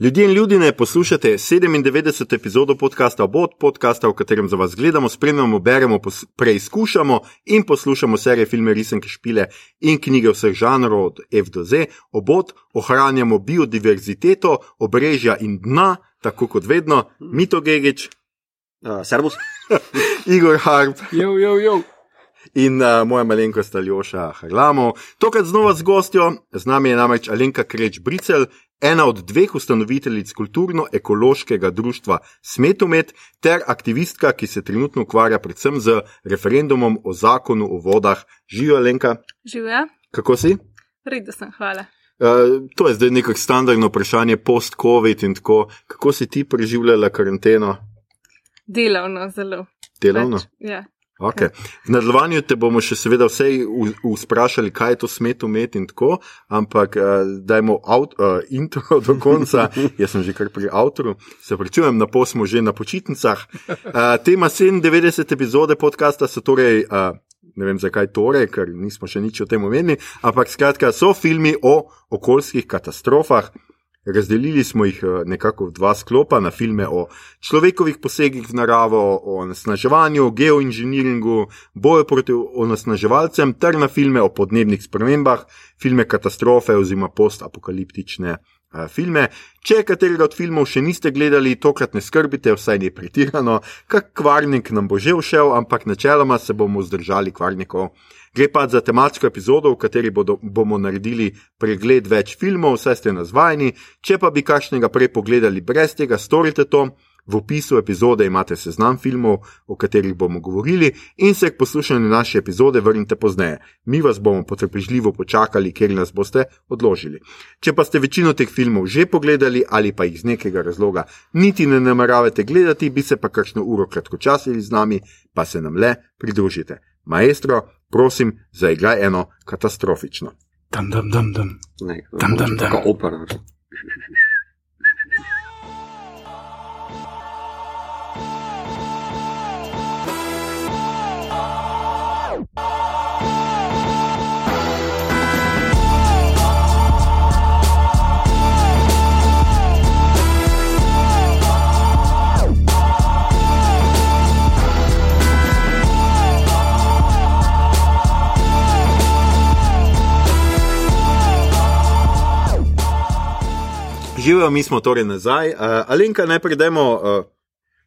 Ljudje in ljudje, poslušate 97. epizodo podcasta Obod, podcasta, v katerem za vas gledamo, spremljamo, beremo, preizkušamo in poslušamo serije, filme, risanke, špile in knjige vseh žanrov od F do Z. Obod ohranjamo biodiverziteto, obrežja in dna, tako kot vedno, Mito Gigič, uh, Servus, Igor Harp. Jo, jo, jo. In uh, moja malenkost Aljoša Harlamo. Tokrat znova z gostjo, z nami je namreč Alenka Kreč Bricel, ena od dveh ustanoviteljic kulturno-ekološkega društva Smetomet ter aktivistka, ki se trenutno ukvarja predvsem z referendumom o zakonu o vodah. Živijo, Alenka? Živijo. Kako si? Redo sem, hvala. Uh, to je zdaj neko standardno vprašanje post-COVID in tako. Kako si ti preživljala karanteno? Delovno, zelo. Delovno? Pač, ja. Okay. V nadaljevanju te bomo še seveda vse vprašali, kaj je to smet umet in tako, ampak uh, dajmo out, uh, intro do konca. Jaz sem že kar pri avtoru, se pričujem, na pol smo že na počitnicah. Uh, tema 97 epizode podcasta so torej. Uh, Ne vem, zakaj torej, ker nismo še nič o tem omenili, ampak skratka, so filmi o okoljskih katastrofah, Razdelili smo jih eh, nekako v dva sklopa, na filme o človekovih posegih v naravo, o nasnaževanju, geoinženiringu, boju proti onesnaževalcem, ter na filme o podnebnih spremembah, filme katastrofe oziroma postapokaliptične uh, filme. Če katerega od filmov še niste gledali, tokrat ne skrbite, vsaj ne pretirano, kak kvarnik nam bo že všel, ampak načeloma se bomo zdržali kvarnikov. Gre pa za tematsko epizodo, v kateri bodo, bomo naredili pregled več filmov, vse ste nazvajeni. Če pa bi kakšnega prej pogledali brez tega, storite to. V opisu epizode imate seznam filmov, o katerih bomo govorili, in se k poslušanju naše epizode vrnite pozneje. Mi vas bomo potrpežljivo počakali, ker nas boste odložili. Če pa ste večino teh filmov že pogledali ali pa jih iz nekega razloga niti ne nameravate gledati, bi se pa kakšno uro kratkočasili z nami, pa se nam le pridružite. Maestro, prosim, zaigraj eno katastrofično. Tam, tam, tam, tam. ne, Dam, dam, dam. Tako opera. Živijo, mi smo torej nazaj. Uh, Alenka, najprej dajmo uh,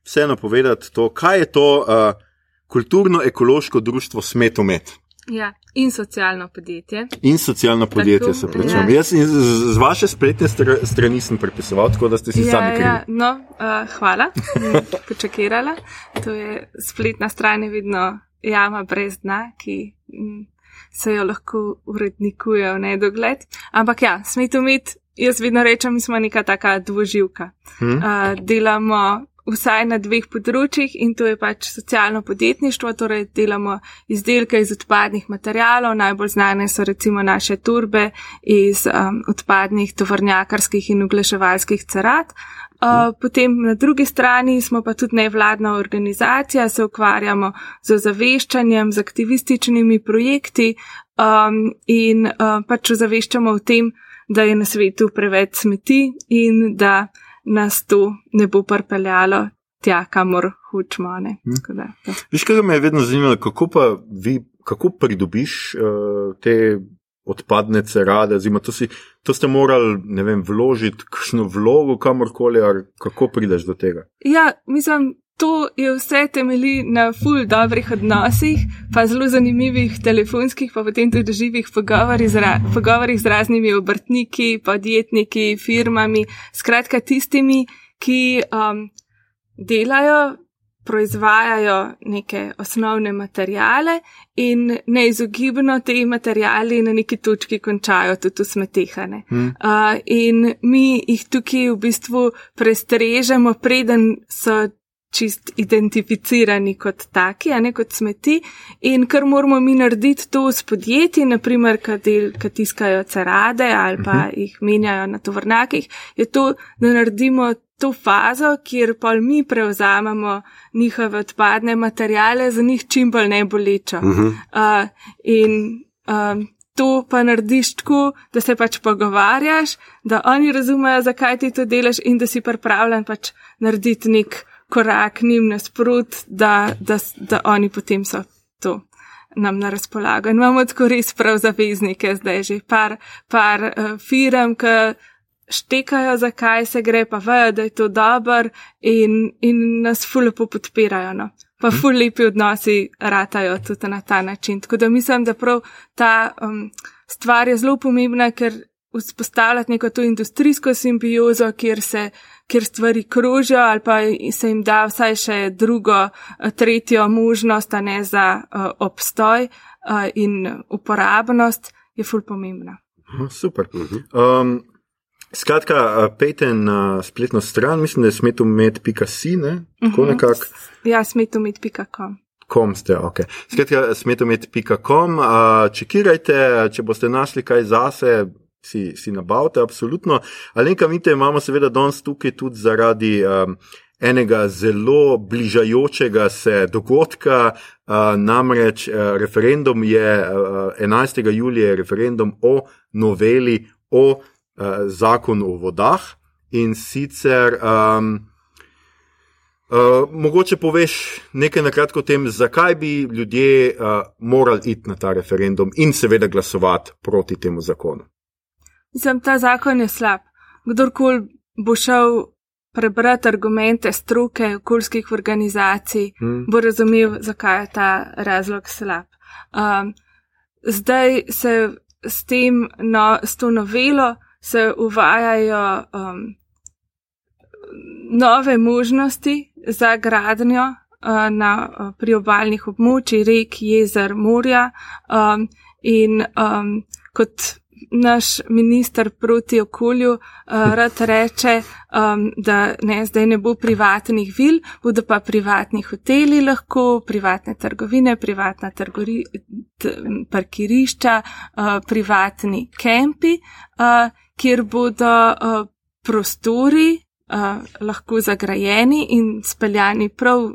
vseeno povedati to, kaj je to uh, kulturno-ekološko društvo Smetomet. Ja. In socialno podjetje. In socialno podjetje, Tako, se pravi. ja. Jaz z, z vaše spletne str strani sem prepisoval, tako da ste si Ja, sami krivi. ja, no, uh, hvala, počakirala. To je spletna stran, je vedno jama brez dna, ki m, se jo lahko urednikuje v nedogled. Ampak ja, smetu mit, jaz vedno rečem, mi smo neka taka dvoživka. Hm? Uh, delamo vsaj na dveh področjih in to je pač socialno podjetništvo, torej delamo izdelke iz odpadnih materijalov, najbolj znane so recimo naše turbe iz um, odpadnih tovornjakarskih in oglaševalskih cerat. Uh, potem na drugi strani smo pa tudi nevladna organizacija, se ukvarjamo z ozaveščanjem, z aktivističnimi projekti um, in uh, pač ozaveščamo o tem, da je na svetu preveč smeti in da nas to ne bo pripeljalo tja, kamor hočemo. Hm. To. Viš, kaj me je vedno zanimalo, kako pa vi, kako pridobiš uh, te odpadne cerade, oziroma to, si, to ste morali, ne vem, vložiti kakšno vlogo kamorkoli, ali kako prideš do tega? Ja, mislim, to je vse temelji na ful dobrih odnosih, pa zelo zanimivih telefonskih, pa potem tudi živih pogovorih z, ra pogovorih z raznimi obrtniki, podjetniki, firmami, skratka tistimi, ki um, delajo, proizvajajo neke osnovne materijale in neizogibno te materijali na neki točki končajo tudi smetehane. Hm? Uh, in mi jih tukaj v bistvu prestrežemo, preden so čist identificirani kot taki, a ne kot smeti. In kar moramo mi narediti to s podjetji, naprimer, ki tiskajo cerade ali pa uh -huh. jih menjajo na tovrnakih, je to, da naredimo to fazo, kjer pa mi prevzamemo njihove odpadne materijale, za njih čim bolj ne bolečo. Uh -huh. uh, in um, to pa narediš tako, da se pač pogovarjaš, da oni razumejo, zakaj ti to delaš in da si pripravljen pač narediti nek korak njim nasprot, da, da, da oni potem so to nam na razpolago. In imamo tako res prav zaveznike, zdaj že par, par uh, firm, ki štekajo, zakaj se gre, pa vejo, da je to dober in, in nas fulepo podpirajo. No. Pa ful lepi odnosi ratajo tudi na ta način. Tako da mislim, da prav ta um, stvar je zelo pomembna, ker vzpostavljati neko to industrijsko simbiozo, kjer se kjer stvari krožijo ali pa se jim da vsaj še drugo, tretjo možnost, a ne za uh, obstoj uh, in uporabnost, je ful pomembna. Super. Um, Skratka, pejte na spletno stran, mislim, da je smetomet.si, ne? Tako Mhm. nekako. Ja, smetomet.com. Kom ste, ok. Skratka, smetomet.com, čekirajte, če boste našli kaj zase, si, si nabavite, absolutno. Alenka, vidite, imamo seveda danes tukaj tudi zaradi um, enega zelo bližajočega se dogodka, uh, namreč uh, referendum je uh, 11. julija, referendum o noveli o uh, zakonu o vodah in sicer. Um, Uh, mogoče poveš nekaj na kratko o tem, zakaj bi ljudje uh, morali iti na ta referendum in seveda glasovati proti temu zakonu. Mislim, ta zakon je slab. Kdorkoli bo šel prebrati argumente stroke okoljskih organizacij, Hmm. bo razumel, zakaj je ta razlog slab. Um, zdaj se s, tem, no, s to novelo se uvajajo um, nove možnosti za gradnjo uh, na uh, priobalnih območjih rek, jezer, morja um, in um, kot naš minister proti okolju uh, rad reče, um, da ne, zdaj ne bo privatnih vil, bodo pa privatni hoteli lahko, privatne trgovine, privatna trgori, t, parkirišča, uh, privatni kempi, uh, kjer bodo uh, prostori Uh, lahko zagrajeni in speljani prav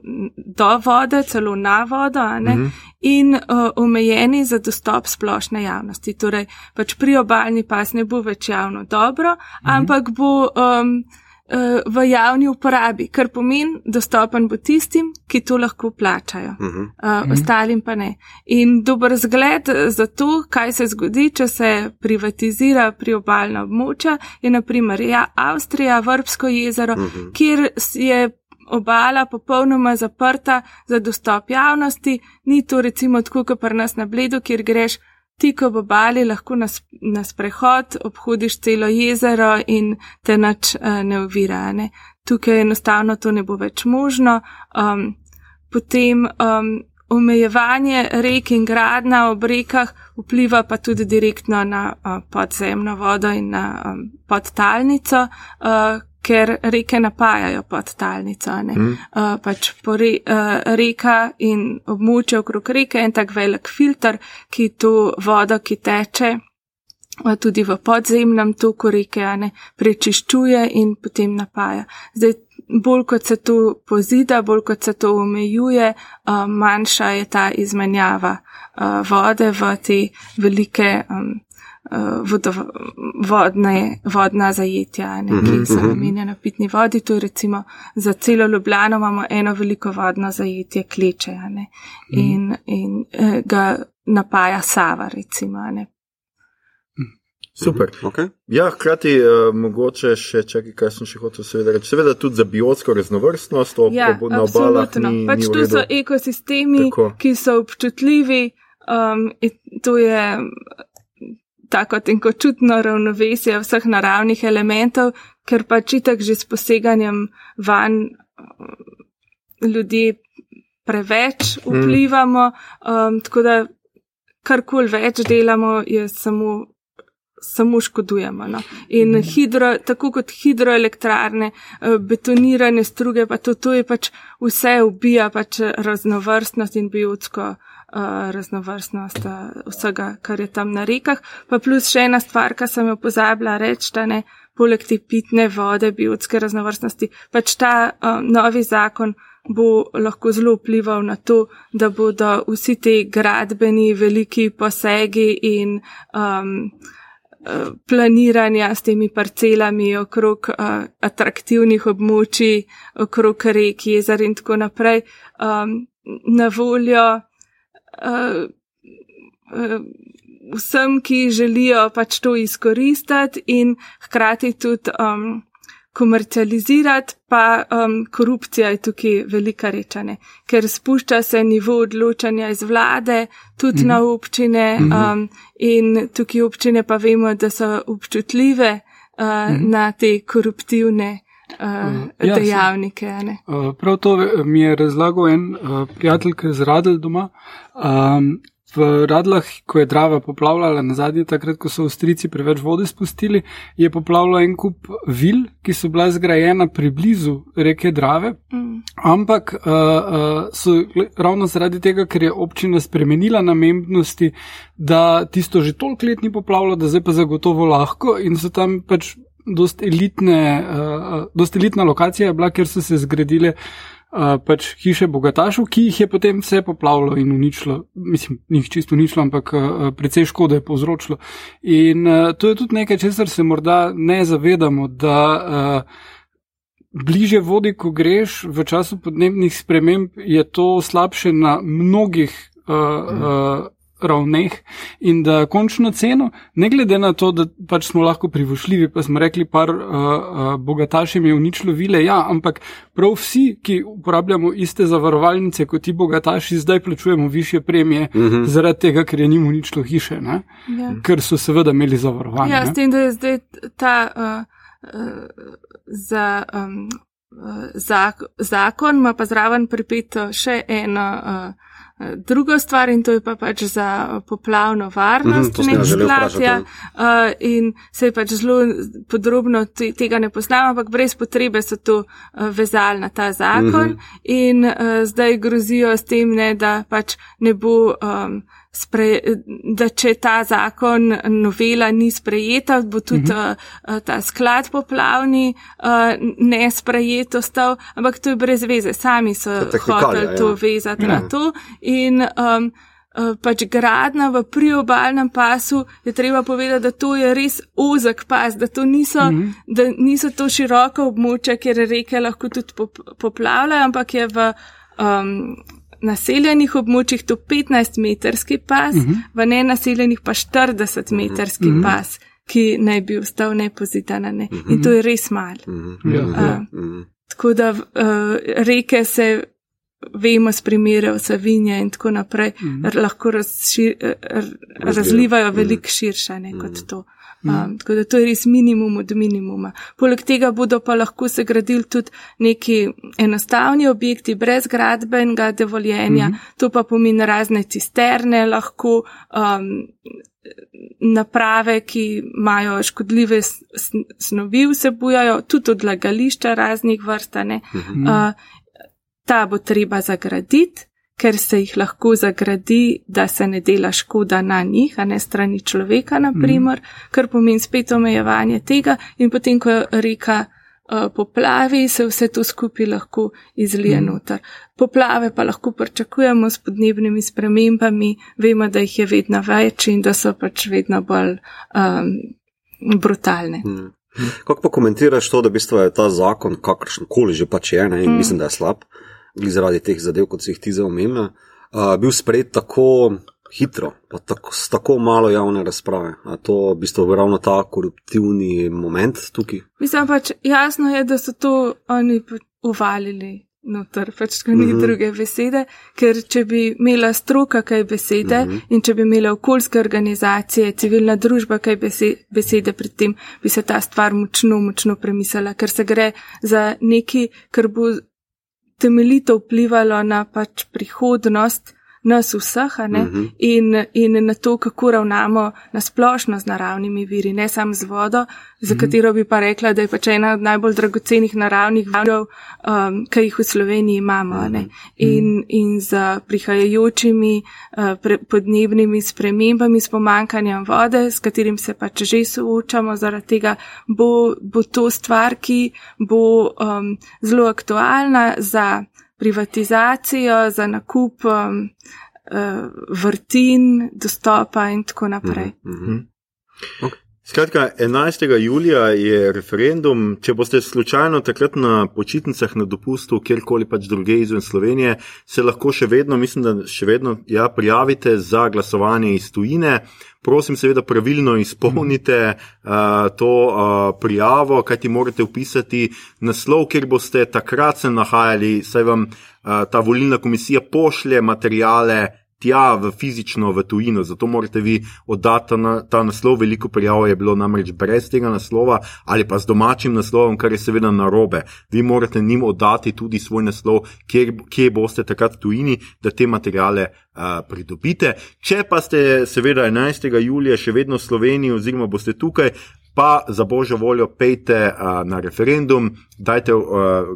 do vode, celo na vodo, ne, Mhm. In uh, omejeni za dostop splošne javnosti. Torej, pač priobalni pas ne bo več javno dobro, ampak bo um, uh, v javni uporabi, kar pomeni, dostopen bo tistim, ki to lahko plačajo, Mhm. uh, ostalim pa ne. In dober zgled za to, kaj se zgodi, če se privatizira priobalna območja, je naprimer ja, Avstrija, Vrbsko jezero, Mhm. kjer s- je obala popolnoma zaprta za dostop javnosti, ni to recimo tako, kot pri nas na Bledu, kjer greš tik ob obali, lahko na, na sprehod, obhodiš celo jezero in te nič uh, ne ovira. Ne? Tukaj enostavno to ne bo več možno. Um, potem um, omejevanje rek in gradna ob rekah vpliva pa tudi direktno na uh, podzemno vodo in na um, podtalnico, uh, ker reke napajajo podtalnico. ne. Mm. Uh, pač po re, uh, reka in območje okrog reke je en tak velik filter, ki to vodo, ki teče uh, tudi v podzemnem toku reke, a ne, prečiščuje in potem napaja. Zdaj, bolj kot se to pozida, bolj kot se to omejuje, uh, manjša je ta izmenjava uh, vode v te velike um, vodo, vodne, vodna zajetja, ne, ki so namenjena pitni vodi. To je recimo za celo Ljubljano imamo eno veliko vodno zajetje kleče a ne, in, in eh, ga napaja Sava, recimo. a Ne. Super. Okay. Ja, hkrati uh, mogoče še, čakaj, kaj sem še hotel seveda reči, seveda tudi za biotsko raznovrstnost ob, Ja, ob, na obalah. absolutno. Ni, Pač ni v to redu. so ekosistemi, Tako. ki so občutljivi. Um, in to je tako tenkočutno ravnovesje vseh naravnih elementov, ker pač itak že s poseganjem van um, ljudje preveč vplivamo, um, tako da karkoli več delamo, je samo. Samo škodujemo. No. In hidro, tako kot hidroelektrarne, eh, betonirane struge, pa to, to je pač vse ubija pač raznovrstnost in biotsko raznovrstnost vsega, kar je tam na rekah. Pa plus še ena stvar, ki sem jo pozabila reči, da ne, poleg te pitne vode, biotske raznovrstnosti, pač ta uh, novi zakon bo lahko zelo vplival na to, da bodo vsi ti gradbeni veliki posegi in um, planiranja s temi parcelami okrog uh, atraktivnih območij, okrog rek, jezer in tako naprej, um, na voljo uh, uh, vsem, ki želijo pač to izkoristiti in hkrati tudi um, komercializirati, pa um, korupcija je tukaj velika rečane, ker spušča se nivo odločanja iz vlade tudi mm -hmm. na občine mm -hmm. um, in tukaj občine pa vemo, da so občutljive uh, mm -hmm. na te koruptivne. Uh, ja, dejavnike. Uh, prav to mi je razlagal en uh, prijatelj, ki je zradil doma. Um, v Radlah, ko je Drava poplavljala na zadnji, takrat, ko so Avstrijci preveč vode spustili, je poplavljal en kup vil, ki so bila zgrajena priblizu reke Drave. Mm. Ampak uh, uh, so ravno zaradi tega, ker je občina spremenila namembnosti, da tisto že toliko let ni poplavljalo, da zdaj pa zagotovo lahko in so tam pač. Dost, elitne, uh, dost elitna lokacija je bila, kjer so se zgradile uh, pač hiše bogatašov, ki jih je potem vse poplavilo in uničilo. Mislim, njih čisto uničilo, ampak uh, precej škode je povzročilo. In uh, to je tudi nekaj, česar se morda ne zavedamo, da uh, bliže vodi, ko greš v času podnebnih sprememb, je to slabše na mnogih. Uh, uh, ravneh in da končno ceno, ne glede na to, da pač smo lahko privošljivi, pa smo rekli, par uh, uh, bogatašem je uničilo vile, ja, ampak prav vsi, ki uporabljamo iste zavarovalnice kot ti bogataši, zdaj plačujemo više premije uh mhm. -huh. zaradi tega, ker je njim uničilo hiše, ja. ker so seveda imeli zavarovanje. Ja, ne? s tem, da je zdaj ta uh, uh, za. Um, Zakon ima pa zraven pripet še eno uh, druga stvar in to je pa pač za poplavno varnost, mm nek sklad, ja, uh, in se je pač zelo podrobno tega ne poznamo, ampak brez potrebe so to uh, vezali na ta zakon. Mm -hmm. in uh, zdaj grozijo s tem, ne, da pač ne bo um, spre, da če ta zakon, novela ni sprejeta, bo tudi uh -huh. uh, ta sklad poplavni uh, ne sprejet ostal, ampak to je brez veze, sami so hoteli ja. to vezati ja. na to. In, um, Pač gradna v priobalnem pasu, je treba povedati, da to je res ozek pas, da to niso, mm -hmm. da niso to široka območja, kjer reke lahko tudi poplavljajo, ampak je v um, naseljenih območjih to 15-metrski pas, uh mhm. -huh. v nenaseljenih pa 40-metrski uh mhm. -huh. pas, ki naj bi ostal nepozidan. Ne? Uh -huh. In to je res mal. Uh -huh. uh, uh -huh. Tako da uh, reke se. Vemo z primere Savinja in tako naprej, mm -hmm. lahko razšir, razlivajo veliko širše ne, kot to. Um, tako da to je res minimum od minimuma. Poleg tega bodo pa lahko se gradili tudi neki enostavni objekti brez gradbenega dovoljenja, mm -hmm. to pa pomeni razne cisterne, lahko um, naprave, ki imajo škodljive snovi vsebujajo, tudi odlagališča raznih vrstane. Mm -hmm. uh, ta bo treba zagraditi ker se jih lahko zagradi, da se ne dela škoda na njih, a ne strani človeka, naprimer, mm. kar pomeni spet omejevanje tega in potem, ko reka uh, poplavi, se vse to skupaj lahko izlije mm. noter. Poplave pa lahko pričakujemo s podnebnimi spremembami, vemo, da jih je vedno več in da so pač vedno bolj um, brutalne. Mm. Kako pa komentiraš to, da v bistvu je ta zakon, kakršen koli že pač je, ne, in mm. mislim, da je slab, zaradi teh zadev, kot si jih ti zdaj omenil, uh, bil sprejet tako hitro, pa tako, s tako malo javne razprave. A to v bistvu je ravno ta koruptivni moment tukaj? Mislim pač, jasno je, da so to oni uvalili. Notor, pač ko ni mhm. -huh. druge besede, ker če bi imela stroka kaj besede mhm. -huh. in če bi imela okoljske organizacije, civilna družba kaj besede pri tem, bi se ta stvar močno, močno premislila, ker se gre za neki, kar bo temeljito vplivalo na pač prihodnost nas vseh uh mhm. -huh. in, in na to, kako ravnamo na splošno z naravnimi viri, ne samo z vodo, za mhm. katero bi pa rekla, da je pač ena od najbolj dragocenih naravnih virov, um, ki jih v Sloveniji imamo. Mhm. In, in z prihajajočimi uh, pre, podnebnimi spremembami, s pomankanjem vode, s katerim se pač že soočamo, zaradi tega bo, bo to stvar, ki bo um, zelo aktualna za privatizacijo, za nakup um, uh, vrtin, dostopa in tako naprej. Mhm. Skratka, 11. julija je referendum. Če boste slučajno takrat na počitnicah na dopustu, kjerkoli pač druge izven Slovenije, se lahko še vedno, mislim, da še vedno ja, prijavite za glasovanje iz tujine. Prosim, seveda, pravilno izpolnite uh, to uh, prijavo, kajti morate upisati naslov, kjer boste takrat se nahajali, saj vam uh, ta volilna komisija pošlje materijale tja v fizično v tujino, zato morate vi oddati ta, na, ta naslov. Veliko prijav je bilo namreč brez tega naslova ali pa z domačim naslovom, kar je seveda narobe. Vi morate njim oddati tudi svoj naslov, kjer, kje boste takrat v tujini, da te materijale uh, pridobite. Če pa ste seveda 11. julija še vedno v Sloveniji oziroma boste tukaj, pa za božjo voljo pejte uh, na referendum, dajte uh,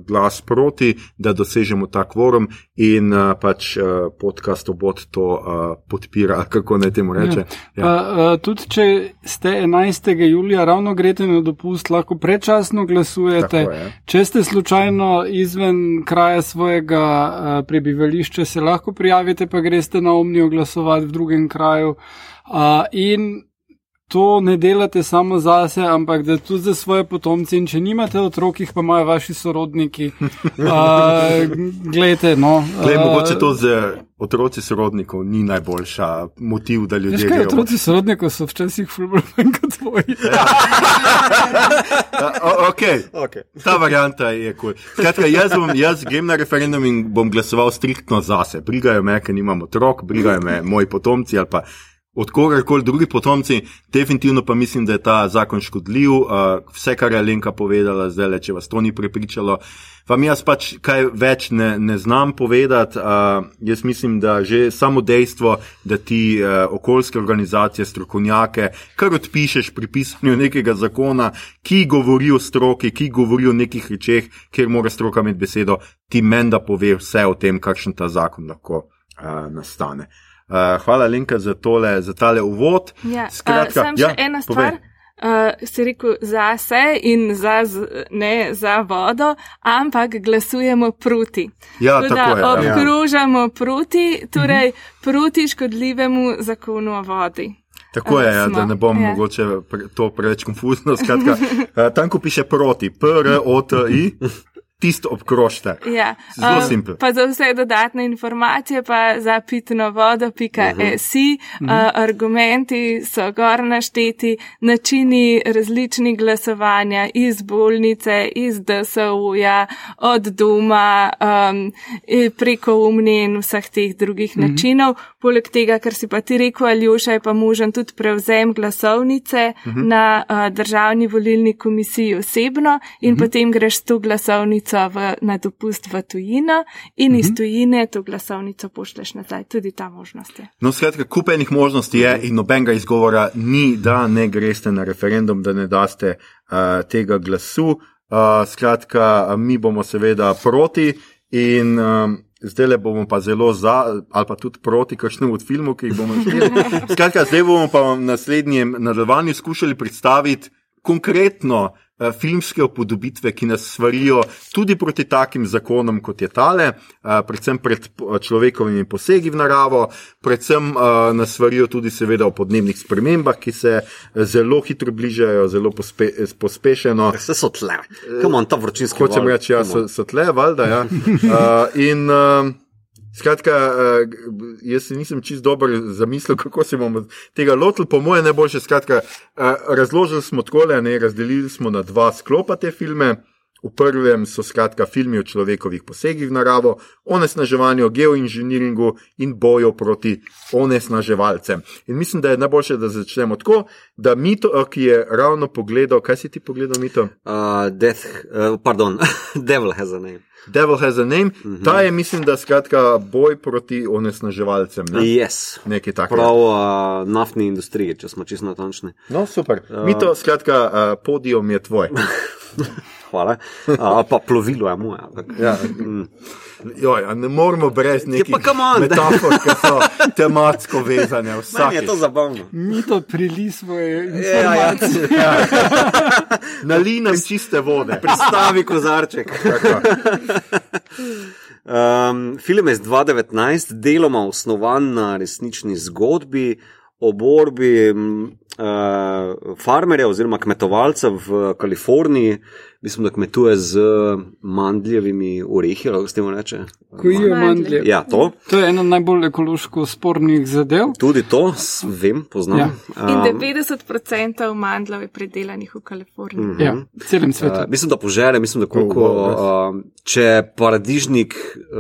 glas proti, da dosežemo ta kvorum in uh, pač uh, podcast obot to uh, podpira, kako naj temu reče. Ja. Ja. Uh, uh, tudi če ste 11. julija ravno grete na dopust, lahko predčasno glasujete. Če ste slučajno izven kraja svojega uh, prebivališča, se lahko prijavite, pa greste na omnijo glasovati v drugem kraju. Uh, in to ne delate samo za sebe, ampak da tudi za svoje potomce. In če nimate otrok, jih pa imajo vaši sorodniki. Uh, Glejte, no. Glej, mogoče to z otroci sorodnikov ni najboljša motiv, da ljudje. Veš, kaj, otroci sorodnikov so včasih fulbrani kot tvoji. okay. okay. Ta varianta je kul. Cool. Jaz, jaz grem na referendum in bom glasoval striktno zase. Brigajo me, ker nimam otrok, brigajo me moji potomci ali pa od kogarkoli drugi potomci, definitivno pa mislim, da je ta zakon škodljiv. Uh, vse, kar je Lenka povedala, zdaj le, če vas to ni prepričalo, vam jaz pač kaj več ne, ne znam povedati. Uh, jaz mislim, da že samo dejstvo, da ti uh, okoljske organizacije, strokovnjake, kar odpišeš pri pisanju nekega zakona, ki govori o stroki, ki govori o nekih rečeh, kjer mora stroka imeti besedo, ti menda pove vse o tem, kakšen ta zakon lahko uh, nastane. Uh, hvala, Linka, za, tole, za tale uvod. Ja, Skratka, uh, ja, še ena stvar. Uh, si rekel za se in za, ne za vodo, ampak glasujemo proti. Ja, Tudi, tako je. Ja. Obkrožamo ja. proti, torej mhm. proti škodljivemu zakonu o vodi. Tako je, ja, da ne bom ja. mogoče to preveč konfuzno. Skratka, uh, tam, ko piše proti, P-R-O-T-I, tisto obkrožite. Ja. Zelo um, simpel. Pa za vse dodatne informacije pa za pitno vodo.si. Uh -huh. uh, argumenti so gor našteti, načini različnih glasovanja iz bolnice, iz DSO-ja, od doma, um, preko umni in vseh teh drugih uh -huh. načinov. Poleg tega, kar si pa ti rekel, Aljoša, je pa možen tudi prevzem glasovnice uh -huh. na uh, državni volilni komisiji osebno in uh -huh. potem greš s to glasovnico glasovnico v, na dopust v tujino in iz mhm. tujine to glasovnico pošleš nazaj. Tudi ta možnost je. No, skratka, kupenih možnosti je in nobenega izgovora ni, da ne greste na referendum, da ne daste uh, tega glasu. Uh, skratka, mi bomo seveda proti in. Um, Zdaj le bomo pa zelo za, ali pa tudi proti kakšnemu od filmov, ki jih bomo videli. Skratka, zdaj bomo pa v naslednjem nadaljevanju skušali predstaviti konkretno filmske upodobitve, ki nas svarijo tudi proti takim zakonom, kot je tale, eh, predvsem pred človekovimi posegi v naravo, predvsem eh, nas svarijo tudi, seveda, o podnebnih spremembah, ki se zelo hitro bližajo, zelo pospe, pospešeno. Vse so tle, kam on ta vročinski? Hočem reči, ja, so, so tle, valjda. Ja. In. Skratka, uh, jaz nisem čist dobro zamislil, kako se bomo tega lotili. Po mojem, najboljše. Skratka, uh, razložili smo tako, ne razdelili smo na dva sklopa te filme. V prvem so skratka filmi o človekovih posegih v naravo, onesnaževanju, geoinženiringu in boju proti onesnaževalcem. In mislim, da je najboljše, da začnemo tako, da Mito, ki je ravno pogledal, kaj si ti pogledal, Mito? Uh, death, uh, pardon, Devil has a name. Devil has a name. Mm -hmm. Ta je, mislim, da skratka boj proti onesnaževalcem. Ne? Yes. Nekaj takega. Prav uh, naftni industriji, če smo čisto natančni. No, super. Uh, Mi to, skratka, uh, podijom je tvoj. Hvala. A, pa plovilo je moje. ampak, Ja. mm. Joj, a ne moremo brez nekih come on. metafor, ki so tematsko vezane. Meni je to zabavno. Mi to prili svoje Ja, ja. informacije. Nalij nam čiste vode. Pristavi kozarček. Um, film je iz 2019, deloma osnovan na resnični zgodbi o borbi farmerja oziroma kmetovalca v Kaliforniji, mislim, da kmetuje z mandljevimi orehi, ali kako se temu reče. Kojijo Mandlje. mandlje. Ja, to, To je ena najbolj ekološko spornih zadev. tudi to, vem, poznam. Ja. In Um, 90% mandlov je predelanih v Kaliforniji. Mhm. Ja, v celem svetu. Uh, mislim, da požere, mislim, da koliko, Oh, wow, uh, če paradižnik, uh,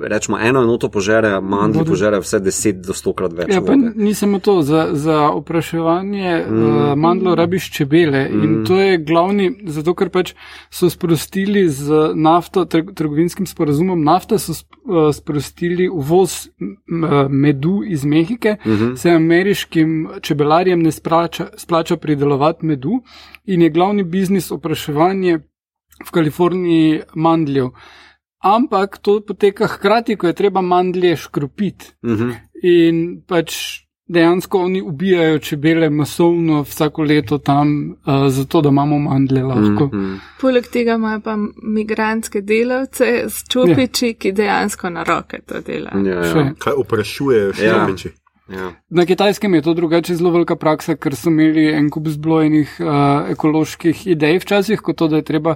rečemo, eno enoto požere, mandli Vode. požere vse 10 do 100 krat več. Ja, pa vode. ni samo to, za, za opraševanje mm. Mm. uh, mandlo rabiš čebele mm. in Mm. to je glavni, zato ker pač so sprostili z nafto, trg, trgovinskim sporazumom nafta, so uh, sprostili uvoz uh, medu iz Mehike, mm Mhm. -hmm. se ameriškim čebelarjem ne splača, splača pridelovati medu in je glavni biznis opraševanje v Kaliforniji mandljev. Ampak to poteka hkrati, ko je treba mandlje škropiti. Mhm. In pač dejansko oni ubijajo čebele masovno vsako leto tam, uh, zato da imamo mandle lahko. Mm. Mhm. Poleg tega imajo pa migrantske delavce s čupiči, ja. ki dejansko na roke to delajo. Ja, ja. Kaj vprašujejo še Ja. Ja. Na kitajskem je to drugače zelo velika praksa, ker so imeli en kup zblojenih uh, ekoloških idej včasih, kot to, da je treba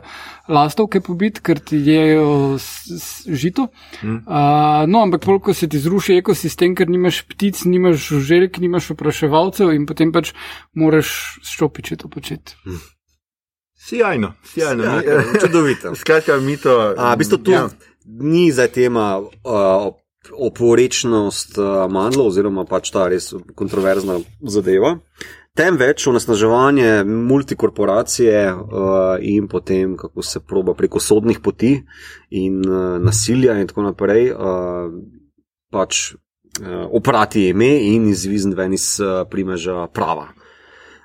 lastovke pobiti, ker ti jejo s, s žito. Mm. Uh, no, ampak polk, ko se ti zruši ekosistem, ker nimaš ptic, nimaš žuželk, nimaš opraševalcev in potem pač moraš ščopiče to početi. Sijajno, sijajno. Ja, Mi- eh, čudovito. Skratka, mi to. A, v bistvu tu ja. ni zdaj tema uh, oporečnost uh, mandlov, oziroma pač ta res kontroverzna zadeva. Temveč onesnaževanje multikorporacije uh, in potem, kako se proba preko sodnih poti in uh, nasilja in tako naprej, uh, pač uh, oprati ime in izvizen ven iz uh, primeža prava.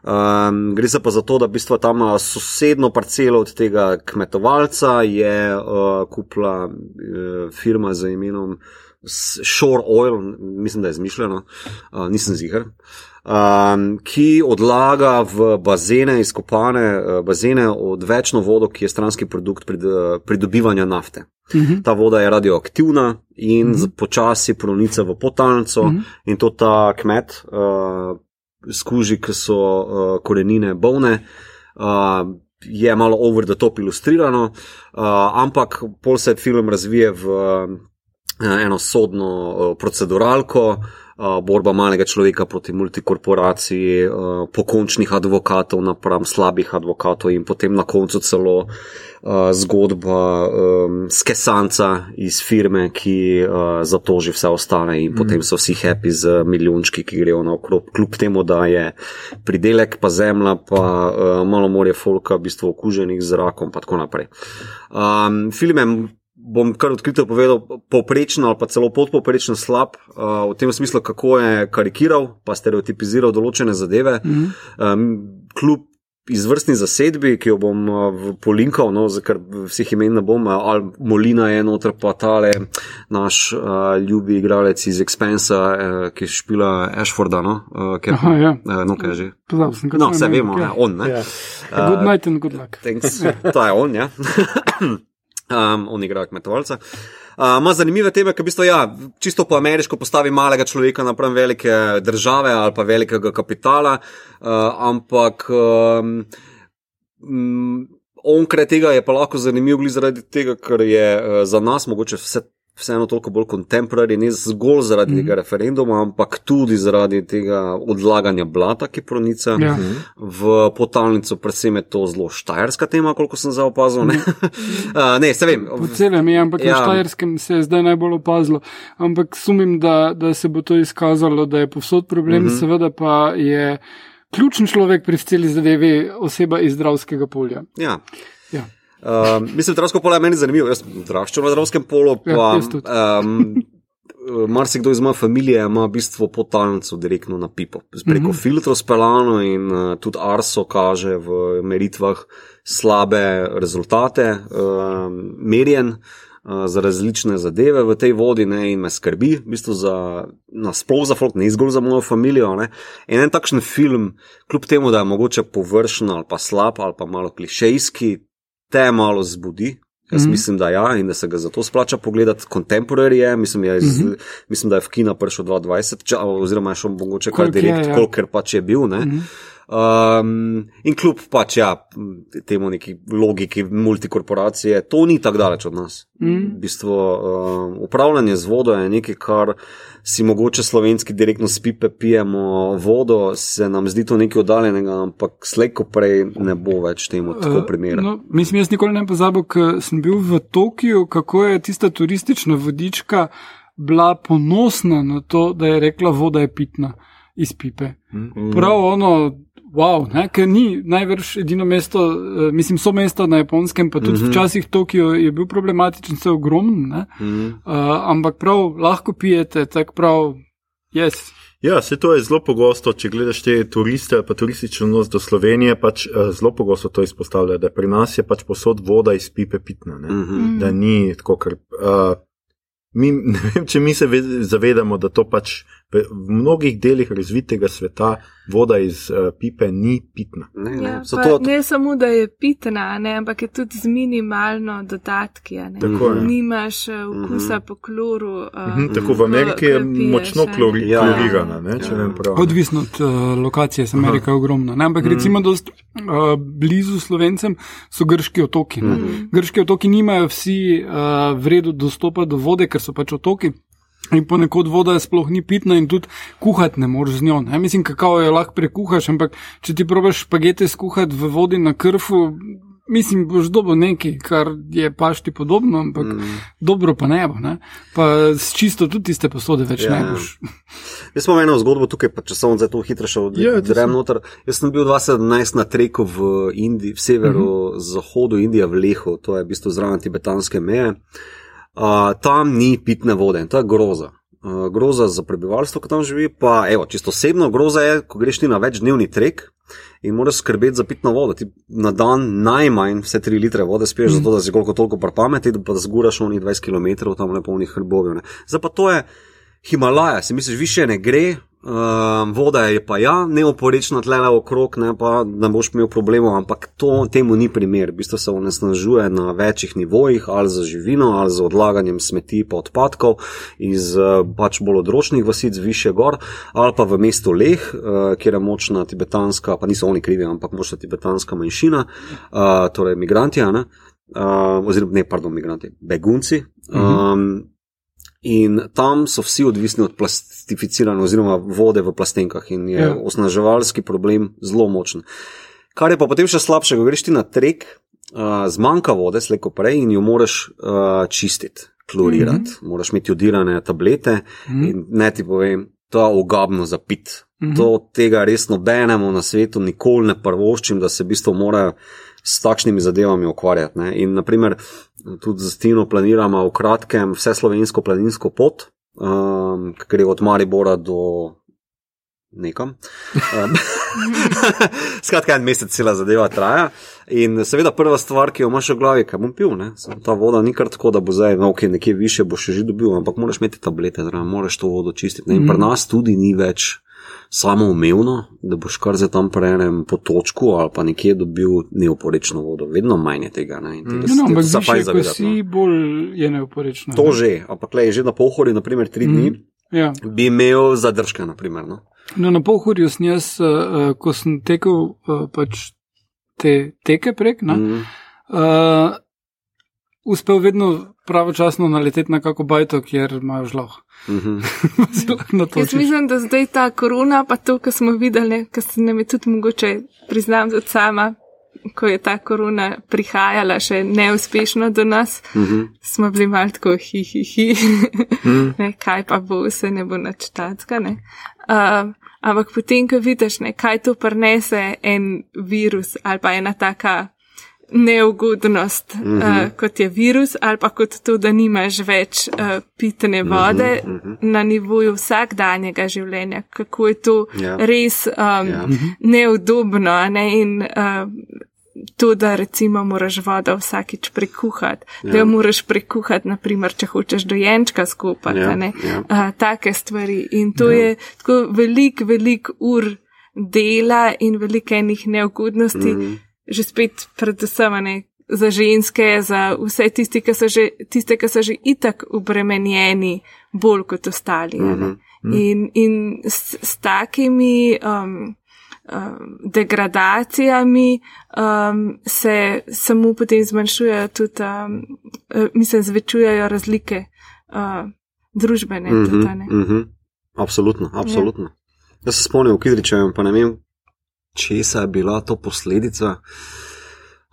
Um, gre se pa za to, da v bistvu tam uh, sosedno parcelo od tega kmetovalca je uh, kupila uh, firma z imenom S- Shore Oil, mislim, da je izmišljeno, uh, nisem ziger, um, ki odlaga v bazene, izkopane uh, bazene odvečno vodo, ki je stranski produkt prid, uh, pridobivanja nafte. Mhm. Ta voda je radioaktivna in Mhm. mm -hmm. počasi pronica v potalnico, mm Mhm. -hmm. in to ta kmet uh, skuži, ki so uh, korenine bolne. Uh, Je malo over the top ilustrirano, uh, ampak pol se film razvije v uh, eno sodno uh, proceduralko, uh, borba malega človeka proti multikorporaciji, pokončnih advokatov napram slabih advokatov in potem na koncu celo zgodba skesanca iz firme, ki zatoži vse ostale in mm. potem so vsi happy z milijončki, ki grejo naokrog, kljub temu, da je pridelek, pa zemlja, pa malo morje folka, v bistvu okuženih z rakom in tako naprej. Um, film je bom kar odkrito povedal, povprečno ali pa celo podpovprečno slab, uh, v tem smislu, kako je karikiral, pa stereotipiziral določene zadeve. Mhm. Um, kljub izvrstni zasedbi, ki jo bom uh, polinkal, no, kar vseh imen ne bom, uh, ali Molina je noter, pa tale naš uh, ljubi igralec iz Expensa, uh, ki špila Ashforda, no, uh, je, Aha, ja. uh, no, kaj je že. Pozabil sem, kaj No, to je vse vemo, ja. ja. on, ne. Ja. Good night and good luck. Thanks. Ta je on, ja. Um, on igra kmetovalca. Uh, Ima zanimive teme, ki v bistvu, ja, čisto po ameriško postavi malega človeka napram velike države ali pa velikega kapitala, uh, ampak um, onkraj tega je pa lahko zanimiv glih zaradi tega, ker je uh, za nas mogoče vse. Vseeno toliko bolj contemporary, ne zgolj zaradi mm -hmm. tega referenduma, ampak tudi zaradi tega odlaganja blata, ki pronica Ja. v potalnico, predvsem je to zelo štajerska tema, koliko sem zdaj opazil. Ne, uh, ne se vem. Po celem je, ampak ja. Na Štajerskem se je zdaj najbolj opazilo. Ampak sumim, da, da se bo to izkazalo, da je povsod problem, mm Mhm. -hmm. seveda pa je ključen človek pri celi zadevi oseba iz zdravskega polja. Ja. Ja. Um, mislim, je polo je meni zanimivo. Jaz sem odraščal na zdravskem polu, Ja, pa tudi. um, marsikdo iz moje familije ima v bistvu potalnico direktno na pipo. Preko mm -hmm. filtrov speljano in uh, tudi Arso kaže v meritvah slabe rezultate, uh, merjen. Uh, za različne zadeve v tej vodi, ne, in me skrbi, v bistvu za nasplošno za folk, ne zgolj za mojo družino. In en takšen film, kljub temu, da je mogoče površen ali pa slab ali pa malo klišejski, te malo zbudi, Jaz mm -hmm. mislim, da ja, in da se ga zato splača pogledati. Contemporary je, mislim, je iz, mm -hmm. mislim da je v Kina prišel 2020, ča, oziroma je šel mogoče kar direkt, ja. kolikor pač je bil. Mm -hmm. um, in kljub pač ja, temu neki logiki multikorporacije, to ni tako daleč od nas. Mm. V bistvu um, upravljanje z vodo je nekaj, kar si mogoče slovenski direktno spipe, pijemo vodo, se nam zdi to nekaj oddaljenega, ampak slejko prej ne bo več temu tako uh, primera. No, mislim, jaz nikoli ne pozabil, ker sem bil v Tokiu, kako je tista turistična vodička bila ponosna na to, da je rekla, voda je pitna iz pipe. Mm. Prav ono, wow, ne, ker ni največ edino mesto, uh, mislim, so mesta na japonskem, pa tudi mm -hmm. včasih Tokio je bil problematičen, se ogromen, mm -hmm. uh, ampak prav lahko pijete, tako prav, jaz. Yes. Ja, se to je zelo pogosto, če gledaš te turiste pa turistično nos do Slovenije, pač uh, zelo pogosto to izpostavljajo, da pri nas je pač posod voda iz pipe pitna, mm -hmm. da ni tako, ker. Uh, Mi, ne vem, če mi se zavedamo, da to pač v mnogih delih razvitega sveta voda iz uh, pipe ni pitna. Ne, ne. Ja, to... ne samo, da je pitna, ne, ampak je tudi z minimalno dodatki. Tako, Nimaš uh, okusa mm -hmm. po kloru. Uh, mm -hmm, tako v Ameriki je močno klori, ja, klorirana. Ne, ja. Odvisno od uh, lokacije, sem Amerika Aha. ogromna. Ne, ampak mm -hmm. recimo dost, uh, blizu slovencem so grški otoki. Mm -hmm. Grški otoki nimajo vsi uh, vredu dostopa do vode, ker so pač otoki. In ponekod voda sploh ni pitna in tudi kuhati ne moreš z njo. Ne? Mislim, kako jo lahko prekuhaš, ampak če ti probaš špagete skuhati v vodi na krfu, mislim, boš dobil nekaj, kar je pašti podobno, ampak mm. dobro pa ne bo. Ne? Pa s čisto tudi tiste posode več ja. ne boš. Jaz sem eno zgodbo tukaj, pa če sem za to hitro šel, da ja, grem noter. Jaz sem bil 2017 na treku v Indiji, v severu-zahodu mhm. mm -hmm. Indije, v Lehu, to je v bistvu zraven tibetanske meje tam ni pitne vode in to je groza. Uh, groza za prebivalstvo, ki tam živi, pa evo, čisto osebno groza je, ko greš ti na večdnevni trek in moraš skrbeti za pitno vodo. Ti na dan najmanj vse 3 litre vode spiješ, mm. zato da si koliko toliko parpameti, da pa zguraš onih 20 km tam lepo v njih hrbovih. Zdaj pa to je Himalaja, si misliš, više ne gre, Um, voda je pa ja, neoporečna tlele okrog, ne pa da boš imel problemov, ampak to temu ni primer. V bistvu se onesnažuje na večjih nivojih, ali za živino, ali za odlaganjem smeti pa odpadkov iz uh, pač bolj odročnih vasic više gor, ali pa v mestu Leh, uh, kjer je močna tibetanska, pa niso oni krivi, ampak močna tibetanska manjšina, uh, torej migranti, uh, oziroma ne, pardon, migranti, begunci. Um, uh -huh. In tam so vsi odvisni od plastificirane oziroma vode v plastenkah in je ja. osnaževalski problem zelo močen. Kar je pa potem še slabše, ko greš ti na trek, uh, zmanjka vode, slejko prej in jo moraš uh, čistiti, klorirati, mm -hmm. moraš imeti odirane tablete mm -hmm. in ne ti povem, to je ogabno za pit. Mm -hmm. To tega res nobenemu na svetu nikoli ne prvoščim, da se v bistvu morajo s takšnimi zadevami ukvarjati. Ne. In naprimer, tudi z Tino planiramo v kratkem vse slovensko planinsko pot, um, ki gre od Maribora do nekam. Um, skratka, en mesec cela zadeva traja. In seveda prva stvar, ki jo imaš v glavi, kaj bom pil, ne? ta voda ni kar tako, da bo zdaj, no, ok, nekje više boš že dobil, ampak moraš imeti tablete, da moraš to vodo čistiti. Ne? In pri mhm. nas tudi ni več samoumevno, da boš kar za tam prenem po točku ali pa nekje dobil neoporečno vodo. Vedno manj je tega. Ne, tega mm. no, ampak zdaj, ko si bolj je neoporečno. To ne? že, ampak le, že na pohori, naprimer tri dni, mm. ja. bi imel zadržke. Naprimer, no? No, na pohorju sem jaz, uh, ko sem tekel uh, pač te teke prek, mm. uh, uspel vedno pravočasno naleteti na kako bajto, kjer imajo žloh. Mm -hmm. Jaz mislim, da zdaj ta korona, pa to, kar smo videli, kar se nam je tudi mogoče, priznam, tudi sama, ko je ta korona prihajala še neuspešno do nas, mm -hmm. smo bili malo tako hi, hi, hi. mm -hmm. kaj pa bo, se ne bo načtatska. Uh, ampak potem, ko vidiš, ne, kaj to prenese en virus ali pa ena taka neugodnost, mm -hmm. uh, kot je virus, ali pa kot to, da nimaš več uh, pitne vode mm -hmm. na nivoju vsakdanjega življenja, kako je to. Ja. res um. Ja. neudobno. Ne? In, uh, To, da recimo moraš vodo vsakič prekuhati, ja. da jo moraš prekuhati, naprimer, če hočeš dojenčka skupaj, ja. ja. uh, take stvari. In to ja. je tako velik, velik ur dela in veliko enih neugodnosti, mm -hmm že spet predvsem ne, za ženske, za vse tiste, ki so že, tiste, ki so že itak obremenjeni bolj kot ostali. Mm -hmm. In, in s, s takimi um, um, degradacijami um, se samo potem zmanjšujejo tudi, um, uh, mislim, zvečujejo razlike uh, družbene. Mm -hmm, tudi, mm -hmm. Absolutno, absolutno. Ja. Jaz se spomnim, v Kidričevu, pa ne vem, česa je bila to posledica.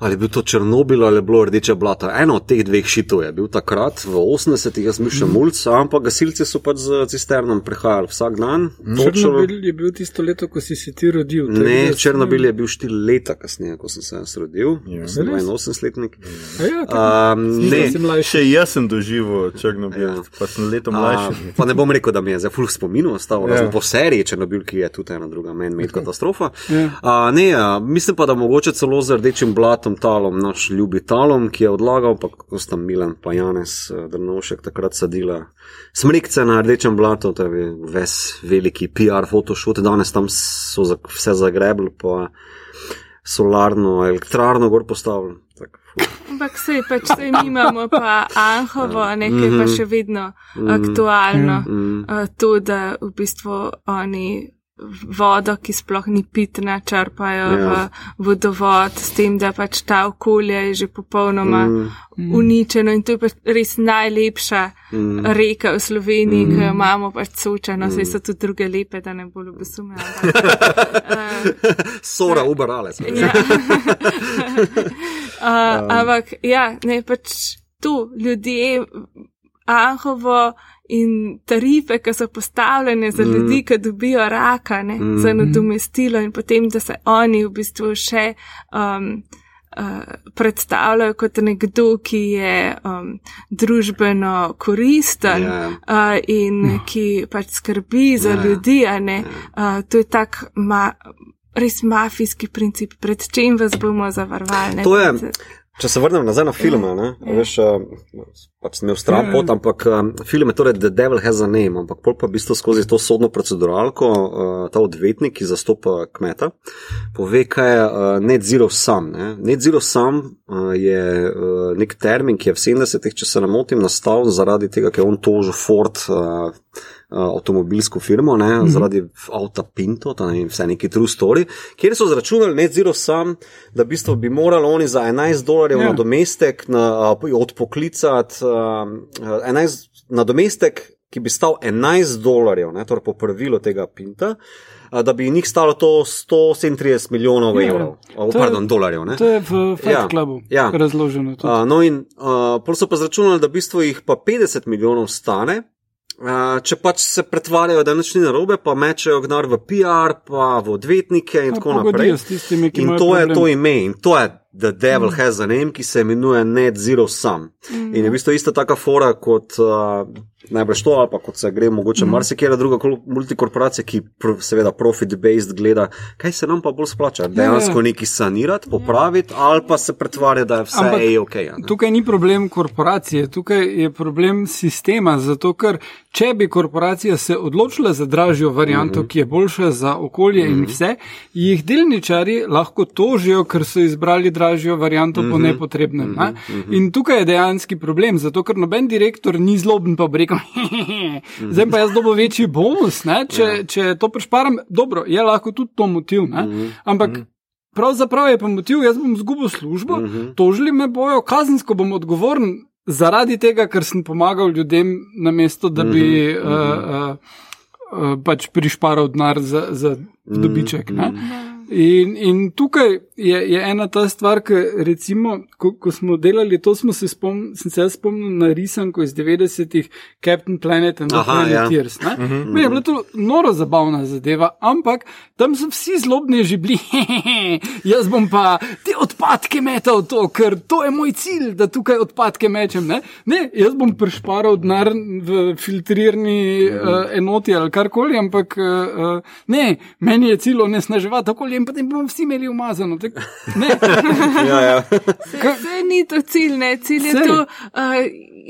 Ali je bil to Černobil ali je bilo rdeče blato. Eno od teh dveh šitov je bil takrat v 80-ih, jaz mislim, mm. mulj, ampak gasilci so pač z cisternom prihajali vsak dan. Černobil je bil tisto leto, ko si se ti rodil. Ne, Černobil je bil štiri leta kasneje, ko sem se jaz rodil. Ja, sem 81-letnik. Ja, um, ne, še jaz sem doživel Černobil, ja. pa sem leto mlajši. A, pa ne bom rekel, da mi je za full spomin ostal, ja. po seriji Černobil, ki je tudi ena druga men-med katastrofa. Ja. A, ne, a, mislim pa, da mogoče celo z rdečim blatom tem talom, naš ljubi talom, ki je odlagal, pa kako sta Milan pa Janes eh, Drnovšek takrat sadila smrikce na rdečem blatu, to je ves veliki PR photoshoot, danes tam so za, vse zagrebli, pa solarno elektrarno gor postavili. Ampak se pač se imamo pa Anhovo, nekaj mm -hmm. pa mhm. še vedno mm -hmm. aktualno, mm -hmm. to, da v bistvu oni vodo, ki sploh ni pitna, črpajo ja. v vodovod, s tem, da pač ta okolje je že popolnoma mm. uničeno in to je pač res najlepša mm. reka v Sloveniji, mm. ki jo imamo pač sočeno, mm. saj so tudi druge lepe, da ne bo ljubesume. Sora, ubarale smo. Ja. uh, ampak ja, ne pač tu ljudje, Anhovo, in tarife, ki so postavljene za mm. ljudi, ki dobijo raka, ne, mm. za nadomestilo in potem, da se oni v bistvu še um, uh, predstavljajo kot nekdo, ki je um, družbeno koristen yeah. Ja. uh, in mm. ki pač skrbi za yeah. Ja. ljudi, ne, uh, to je tak ma. Res mafijski princip, pred čim vas bomo zavarovali. To je, Če se vrnem nazaj na filme, ne, ja. veš, pač sem imel stran pot, ampak film je torej The Devil Has a Name, ampak pol pa v bistvu skozi to sodno proceduralko ta odvetnik, ki zastopa kmeta, pove, kaj je net zero sum. Ne. Net zero sum je nek termin, ki je v 70-ih, če se ne motim, nastal zaradi tega, ker je on tožil Ford Eh, avtomobilsko firmo, ne, mm -hmm. zaradi avta Pinto, ne, vse neki true story, kjer so zračunali net zero sam, da bistvo bi morali oni za 11 dolarjev. Ja. na domestek na, uh, odpoklicati, uh, 11 na domestek, ki bi stal 11 dolarjev, ne, torej po pravilu tega Pinta. Da bi njih stalo to 137 milijonov ja, evrov, oh, pardon, dolarjev. Ne? To je v Fight ja, Clubu ja. razloženo. Uh, no, in uh, so pa zračunali, da v bistvu jih pa 50 milijonov stane, če pač se pretvarjajo, da nič ni narobe, pa mečejo gnar v PR, pa v odvetnike in ja, tako naprej. Tistimi, in to problem. je to ime in to je The Devil mm. Has a Name, ki se imenuje Net Zero Sum. Mm. In je v bistvu ista taka fora kot uh, najbrž to, ali pa kot se gre mogoče mm. marsikera druga multikorporacija, ki pr seveda profit-based gleda, kaj se nam pa bolj splača. Ja, Dejansko ja, ja. nekaj sanirati, popraviti, ali pa se pretvarja, da je vse Ampak, ok. Ja, tukaj ni problem korporacije, tukaj je problem sistema, zato ker če bi korporacija se odločila za dražjo varianto, mm -hmm. ki je boljša za okolje mm -hmm. in mhm. vse, jih delničari lahko tožijo, ker so izbrali dražjo varianto mm -hmm. po mhm. nepotrebnem. Mm -hmm. In tukaj je dejanski problem, zato ker noben direktor ni zloben pa rekel, zdaj pa jaz dobo večji bonus, če, ja. če to prešparam, dobro, je lahko tudi to motiv. Mm -hmm. Ampak. Mm -hmm. Pravzaprav je pa motiv, jaz bom izgubil službo, uh mhm. -huh. tožili me bojo, kazensko bom odgovoren zaradi tega, ker sem pomagal ljudem, namesto da bi uh -huh. uh, uh, uh, pač prišparal denar za, za dobiček. Uh -huh. In, in tukaj je, je ena ta stvar, ki recimo, ko, ko smo delali, to smo se spomnili, sem se spomnil na risanko iz 90-ih Captain Planet and the Aha, ja. Planeteers. Ja. Uh -huh, Meni je bila to noro zabavna zadeva, ampak tam so vsi zlobni že bili, jaz bom pa te odpadke metal to, ker to je moj cilj, da tukaj odpadke mečem. Ne, ne jaz bom prišparal denar v filtrirani uh, enoti ali karkoli, ampak uh, ne, meni je cilj onesnaževati okolje in potem bomo vsi imeli umazano. Tak, ne, Ja, ja. Ka- Vse ni to cilj, ne. cilj je Sej. to, uh,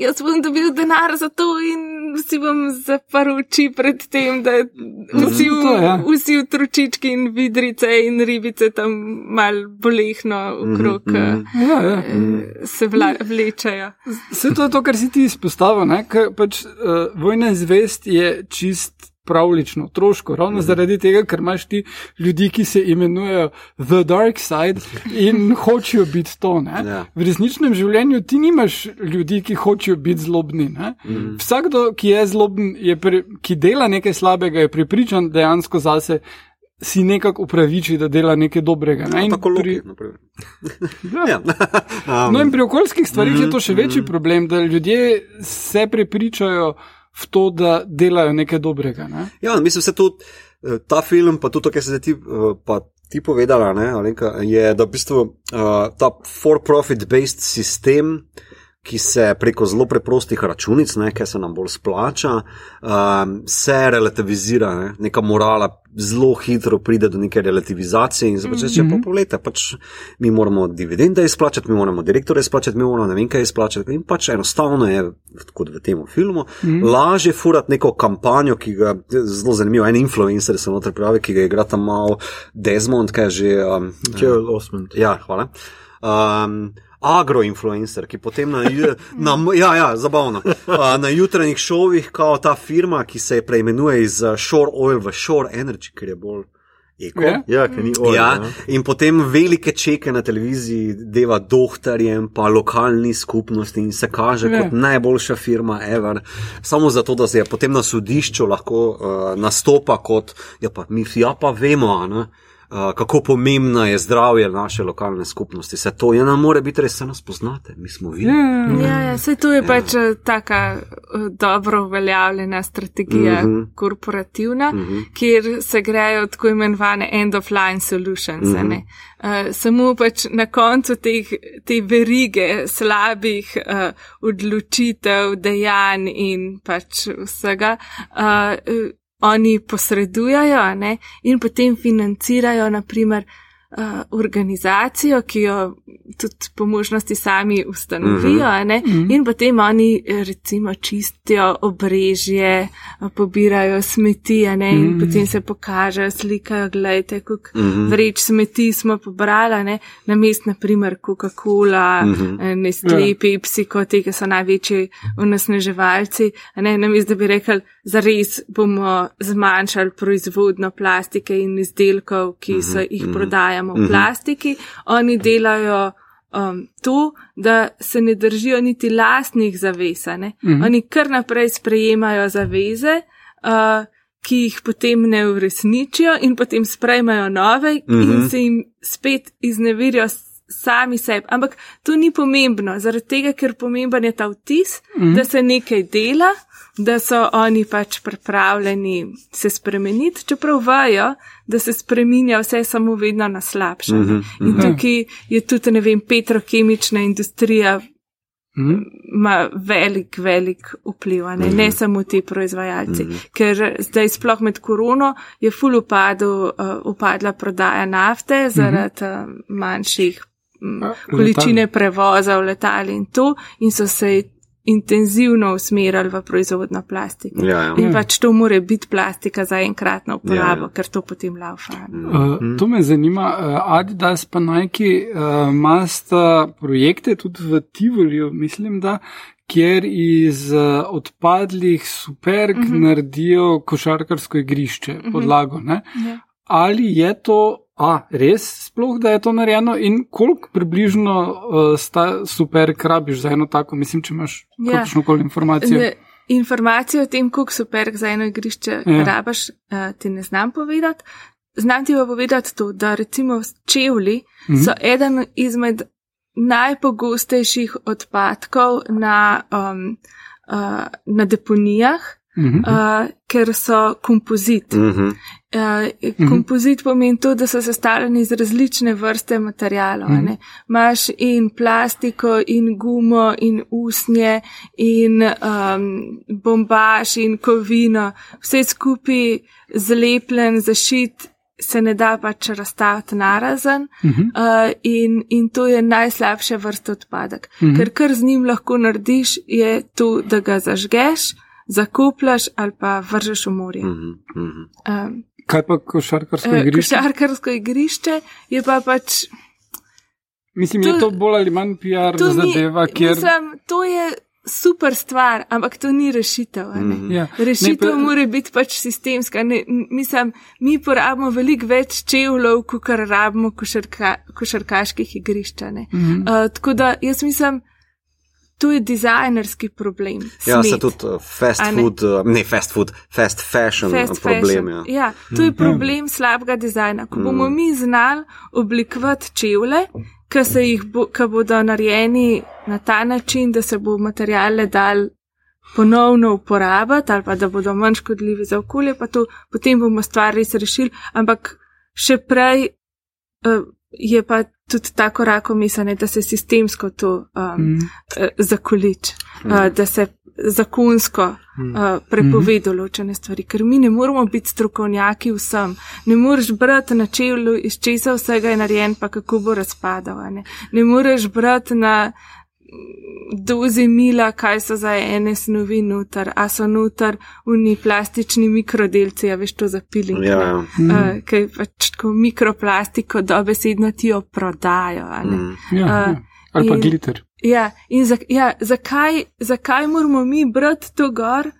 jaz bom dobil denar za to in si bom zaprl oči pred tem, da vsi, v, To, ja. vsi v tručički in vidrice in ribice tam mal bolehno okrog mm -hmm. ja, ja. se vla, vlečajo. Vse to je to, kar si ti izpostavil. ne, ker Pač, uh, vojna zvest je čist. Pravlično, otroško, ravno mm. zaradi tega, ker imaš ti ljudi, ki se imenujejo The Dark Side in hočejo biti to. Ne? Ja. V resničnem življenju ti nimaš ljudi, ki hočejo biti zlobni. Mm. Vsakdo, ki je zloben, je pri, ki dela nekaj slabega, je pripričan dejansko zase, si nekako upraviči, da dela nekaj dobrega. Ne? In Tako pri- loki, naprimer. Ja. Ja. Um, No, in pri okoljskih stvarih je to še večji problem, da ljudje se prepričajo v to, da delajo nekaj dobrega. Ne? Ja, mislim, se tudi eh, ta film, pa tudi to, kar zdaj ti, eh, pa ti povedala, ne, Alenka, je, da v bistvu uh, ta for-profit-based sistem, ki se preko zelo preprostih računic, ne, ki se nam bolj splača, um, se relativizira, ne, neka morala zelo hitro pride do neke relativizacije in zdaj če pa pogledate, pač mi moramo dividende izplačati, mi moramo direktore izplačati, mi moramo ne vem kaj izplačati in pač enostavno je, kot v tem filmu, mm. lažje furati neko kampanjo, ki ga, zelo zanimivo, en influencer se noter pravi, ki ga igra tam malo Desmond, kaj že. Um, Joel Osmond. Ja, hvala. Um, Agroinfluencer, ki potem na, na, ja, ja, zabavno, na jutranjih šovih, kao ta firma, ki se preimenuje iz uh, Shore Oil v Shore Energy, ker je bolj eko. Ja. Ja, ker ni oil. Ja, Ja. in potem velike čeke na televiziji deva doktorjem, pa lokalni skupnosti in se kaže Ja. kot najboljša firma ever. Samo zato, da se je potem na sodišču lahko uh, nastopa kot, ja pa mi ja pa vemo, a ne. Kako pomembna je zdravje naše lokalne skupnosti. Se to je, nam mora biti res, se nas poznate, mi smo vi. Ja, Ja, ja, vse to je pač eh, taka eh, dobro uveljavljena strategija, mm. -hmm. korporativna, mm -hmm. kjer se grejo tako imenovane end-of-line solutions. Mm -hmm. uh, samo pač na koncu teh, te verige slabih uh, odločitev, dejanj in pač vsega. Uh, Oni posredujajo ne, in potem financirajo, naprimer, uh, organizacijo, ki jo tudi po možnosti sami ustanovijo, mm -hmm. in potem oni eh, recimo čistijo obrežje, eh, pobirajo smeti, ne, in mm -hmm. potem se pokažejo, slikajo, gledajte, koliko mm -hmm. vreč smeti smo pobrali, ne, na mest, naprimer, Coca-Cola, mm -hmm. Nestle, Ja. Pepsi, kot te, ki so največji onesnaževalci, a ne, na mest, da bi rekli, zares bomo zmanjšali proizvodno plastike in izdelkov, ki so jih prodajamo v plastiki, oni delajo um, to, da se ne držijo niti lastnih zavez. a ne. Oni kar naprej sprejemajo zaveze. Uh, Ki jih potem ne uresničijo, in potem sprejmajo nove, mm -hmm. in se jim spet izneverijo sami sebi. Ampak to ni pomembno, zaradi tega, ker pomemben je ta vtis, mm -hmm. da se nekaj dela, da so oni pač pripravljeni se spremeniti, čeprav vajo, da se spreminja vse samo vedno na slabše. Mm -hmm. In tukaj je tudi, ne vem, petrokemična industrija Mhm. ima velik, velik vpliv, a ne, mm -hmm. ne samo ti proizvajalci. Mm -hmm. Ker zdaj sploh med korono je ful upadu, uh, upadla prodaja nafte zaradi uh, manjših m, Ja, količine prevoza v letali in to, in so se intenzivno usmerjali v proizvodno plastiko. Ja, ja. In pač to more biti plastika za enkratno uporabo, Ja, ja, ker to potem laufa. Uh, to me zanima. Uh, Adidas pa Nike uh, imata projekte tudi v Tivoliju, mislim, da, kjer iz uh, odpadlih superg uh -huh. naredijo košarkarsko igrišče, uh -huh. podlago. Ne? Ja. Ali je to. A, res sploh, da je to narejeno in koliko približno uh, sta super krabiš za eno tako, mislim, če imaš Ja. kakršno koli informacijo. Ne, informacije o tem, koliko super za eno igrišče Ja. ja. rabaš, uh, ti ne znam povedati. znam ti pa povedati to, da recimo čevlji Mhm. so eden izmed najpogostejših odpadkov na, um, uh, na deponijah, Mhm. uh, ker so kompozit. Mhm. Uh, kompozit pomeni to, da so sestavljeni iz različne vrste materijalov. Mm -hmm. Imáš in plastiko, in gumo, in usnje, in um, bombaž, in kovino, vse skupaj zlepljen, zašit, se ne da pač razstaviti narazen. Mm -hmm. uh, in, in to je najslabša vrsta odpadek. Mm -hmm. Ker kar z njim lahko narediš, je to, da ga zažgeš. Zakupljaš ali pa vržeš v morje. Mhm. Mhm. Um, Kaj pa košarkarsko Eh, igrišče? Košarkarsko igrišče je pa pač. Mislim, to- je to bolj ali manj PR To, zadeva, ni, kjer. mislim, to je super stvar, ampak to ni rešitev. a ne. Mhm. Ja. Rešitev Ne, pa- mora biti pač sistemska. Ne, mislim, mi porabimo veliko več čevljev, kot kar rabimo košarka, košarkaških igrišč. a ne. Mhm. Uh, tako da jaz mislim, to je dizajnerski problem. Ja, se smet. tudi uh, fast ne? food, uh, ne fast food, fast fashion Fast problem. fashion. Ja. Ja, to je problem slabega dizajna. Ko bomo mi znali oblikovati čevlje, ki se jih bo, bodo narejeni na ta način, da se bo materijale dal ponovno uporabiti ali pa da bodo manj škodljivi za okolje, pa to, potem bomo stvar res rešili. Ampak še prej uh, je pa tudi ta korak omislene, da se sistemsko to um, Mhm. eh, zakolič, uh, da se zakonsko uh, prepove določene stvari, ker mi ne moramo biti strokovnjaki vsem. Ne moreš brati na čevlju, iz česa vsega je narejen, pa kako bo razpadal. Ne, ne moreš brati na mm, dozi mila, kaj so za ene snovi noter, a so noter uni plastični mikrodelci, a veš to za piling. Ja, ja. Uh, Kaj pač tako mikroplastiko dobesedno ti jo prodajo. a ne. Mm. Ja, a, ja. Ali pa in- glitter. Ja, in za, ja, zakaj, zakaj moramo mi brati to gor,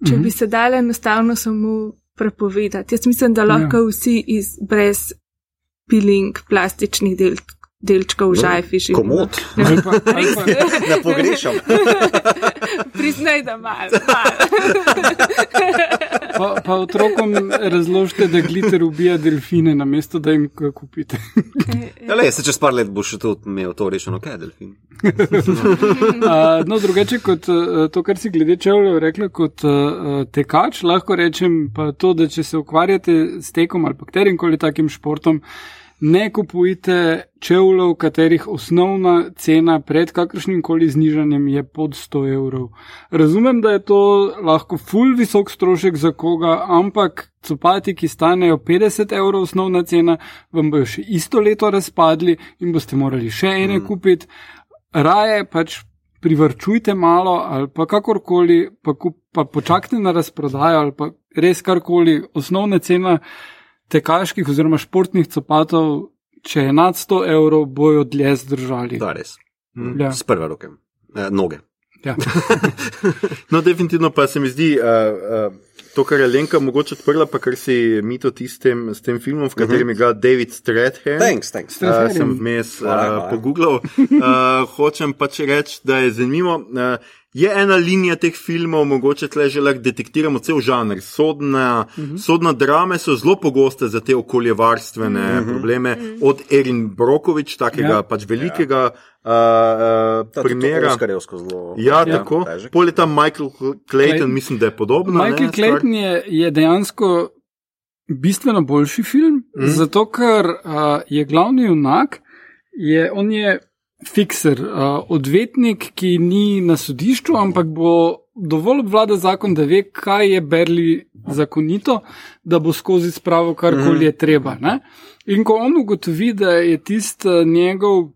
če Mhm. bi se dali enostavno samo prepovedati? Jaz mislim, da lahko ja. vsi iz, brez piling plastičnih del, delčkov žajfi živimo. Komod. Ali pa, ali pa, Ne pogrešam. Priznaj, da malo. malo. pa, pa otrokom razložite, da glitter ubija delfine, namesto da jim ga kupite. Ja, le, se čez par let boš še tudi imel to rešeno, kaj je delfin. Uh, no, drugače kot uh, to, kar si glede čevljev rekla, kot uh, tekač, lahko rečem pa to, da če se ukvarjate s tekom ali pa katerim koli takim športom, ne kupujte čevljev, katerih osnovna cena pred kakršnim koli znižanjem je pod 100 evrov. Razumem, da je to lahko full visok strošek za koga, ampak copati, ki stanejo 50 evrov osnovna cena, vam bojo še isto leto razpadli in boste morali še ene kupiti raje pač privrčujte malo ali pa kakorkoli, pa, kup, pa počakajte na razprodajo ali pa res karkoli. Osnovna cena tekaških oziroma športnih copatov, če je nad 100 evrov, bojo dlje zdržali. Da, res. Ja. S prve roke. Eh, noge. Ja. No, definitivno pa se mi zdi uh, uh, to, kar je Lenka mogoče odprla, pa kar si mi to tistem s tem filmom, v katerem igra David Strathairn. Thanks, thanks. Uh, sem vmes uh, hvala. pogooglal. Uh, hočem pač reči, da je zanimivo. Uh, je ena linija teh filmov, mogoče tle že lahko detektiramo cel žanr. Sodna, uh -huh. sodna drame so zelo pogoste za te okoljevarstvene uh -huh. probleme, od Erin Brokovič, takega Ja. ja. pač velikega uh, uh, Ta primera. Oskarjevsko zelo. Ja, Ja. tako. težek. Pol je tam Michael Clayton, Clayton. mislim, da je podobno. Michael ne. Clayton je, je dejansko bistveno boljši film, mm. zato ker uh, je glavni junak, je, on je fikser, uh, odvetnik, ki ni na sodišču, ampak bo dovolj obvlada zakon, da ve, kaj je berli zakonito, da bo skozi spravo karkoli je treba. Ne? In ko on ugotovi, da je tisti njegov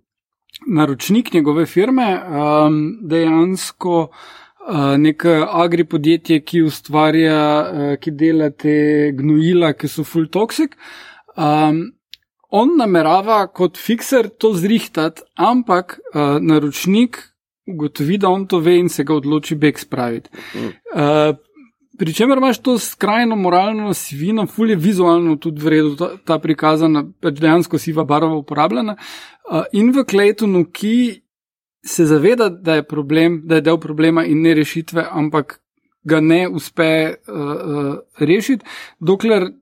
naročnik njegove firme um, dejansko uh, nek agri podjetje, ki ustvarja, uh, ki dela te gnojila, ki so full toxic. Um, on namerava kot fikser to zrihtati, ampak uh, naročnik ugotovi, da on to ve in se ga odloči beg spraviti. Uh, Pričemer imaš to skrajno moralno sivino, ful je vizualno tudi v redu ta, ta prikazana, pač dejansko siva barva uporabljena. Uh, in v Claytonu, ki se zaveda, da je problem, da je del problema in ne rešitve, ampak ga ne uspe uh, uh, rešiti, dokler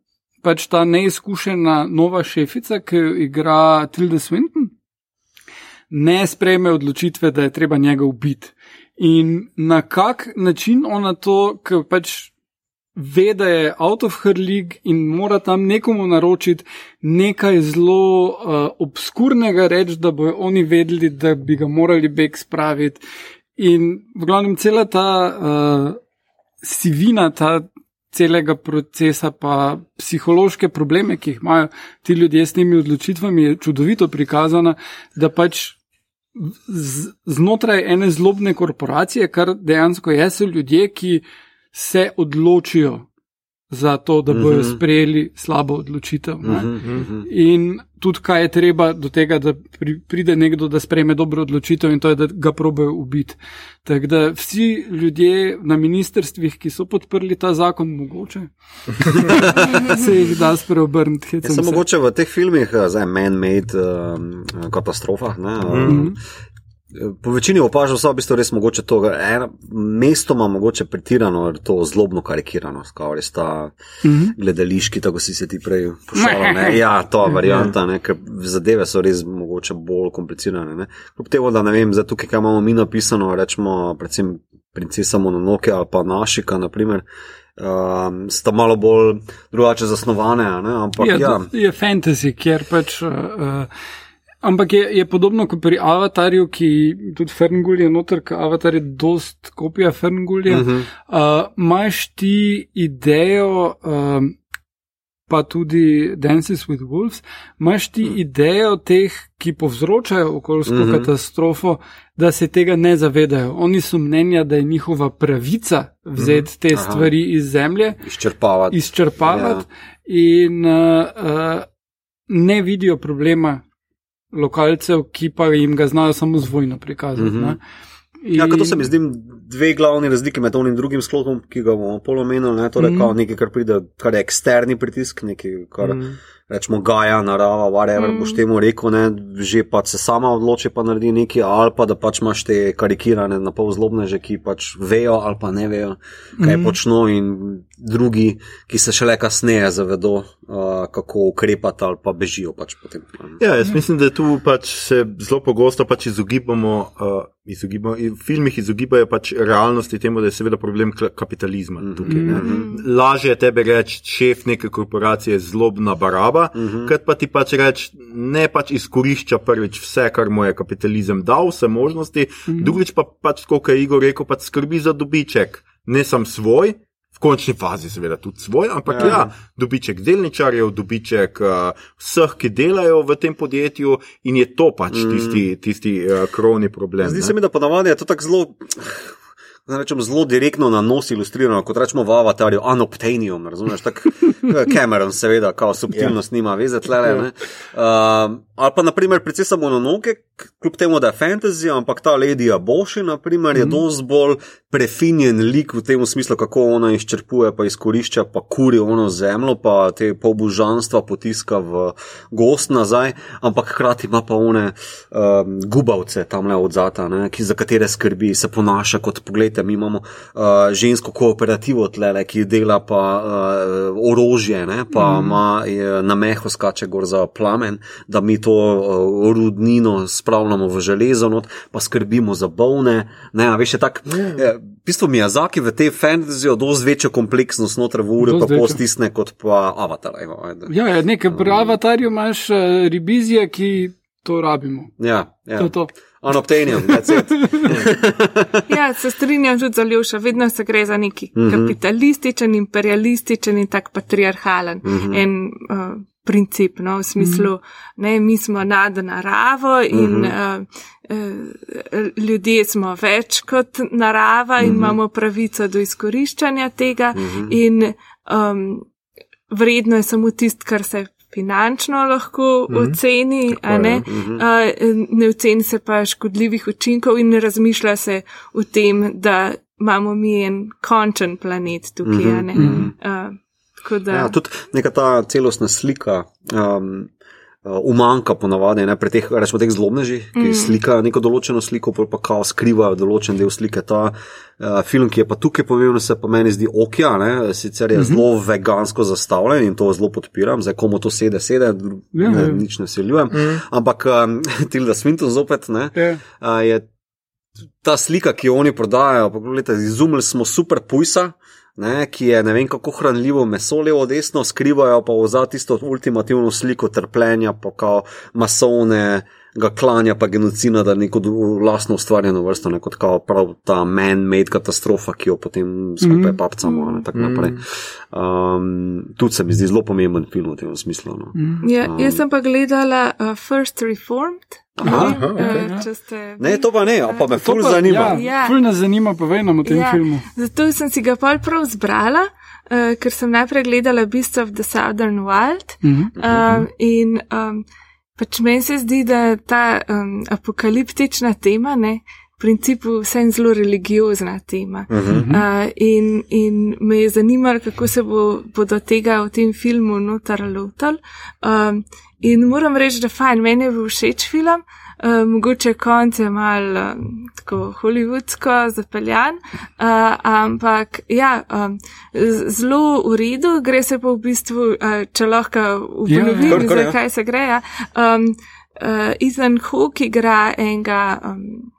pač ta neizkušena nova šefica, ki igra Tilda Swinton, ne sprejme odločitve, da je treba njega ubiti. In na kak način ona to, ker pač ve, da je out of her league in mora tam nekomu naročiti nekaj zelo uh, obskurnega reči, da bojo oni vedeli, da bi ga morali beg spraviti. In v glavnem cela ta uh, sivina, ta celega procesa, pa psihološke probleme, ki jih imajo ti ljudje s temi odločitvami, je čudovito prikazana, da pač z, znotraj ene zlobne korporacije, kar dejansko je, so ljudje, ki se odločijo za to, da bodo Mhm. sprejeli slabo odločitev. ne. Mhm, mhm. In tudi, kaj je treba do tega, da pri, pride nekdo, da sprejme dobro odločitev, in to je, da ga probejo ubiti. Tako da vsi ljudje na ministrstvih, ki so podprli ta zakon, mogoče se jih da spreobrniti. Ja, se. mogoče v teh filmih, eh, zdaj man-made um, katastrofah, ne, um, po večini opažam, da v bistvu res mogoče to, ena, mestoma mogoče pretirano, to zlobno karikirano, kao res ta Mhm. gledališki, tako si se ti prej pošalil. ne. Ja, to varianta, ne, ker zadeve so res mogoče bolj komplicirane. Ne. Kljub temu, da ne vem, zdaj tukaj, kaj imamo mi napisano, rečemo, predvsem princesa Mononoke ali pa Našika, naprimer. Um, sta malo bolj drugače zasnovane, ne? ampak Ja, ja, to je fantasy, kjer pač. Uh, ampak je, je podobno kot pri Avatarju, ki tudi Ferngul je noter, ker Avatar je dost kopija Ferngulja. Mhm. Uh, Imaš ti idejo, um, pa tudi Dances with Wolves, imaš ti idejo teh, ki povzročajo okoljsko Mhm. katastrofo, da se tega ne zavedajo. Oni so mnenja, da je njihova pravica vzeti te Aha. stvari iz zemlje izčrpavati. izčrpavati, in uh, uh, ne vidijo problema lokalcev, ki pa jim ga znajo samo z vojno prikazati. Mm Ja, kot to se mi zdi dve glavni razlike med onim drugim sklopom, ki ga bomo polomenili, ne, torej mm. nekaj, kar pride, kar je eksterni pritisk, nekaj, kar mm. Mm. Rečemo gaja, narava, whatever mm. Boš temu rekel, ne, že pa se sama odloči pa naredi nekaj, ali pa da pač imaš te karikirane, na pol zlobne že, ki pač vejo ali pa ne vejo, kaj mm. Mhm. počno in drugi, ki se šele kasneje zavedo, uh, kako ukrepati ali pa bežijo pač potem. Ja, jaz mislim, da tu pač se zelo pogosto pač izogibamo, uh, izogibamo, v filmih izogibajo pač realnosti temu, da je seveda problem kapitalizma Mhm. tukaj. ne. Mhm. Lažje je tebe reči, šef neke korporacije je zlobna baraba, Mhm. kot pa ti pač reči, ne pač izkorišča prvič vse, kar mu je kapitalizem dal, vse možnosti, Mhm. drugič pa pač, kot je Igor rekel, pač skrbi za dobiček, ne sam svoj. V končni fazi, seveda, tudi svoj, ampak Ja. ja, ja dobiček delničarjev, dobiček uh, vseh, ki delajo v tem podjetju, in je to pač Mm. tisti, tisti uh, krovni problem. Zdi ne. se mi, da ponavadi je to tako zelo. Rečem, zelo direktno na nos ilustrirano, kot rečemo v avatarju, unobtainium, razumeš? Tak, Cameron, seveda, kao subtilnost yeah. nima veze. Yeah. Uh, ali pa, naprimer, princesa Mononoke, kljub temu, da je fantasy, ampak ta Lady Aboshi, naprimer, je mm. dosti bolj prefinjen lik v tem smislu, kako ona izčrpuje, pa izkorišča, pa kuri ono zemljo, pa te polbužanstva potiska v gost nazaj, ampak hkrati ima pa one um, gubavce tam le od zata, ne, ki, za katere skrbi, se ponaša kot pogledajte, mi imamo uh, žensko kooperativo tlele, ki dela pa uh, orožje, ne, pa ima mm. na meho skače gor za plamen, da mi to uh, rudnino spravljamo v železo, not, pa skrbimo za bolne. Ne, a veš, je tak, yeah. v bistvu Miyazaki v tej fantasy dosti večjo kompleksnost znotraj v uri, pa pol večjo. stisne kot pa Avatar. Evo. Ja, ja nekaj pri avatarju imaš uh, revizije, ki to rabimo. ja, ja. To je to. Unobtainium, that's it. Ja, se strinjam tudi za Ljuša, vedno se gre za neki Mhm. kapitalističen, imperialističen in tak patriarhalen Mhm. en uh, princip, no, v smislu, ne, mi smo nad naravo in Mhm. uh, uh, ljudje smo več kot narava in Mhm. imamo pravico do izkoriščanja tega in um, vredno je samo tist, kar se finančno lahko oceni, a ne. Mhm. Uh, ne oceni se pa škodljivih učinkov in ne razmišlja se o tem, da imamo mi en končen planet tukaj. a ne. Mhm. Uh, tako da, Ja, tudi neka ta celostna slika. Um, Uh, umanka ponavadi ne, pri teh, rečemo, teh zlobnežih, ki mm. slikajo neko določeno sliko, pa kao skrivajo določen del slike. Ta uh, film, ki je pa tukaj pomemben, se pa meni zdi okja, ne, sicer je mm -hmm. zelo vegansko zastavljen in to zelo podpiram, zdaj komu to sede, sede, ja, ne, ja. nič ne siljujem. Mm. Ampak um, Tilda Swinton zopet ne, yeah. Ja. uh, je ta slika, ki jo oni prodajajo, pa gledajte, izumili smo super pujsa ne, ki je ne vem kako hranljivo meso levo desno, skrivajo pa za tisto ultimativno sliko trpljenja, pa kao masovne ga klanja, pa genocida, da neko vlastno ustvarjeno vrsto, ne kot kao prav ta man-made katastrofa, ki jo potem skupaj mm. papcamo in tako naprej. Um, tudi se mi zdi zelo pomemben film v tem smislu. No. Mm. Ja, jaz sem pa gledala uh, First Reformed. Aha, aha, okay. ste, ne, to pa ne, pa me ful zanima. Ja, ja. Ful nas zanima, povej nam o tem ja, filmu. Zato sem si ga pol prav zbrala, uh, ker sem najprej gledala Beast of the Southern Wild. Mm -hmm. uh, in um, pač meni se zdi, da ta um, apokaliptična tema, ne, v principu vse zelo religiozna tema. Mm -hmm. uh, in, in me je zanimalo, kako se bo, bodo tega v tem filmu notar lotal. Um, In moram reči, da fajn, meni je bil všeč film, uh, mogoče konc je mal uh, tako hollywoodsko zapeljan, uh, ampak ja, um, zelo v redu, gre se pa v bistvu, uh, če lahko uponovim, yeah, yeah. zakaj se gre. Ja. Um, uh, Ethan Hook igra enega. Um,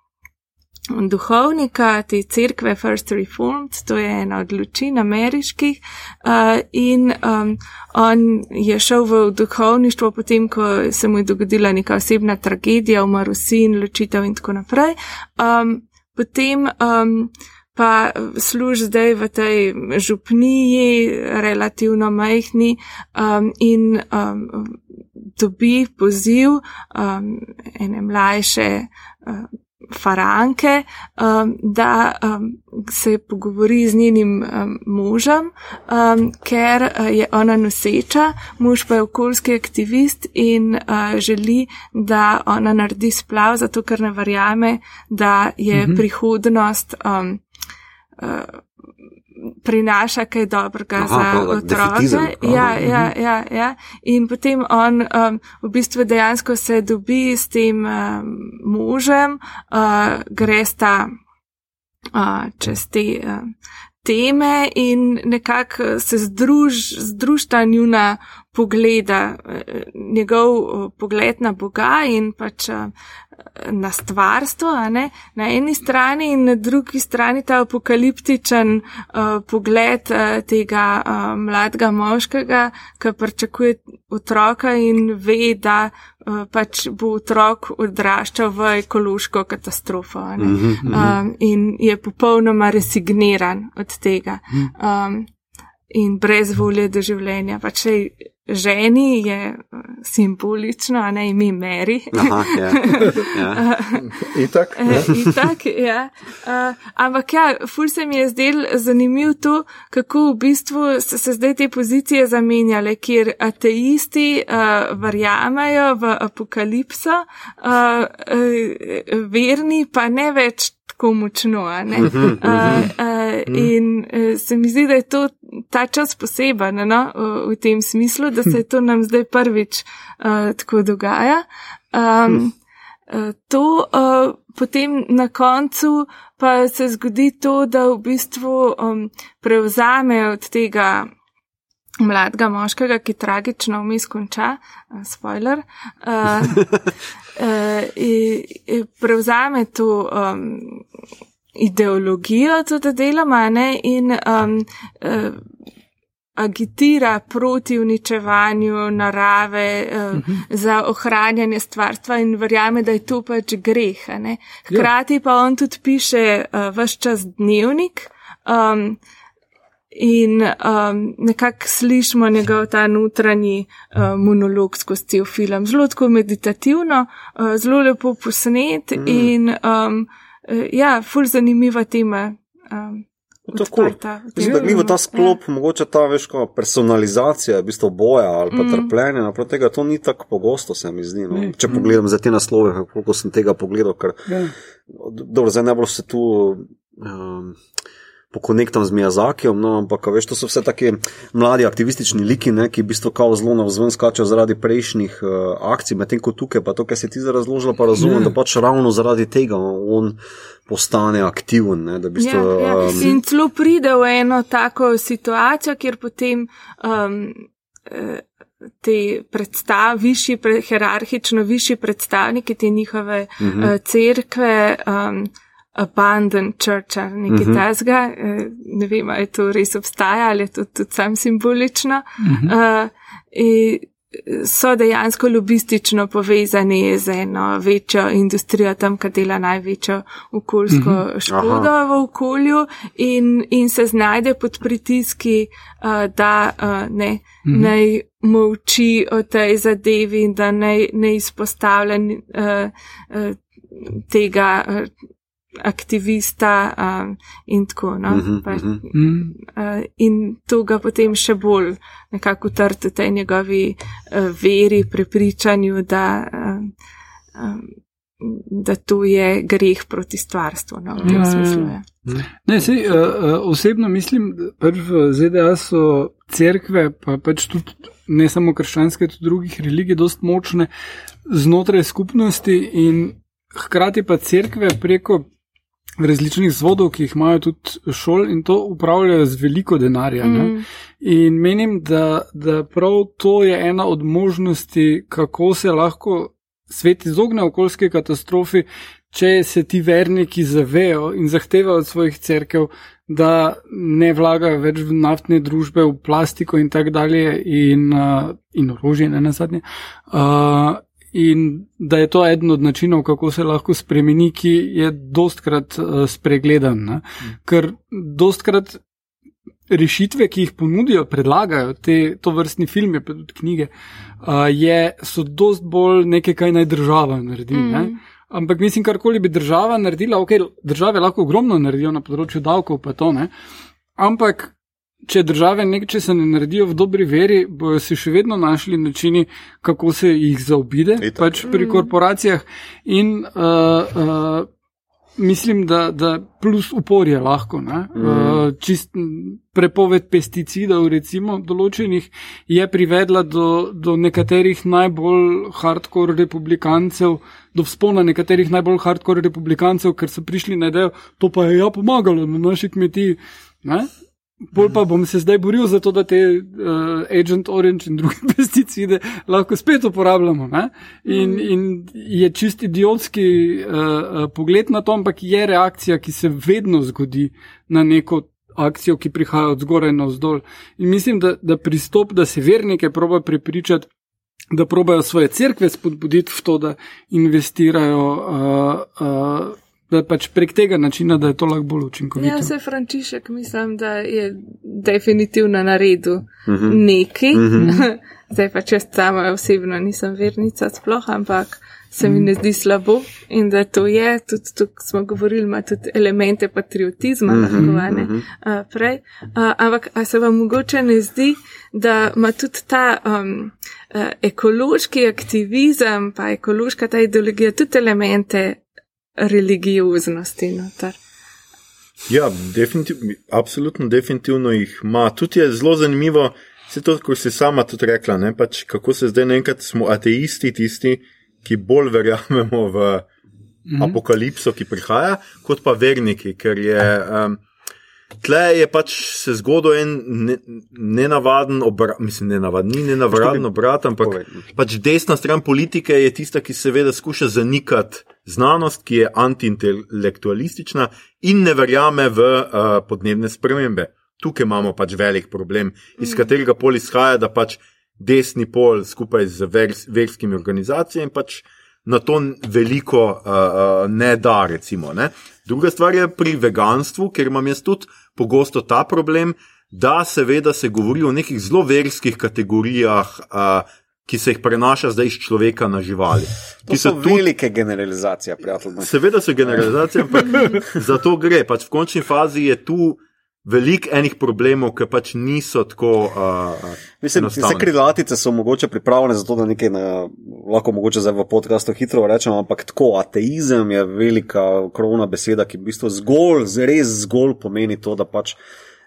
duhovnika te cerkve First Reformed, to je ena od lučin ameriških, uh, in um, on je šel v duhovništvo potem, ko se mu je dogodila neka osebna tragedija, umrl sin, ločitev in tako naprej. Um, potem um, pa služ zdaj v tej župniji, relativno majhni um, in um, dobi poziv um, ene mlajše. Um, faranke, um, da um, se pogovori z njenim um, možem, um, ker uh, je ona noseča, mož pa je okoljski aktivist in uh, želi, da ona naredi splav, zato ker ne verjame, da je -hmm. prihodnost. Um, uh, prinaša kaj dobrega Aha, za otroke. Ja, ja, mhm. ja, ja. In potem on um, v bistvu dejansko se dobi s tem um, možem, uh, gre sta uh, čez te. Um, Teme in nekako se združ, združta njuna pogleda, njegov pogled na Boga in pač na stvarstvo, na eni strani in na drugi strani ta apokaliptičen uh, pogled uh, tega uh, mladega moškega, ki pričakuje otroka in ve, da uh, pač bo otrok odraščal v ekološko katastrofo mm -hmm. um, in je popolnoma resigniran od tega. Um, In brez volje do življenja. Pač ženi je eh, simbolično, a ne ime Meri. Aha, ja. ja. Itak. Eh, ja. Itak, ja. Uh, ampak ja, ful se mi je zdel zanimiv to, kako v bistvu so se zdaj te pozicije zamenjale, kjer ateisti uh, verjamejo v apokalipso, uh, uh, verni pa ne več tako močno. Uh, uh, in uh, se mi zdi, da je to ta čas poseben no, v, v tem smislu, da se to nam zdaj prvič uh, tako dogaja. Um, uh, to uh, potem na koncu pa se zgodi to, da v bistvu um, prevzame od tega. Mladega moškega, ki tragično vmes konča, uh, spoiler, uh, uh, prevzame to um, ideologijo, tudi deloma, ne, in um, uh, agitira proti uničevanju narave, uh, uh -huh. za ohranjanje stvarstva in verjame, da je to pač greh. Ne. Hkrati pa on tudi piše uh, vse čas dnevnik. Um, In um, nekako slišimo njegov ta notranji uh, monolog skozi cel film. Zelo tako meditativno, uh, zelo lepo posnet mm. in um, uh, ja, ful zanimiva tema. Um, Tako je. Mislim, da glede ta sklop, ja. mogoče ta veška personalizacija, v bistvu boja ali pa mm. trpljenja, naproti tega to ni tako pogosto, se mi zdi. No. Če mm. pogledam za te naslove, koliko sem tega pogledal, ker ja. dobro, zdaj najbolj se tu. Um, pokonektam z Miyazakijem, no, ampak veš, to so vse taki mladi aktivistični liki, ne, ki v bistvu kao zelo na vzven skačejo zaradi prejšnjih uh, akcij, medtem ko tukaj, pa to, kar si ti zdaj razložila, pa razumem, Ne. da pač ravno zaradi tega on postane aktiven, ne, da v bistvu. Ja, ja. um, In celo pride v eno tako situacijo, kjer potem um, eh, te predstav, višji, pre, hierarhično višji predstavniki te njihove uh Mhm. -huh. uh, cerkve, um, abandon church ali nekaj uh Mhm. -huh. tasga, eh, ne vem, ali to res obstaja ali je to tudi sam simbolično. Mhm. Uh, in, So dejansko lobistično povezani z eno večjo industrijo, tam, ki dela največjo okoljsko Mhm. mm -hmm. škodo v okolju, in, in se znajde pod pritiski, uh, da uh, ne, mm -hmm. naj molči o tej zadevi in da naj ne izpostavlja uh, uh, tega uh, aktivista um, in tako. No? Mhm, Pa, mhm. Mm. Uh, in to ga potem še bolj nekako trti v tej njegovi uh, veri, prepričanju, da, um, um, da to je greh proti stvarstvu. No, v tem Ja, ja, smislu. ja. Ja. Ne, sej, uh, uh, osebno mislim, da pač v ZDA so cerkve, pa pač tudi ne samo krščanske, tudi drugih religij, dost močne znotraj skupnosti in hkrati pa cerkve preko različnih zvodov, ki jih imajo tudi šol in to upravljajo z veliko denarja. Mm. In menim, da, da prav to je ena od možnosti, kako se lahko svet izogne okoljski katastrofi, če se ti verniki zavejo in zahtevajo od svojih cerkev, da ne vlagajo več v naftne družbe, v plastiko in tako dalje, in, uh, in orožje, ne na zadnje. Uh, In da je to eden od načinov, kako se lahko spremeni, ki je dostkrat uh, spregledan. Ne? Ker dostkrat rešitve, ki jih ponudijo, predlagajo te, to vrstni filme, pa tudi knjige, uh, je, so dost bolj nekaj, kaj naj država naredi. Mm. Ne? Ampak mislim, karkoli bi država naredila, ok, države lahko ogromno naredijo na področju davkov, pa to ne. Ampak, če države nekaj ne naredijo v dobri veri, bojo si še vedno našli načini, kako se jih zaobide, Itak. pač pri korporacijah. In uh, uh, mislim, da, da plus upor je lahko. Mm. Uh, čist prepoved pesticidov, recimo, določenih, je privedla do, do nekaterih najbolj hardcore republikancev, do vzpona nekaterih najbolj hardcore republikancev, ker so prišli na idejo, to pa je ja pomagalo na naši kmetiji. Ne? Bolj pa bom se zdaj boril za to, da te uh, Agent Orange in druge pesticide lahko spet uporabljamo. Ne? In, in je čist idiotski uh, pogled na to, ampak je reakcija, ki se vedno zgodi na neko akcijo, ki prihaja od zgoraj na vzdolj. In mislim, da, da pristop, da se vernike proba prepričati, da probajo svoje cerkve spodbuditi v to, da investirajo. Uh, uh, Da pač prek tega načina, da je to lahko bolj učinkovito. Ja, se Frančišek, mislim, da je definitivno naredil Mhm. mm -hmm. nekaj. Mm Mhm. -hmm. Zdaj pa če sama osebno nisem vernica sploh, ampak se mi ne zdi slabo in da to je, tudi tukaj smo govorili, ima tudi elemente patriotizma, Mhm, lahko ne mhm. uh, prej. Uh, ampak a se vam mogoče ne zdi, da ima tudi ta um, uh, ekološki aktivizem, pa ekološka ta ideologija tudi elemente religioznosti noter. Ja, definitivno, absolutno, definitivno jih ima. Tudi je zelo zanimivo, se to, kot si sama tudi rekla, ne, pač, kako se zdaj naenkrat smo ateisti, tisti, ki bolj verjamemo v Mhm. apokalipso, ki prihaja, kot pa verniki, ker je. Um, Tle je pač se zgodil en ne- nenavaden obrat, mislim, nenavaden, ni nenavaden obrat, ampak Povej. pač desna stran politike je tista, ki seveda skuša zanikati znanost, ki je antiintelektualistična in ne verjame v uh, podnebne spremembe. Tukaj imamo pač velik problem, iz katerega pol izhaja, da pač desni pol skupaj z vers, verskimi organizacijami pač na to veliko uh, uh, ne da. Recimo, ne. Druga stvar je pri veganstvu, ker imam jaz tudi pogosto ta problem, da seveda se govori o nekih zelo verskih kategorijah. Uh, Ki se jih prenaša zdaj iz človeka na živali. To so tudi velike generalizacije, prijatelj. moj. Seveda so generalizacije, ampak za to gre. Pač v končni fazi je tu veliko enih problemov, ki pač niso tako. Uh, Mislim, da vse krilatice so mogoče pripravljene za to, da nekaj ne, lahko mogoče zdaj v podkastu hitro rečemo, ampak tako, ateizem je velika krovna beseda, ki v bistvu zgolj, res zgolj pomeni to, da pač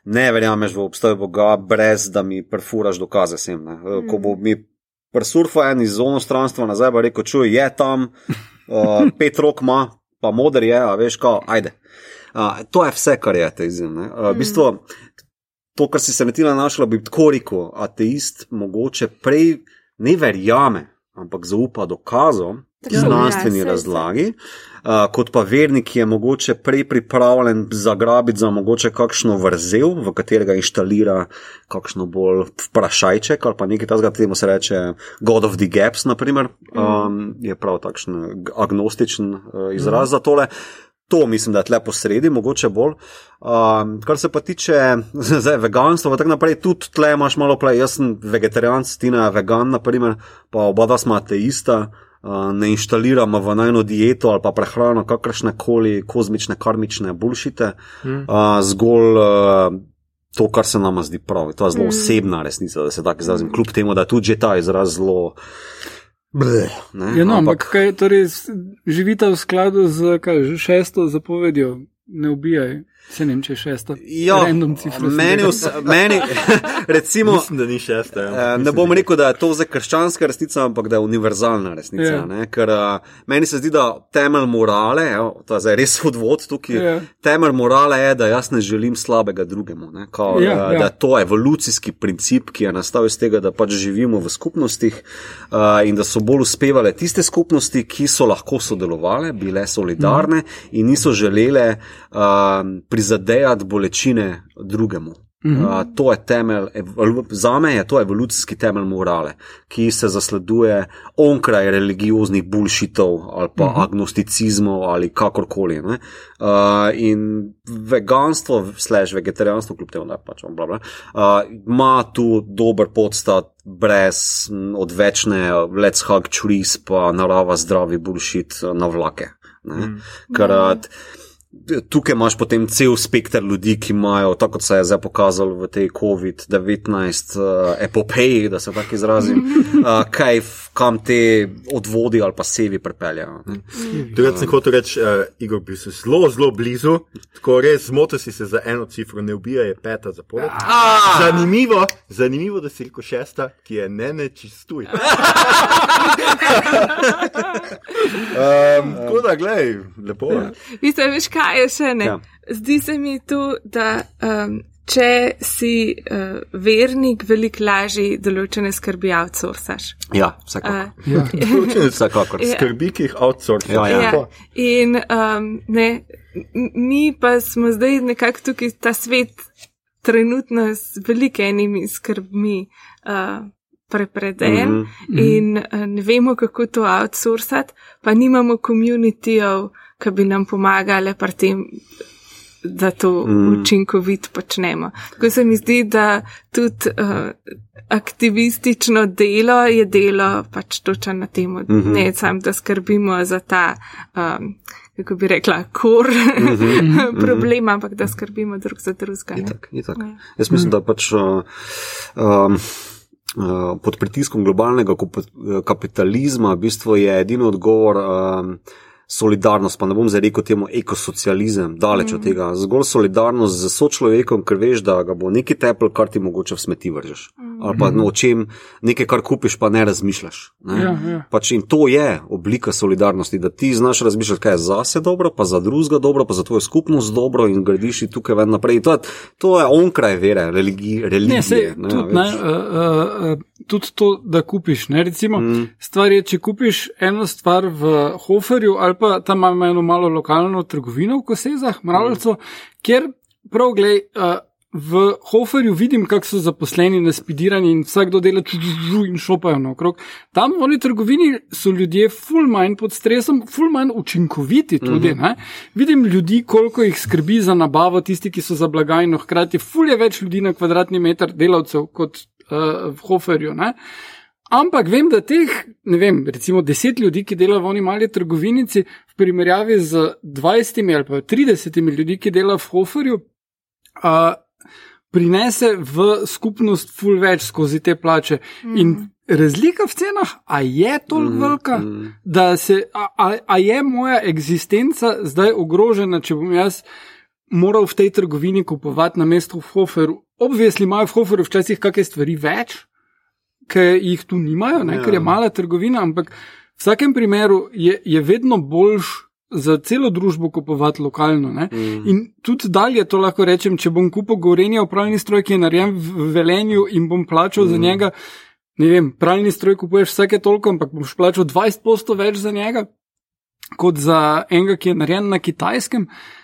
ne verjameš v obstoj Boga, brez da mi perfuraš dokaze sem. Ne. Ko bo mi presurfa en iz zonostranstva nazaj, pa reko, čuj, je tam, uh, pet rok ima, pa moder je, a veš, kao, ajde. Uh, to je vse, kar je ateizem. Uh, v bistvu, to, kar si se metila našla, bi tako rekel, ateist mogoče prej ne verjame, ampak zaupa dokazom, znanstveni ja, razlagi, uh, kot pa vernik, je mogoče prej pripravljen zagrabiti za mogoče kakšno vrzel, v katerega inštalira kakšno bolj vprašajček ali pa nekaj takega, temu se reče God of the Gaps, naprimer, um, je prav takšen agnostičen uh, izraz mm. za tole. To mislim, da je tle posredi, mogoče bolj. Um, kar se pa tiče zdaj, veganstva, pa tako naprej, tudi tle imaš malo prej. Jaz sem vegetarijan, Tina je vegan, naprimer, pa oba dva smo ateista, uh, ne inštaliramo v najno dieto ali pa prehrano kakršne koli kozmične, karmične bulšite, hmm. uh, zgolj. Uh, To, kar se nam zdi prav, to je zelo mm. osebna resnica, da se tako izrazim. Kljub temu, da je tudi ta izraz zelo Bleh, ne, ja, no, ampak, ampak kaj torej živite v skladu z kaj, šesto zapovedjo, ne ubijaj. Se ne vem, če je šesta. Ja, meni, vse, meni recimo, Mislim, da ni šesta. Ja. Eh, ne bom rekel, da je to zdaj krščanska resnica, ampak da je univerzalna resnica. Ja. Ker uh, meni se zdi, da temelj morale, evo, to je zdaj res odvod tukaj, ja. temelj morale je, da jaz ne želim slabega drugemu. Kao, ja, da, ja. da je to evolucijski princip, ki je nastal iz tega, da pač živimo v skupnostih uh, in da so bolj uspevale tiste skupnosti, ki so lahko sodelovale, bile solidarne mm. in niso želele. Uh, prizadejati bolečine drugemu. Mm -hmm. uh, to je temelj, za me je to evolucijski temelj morale, ki se zasleduje onkraj religioznih bulšitev ali pa mm -hmm. agnosticizmov ali kakorkoli. Uh, in veganstvo, slash vegetarijanstvo, kljub temu, da pač bla, bla, uh, ima tu dober podstat brez odvečne let's hug trees pa narava zdravi bulšit na vlake. Mm -hmm. Ker, uh, tukaj imaš potem cel spekter ljudi, ki imajo, tako kot se je zdaj pokazalo v tej COVID-19 uh, epopeji, da se tako izrazim, uh, kaj, kam te odvodi ali pa sevi pripeljajo. Drugič, sem hotel reči, uh, Igor, bi se zelo, zelo blizu, tako res zmotil si se za eno cifro, ne ubija je peta zapored. Zanimivo, zanimivo, da si rekel šesta, ki je ne nečistuje. um, tako da, gledaj, lepo. Vi ste veš, kaj je še ne. Ja. Zdi se mi tu, da um, če si uh, vernik, veliko lažje določene skrbi outsourcaš. Ja, vsekakor. Uh, ja. Ja. Skrbi, ki jih outsourcaš. Ja, ja. ja. In um, ne, mi pa smo zdaj nekako tukaj ta svet. Trenutno z velikimi skrbmi uh, prepreden mm -hmm. in uh, ne vemo, kako to outsourcati, pa nimamo komunitijev, ki bi nam pomagali pri tem, da to mm. učinkovito počnemo. Tako se mi zdi, da tudi uh, aktivistično delo je delo pač točno na tem, mm -hmm. ne sam, da skrbimo za ta. Um, Kako bi rekla, kor mm -hmm, problem, ampak da skrbimo drug za drugega. Ja. Jaz mislim, da pač uh, um, uh, pod pritiskom globalnega kapitalizma v bistvu je edini odgovor. Um, solidarnost, pa ne bom zdaj rekel temu ekosocializem, daleč mm. od tega, zgolj solidarnost z sočlovekom, ker veš, da ga bo neki tepel, kar ti mogoče v smeti vržeš. Mm. Ali pa no, o čem nekaj, kar kupiš, pa ne razmišljaš. Ne? Ja, ja. Pač in to je oblika solidarnosti, da ti znaš razmišljati, kaj je za sebe dobro, pa za drugega dobro, pa za tvojo skupnost dobro in gradiš ti tukaj ven naprej. To je, to je onkraj vere, religi, religije. Ne, sej, ne, tudi, ne, uh, uh, tudi to, da kupiš. Ne? Recimo, mm. stvar je, če kupiš eno stvar v Hoferju ali pa tam imamo eno malo lokalno trgovino v Kosezah, Mravljco, mm. kjer prav glej. Uh, V Hoferju vidim, kako so zaposleni naspidirani in vsakdo dela čužu in šopajo naokrog. Tam v oni trgovini so ljudje ful manj pod stresom, ful manj učinkoviti tudi. Mhm. -huh. Vidim ljudi, koliko jih skrbi za nabavo, tisti, ki so za blagajno, hkrati ful je več ljudi na kvadratni meter delavcev kot uh, v Hoferju. Ne? Ampak vem, da teh, ne vem, recimo deset ljudi, ki delajo v oni mali trgovinici, v primerjavi z dvajsetimi ali pa tridesetimi ljudmi, ki delajo v Hoferju, uh, prinese v skupnost ful več skozi te plače. Mm. In razlika v cenah, a je toliko mm. velika, da se, a, a, a je moja eksistenca zdaj ogrožena, če bom jaz moral v tej trgovini kupovati na mestu v Hoferu. Obvisli imajo v Hoferu včasih kakšne stvari več, ki jih tu nimajo, ne, ja. ker je mala trgovina, ampak v vsakem primeru je, je vedno boljš za celo družbo kupovati lokalno. Mm. In tudi dalje to lahko rečem, če bom kupil gorenje v pravni stroj, ki je narejen v velenju in bom plačal mm. za njega. Ne vem, pravni stroj kupuješ vsake toliko, ampak boš plačal 20% več za njega, kot za enega, ki je narejen na kitajskem. Uh,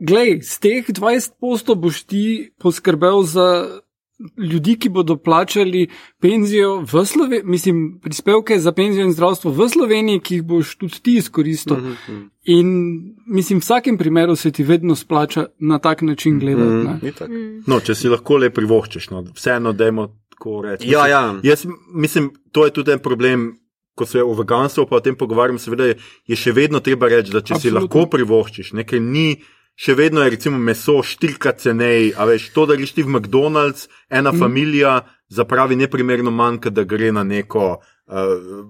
glej, z teh 20% boš ti poskrbel za ljudi, ki bodo plačali penzijo v Sloveniji, mislim, prispevke za penzijo in zdravstvo v Sloveniji, ki jih boš tudi ti izkoristil. Mm -hmm. In mislim, v vsakem primeru se ti vedno splača na tak način gledati. Mm -hmm. no, če si lahko le privoščiš, no, vseeno, da imamo tako reči. Ja, ja. Jaz mislim, to je tudi en problem. Ko se o veganstvu pa o tem pogovarjam, seveda je, je še vedno treba reči, da če Absolutno. si lahko privoščiš, nekaj ni še vedno je recimo meso štirikrat cenej, a veš, to, da greš ti v McDonald's, ena mm. familija zapravi neprimerno manj, da gre na neko. Uh,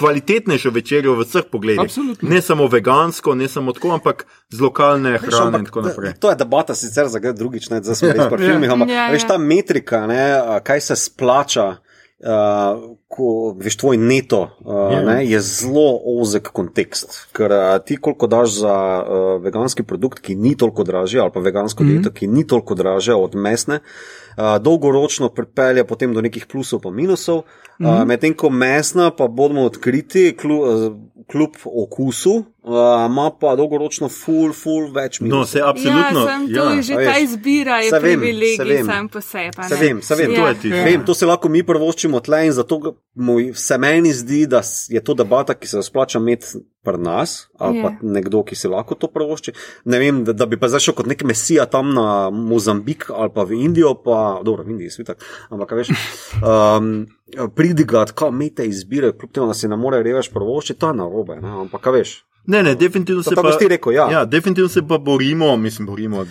Kvalitetnejšo večerjo v vseh pogledih. Absolutno. Ne samo vegansko, ne samo tako, ampak z lokalne hrane veš, ampak, in tako naprej. To je debata sicer za drugič, ne za smeri ja. filmih, ampak ja, veš ja. ta metrika, ne, kaj se splača uh, ko veš tvoj neto, uh, yeah. ne, je zelo ozek kontekst. Ker uh, ti, koliko daš za uh, veganski produkt, ki ni toliko dražji, ali pa vegansko mm -hmm. dieto, ki ni toliko dražje od mesne, uh, dolgoročno pripelje potem do nekih plusov in minusov. Mm -hmm. uh, Medtem ko mesna, pa bomo odkriti, kljub, kljub okusu, ima uh, pa dolgoročno ful, ful več minusov. No, se absolutno. Ja, sem tu ja. že ta izbira, je privilegij sam po sebi. Se vem, se vem, ja. to je ti. Ja. Vem, to se lahko mi prvoščimo tle in zato se meni zdi, da je to debata, ki se jo splača imeti pri nas, ali yeah. pa ja. nekdo, ki se lahko to prvošči. Ne vem, da, da bi pa zašel kot nek mesija tam na Mozambik ali pa v Indijo, pa dobro, v Indiji svitak, ampak veš. Um, Pridigati, kaj imate izbire, kljub temu, da se ne more reveč prvošči, to je na robe, ampak veš. Ne, ne, definitivno se, pa, rekel, ja. Ja, definitivno se pa borimo, mislim, borimo.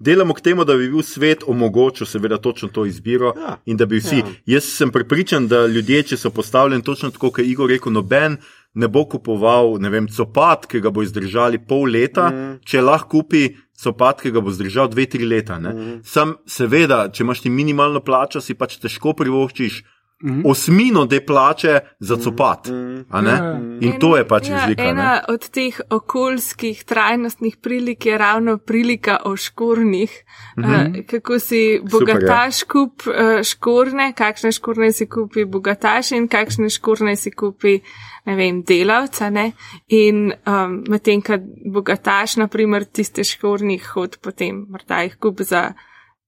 Delamo k temu, da bi bil svet omogočil, seveda, točno to izbiro ja. in da bi vsi. Ja. Jaz sem prepričan, da ljudje, če so postavljeni točno tako, kot je Igor rekel, noben ne bo kupoval, ne vem, copat, ki ga bo izdržali pol leta, mm. če lahko kupi copat, ki ga bo izdržal dve, tri leta. Mm. Sam, seveda, če imaš ti minimalno plačo, si pač težko privoščiš -hmm. osmino te plače za copat. Mm -hmm. Ja. In to je pač ja, razlika. Ena ne? od teh okoljskih trajnostnih prilik je ravno prilika o škornih. Mm -hmm. uh, kako si bogataš Super, ja. kup uh, škorne, kakšne škorne si kupi bogataš in kakšne škorne si kupi. Ne vem, delavca, ne? in um, medtem, ko bogataš, naprimer, tiste škornih hod, potem morda jih kup za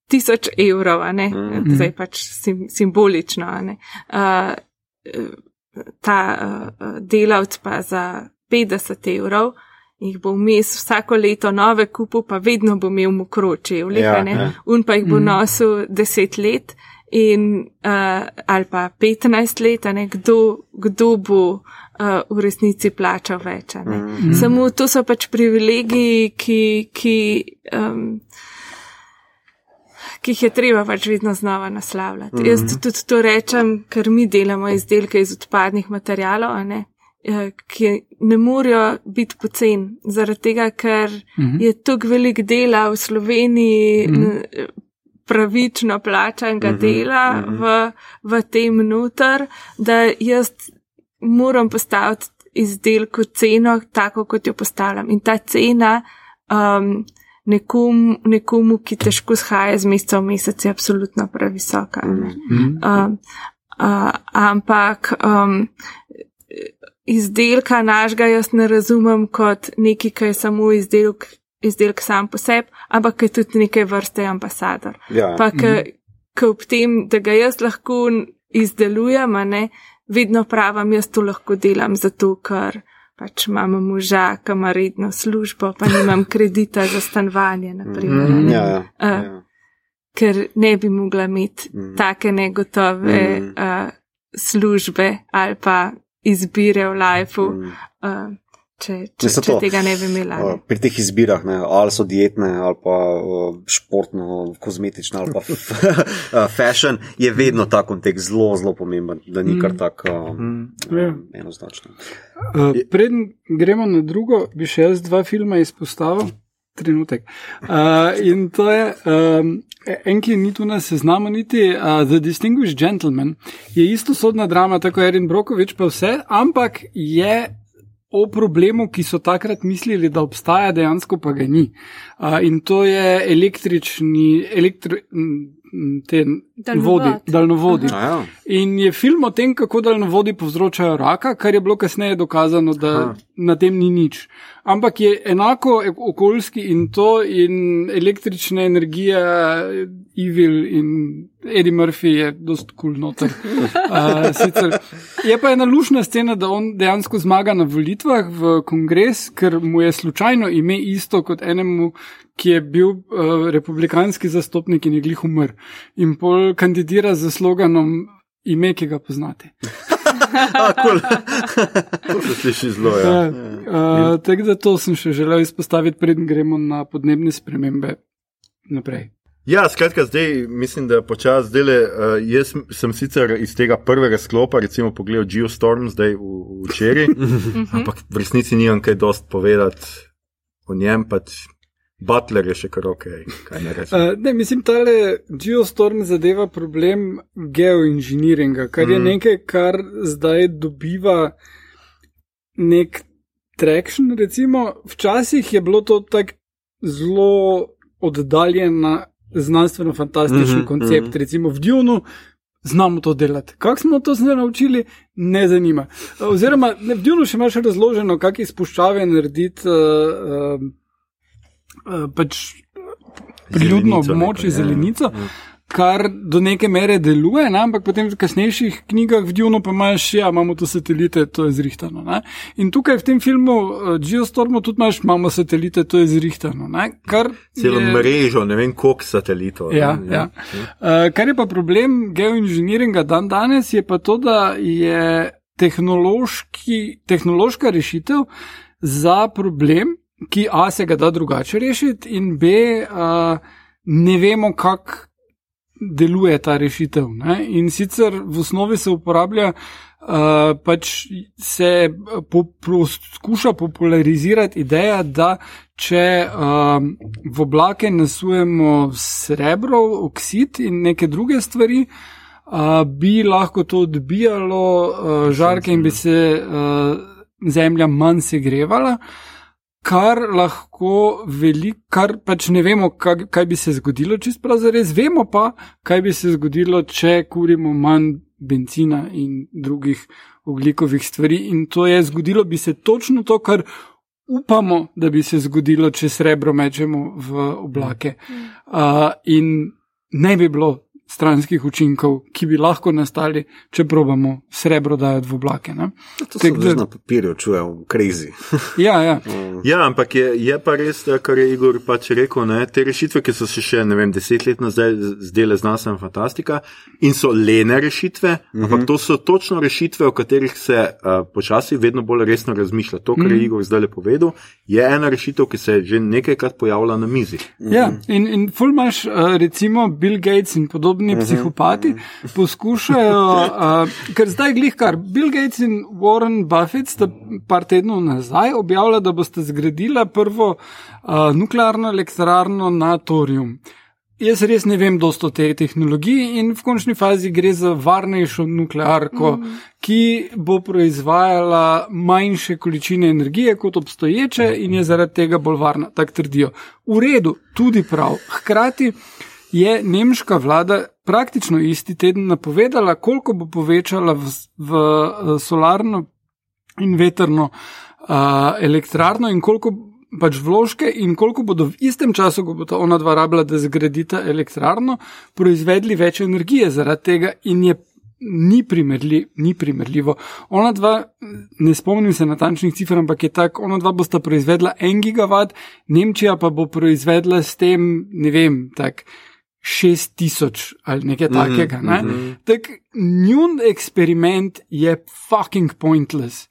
tisoč evrov, mm -hmm. zdaj pač sim, simbolično. Uh, ta uh, delavc pa za 50 evrov. Jih bo vmes vsako leto nove kupu, pa vedno bo imel mokroče, ja, ja. un pa jih bo mm. nosil 10 let in, uh, ali pa 15 let, ne, kdo, kdo bo uh, v resnici plačal več. Mm. Samo to so pač privilegiji, ki. ki um, ki jih je treba pač vedno znova naslavljati. Mm -hmm. Jaz tudi to rečem, ker mi delamo izdelke iz odpadnih materijalov, ne, eh, ki ne morejo biti poceni, zaradi tega, ker mm -hmm. je tako velik dela v Sloveniji. Mm -hmm. Pravično plačanega mm -hmm, dela mm -hmm. v, v tem noter, da jaz moram postaviti izdelku ceno, tako kot jo postavljam. In ta cena um, nekom, nekomu, ki težko shaja z meseca v mesec, je absolutno previsoka. Mm. Um, uh, ampak um, izdelka našega jaz ne razumem kot nekaj, ki je samo izdelek, izdelek sam po sebi, ampak je tudi neke vrste ambasador. Ja. Pa, ki mm. ob tem, da ga jaz lahko izdelujem, ne, vedno pravim, jaz to lahko delam zato, ker pač imamo moža, ki ima redno službo, pa nimam kredita za stanovanje. Naprimer, mm, ja, ja, ja. Uh, ker ne bi mogla imeti mm. take negotove mm. uh, službe ali pa izbire v lifeu. Mm. Uh, če, če, če to, tega ne bi imela. Ne. Pri teh izbirah, ne, ali so dietne, ali pa športno, kozmetične, ali pa fashion, je vedno ta kontekst zelo, zelo pomemben, da ni kar tako um, Ja. um, enoznačno. Uh, preden gremo na drugo, bi še jaz dva filma izpostavil. Trenutek. Uh, in to je um, en, ki ni tu na seznamu, niti uh, The Distinguished Gentleman, je isto sodna drama, tako Erin Brokovič, pa vse, ampak je o problemu, ki so takrat mislili, da obstaja, dejansko pa ga ni. Uh, in to je električni, elektri, te Daljnovod. vodi, daljnovodi. A Ja. In je film o tem, kako daljnovodi povzročajo raka, kar je bilo kasneje dokazano, da Aha. na tem ni nič. Ampak je enako okoljski in to, in električna energija, Evil in Eddie Murphy je dost kul cool noter. Uh, sicer, je pa ena lušna scena, da on dejansko zmaga na volitvah v kongres, ker mu je slučajno ime isto kot enemu, ki je bil uh, republikanski zastopnik in je glih umrl. In pol kandidira z sloganom ime, ki ga poznate. A, cool. To se sliši zelo. Ja. Ja, uh, Tako da to sem še želel izpostaviti, preden gremo na podnebne spremembe naprej. Ja, skratka, zdaj mislim, da počasi zdaj. Uh, jaz sem sicer iz tega prvega sklopa, recimo, pogledal Geostorm zdaj včeraj, ampak v resnici nimam kaj dost povedati o njem. Pač Butler je še kar ok, kaj ne rečem. Uh, ne, mislim, da Geostorm zadeva problem geoinženiringa, kar je Mhm. nekaj, kar zdaj dobiva nek traction. Recimo, včasih je bilo to tako zelo oddaljena znanstveno-fantastičen Mhm, koncept. mhm. Recimo v Dunu znamo to delati. Kako smo to zdaj naučili, ne zanima. Oziroma, ne, v Dunu še imaš razloženo, kakšne izpuščave narediti. Uh, uh, pač priljudno Zelenico območje, neko, ja. zelenico, kar do neke mere deluje, ne? ampak potem v kasnejših knjigah v Djunu pa imaš, ja, imamo tu satelite, to je zrihtano. Ne? In tukaj v tem filmu uh, Geostormu tudi imaš, imamo satelite, to je zrihtano. Celo je- mrežo, ne vem koliko satelitov. Ja, ne, ja. Uh, kar je pa problem geoinženiringa dan danes, je pa to, da je tehnološka rešitev za problem, ki A se ga da drugače rešiti, in B uh, ne vemo, kako deluje ta rešitev. Ne? In sicer v osnovi se uporablja. Uh, pač se po, poskuša popularizirati ideja, da če um, v oblake nasujemo srebro, oksid in neke druge stvari, uh, bi lahko to odbijalo uh, žarke in bi se uh, zemlja manj segrevala. Kar lahko veliko, kar pač ne vemo, kaj, kaj bi se zgodilo, če sprav zares, vemo pa, kaj bi se zgodilo, če kurimo manj benzina in drugih oglikovih stvari. In to je zgodilo bi se točno to, kar upamo, da bi se zgodilo, če srebro mečemo v oblake. Uh, in ne bi bilo stranskih učinkov, ki bi lahko nastali, če probamo srebro dajati v oblake. Ne? To se da- že na papirju čuje, v krizi. Ja, ja. Ja, ampak je, je pa res, da, kar je Igor pač rekel, ne, te rešitve, ki so se še ne vem, deset let nazaj zdele znanstvena fantastika in so lene rešitve, uh -huh. ampak to so točno rešitve, o katerih se uh, počasi vedno bolj resno razmišlja. To, kar je Igor zdaj le povedal, je ena rešitev, ki se je že nekajkrat pojavila na mizi. Ja, in, in ful imaš, uh, recimo, Bill Gates in podobni psihopati poskušajo, uh, ker zdaj glih kar Bill Gates in Warren Buffett sta par tednov nazaj objavila, da boste zgradila prvo uh, nuklearno elektrarno na Torium. Jaz res ne vem dosto o tej tehnologiji in v končni fazi gre za varnejšo nuklearko, mm. ki bo proizvajala manjše količine energije kot obstoječe in je zaradi tega bolj varna, tako trdijo. V redu, tudi prav. Hkrati je nemška vlada praktično isti teden napovedala, koliko bo povečala v, v eh, solarno in veterno uh, elektrarno in koliko pač vložke in koliko bodo v istem času, ko bo ta ona dva rabila, da zgradita elektrarno, proizvedli več energije zaradi tega in je. Ni, primerli, ni primerljivo. Ona dva, ne spomnim se natančnih cifr, ampak je tako, ona dva bosta proizvedla en gigavat, Nemčija pa bo proizvedla s tem, ne vem, tako šest tisoč ali nekaj takega. Ne? Tak, njun eksperiment je fucking pointless.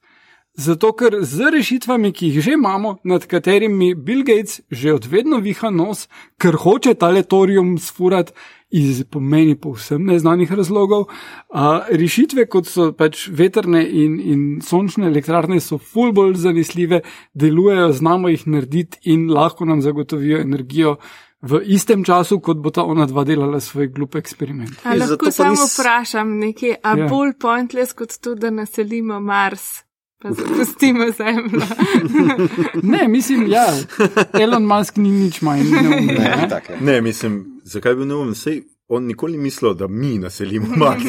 Zato, ker z rešitvami, ki jih že imamo, nad katerimi Bill Gates že odvedno viha nos, ker hoče ta letorium sfurati iz po meni povsem neznanih razlogov, a, rešitve, kot so pač veterne in, in sončne elektrarne, so ful bolj zanesljive, delujejo, znamo jih narediti in lahko nam zagotovijo energijo. V istem času, kot bo ta ona dva delala svoj glup eksperiment. A lahko samo nis- vprašam nekaj, a Ja. bolj pointless kot to, da naselimo Mars, pa zapustimo Zemljo. Ne, mislim, ja, Elon Musk ni nič manj neumen. Ne, ne. je. Ne, mislim, zakaj bi neumen? Sej on nikoli ni mislil, da mi naselimo Mars.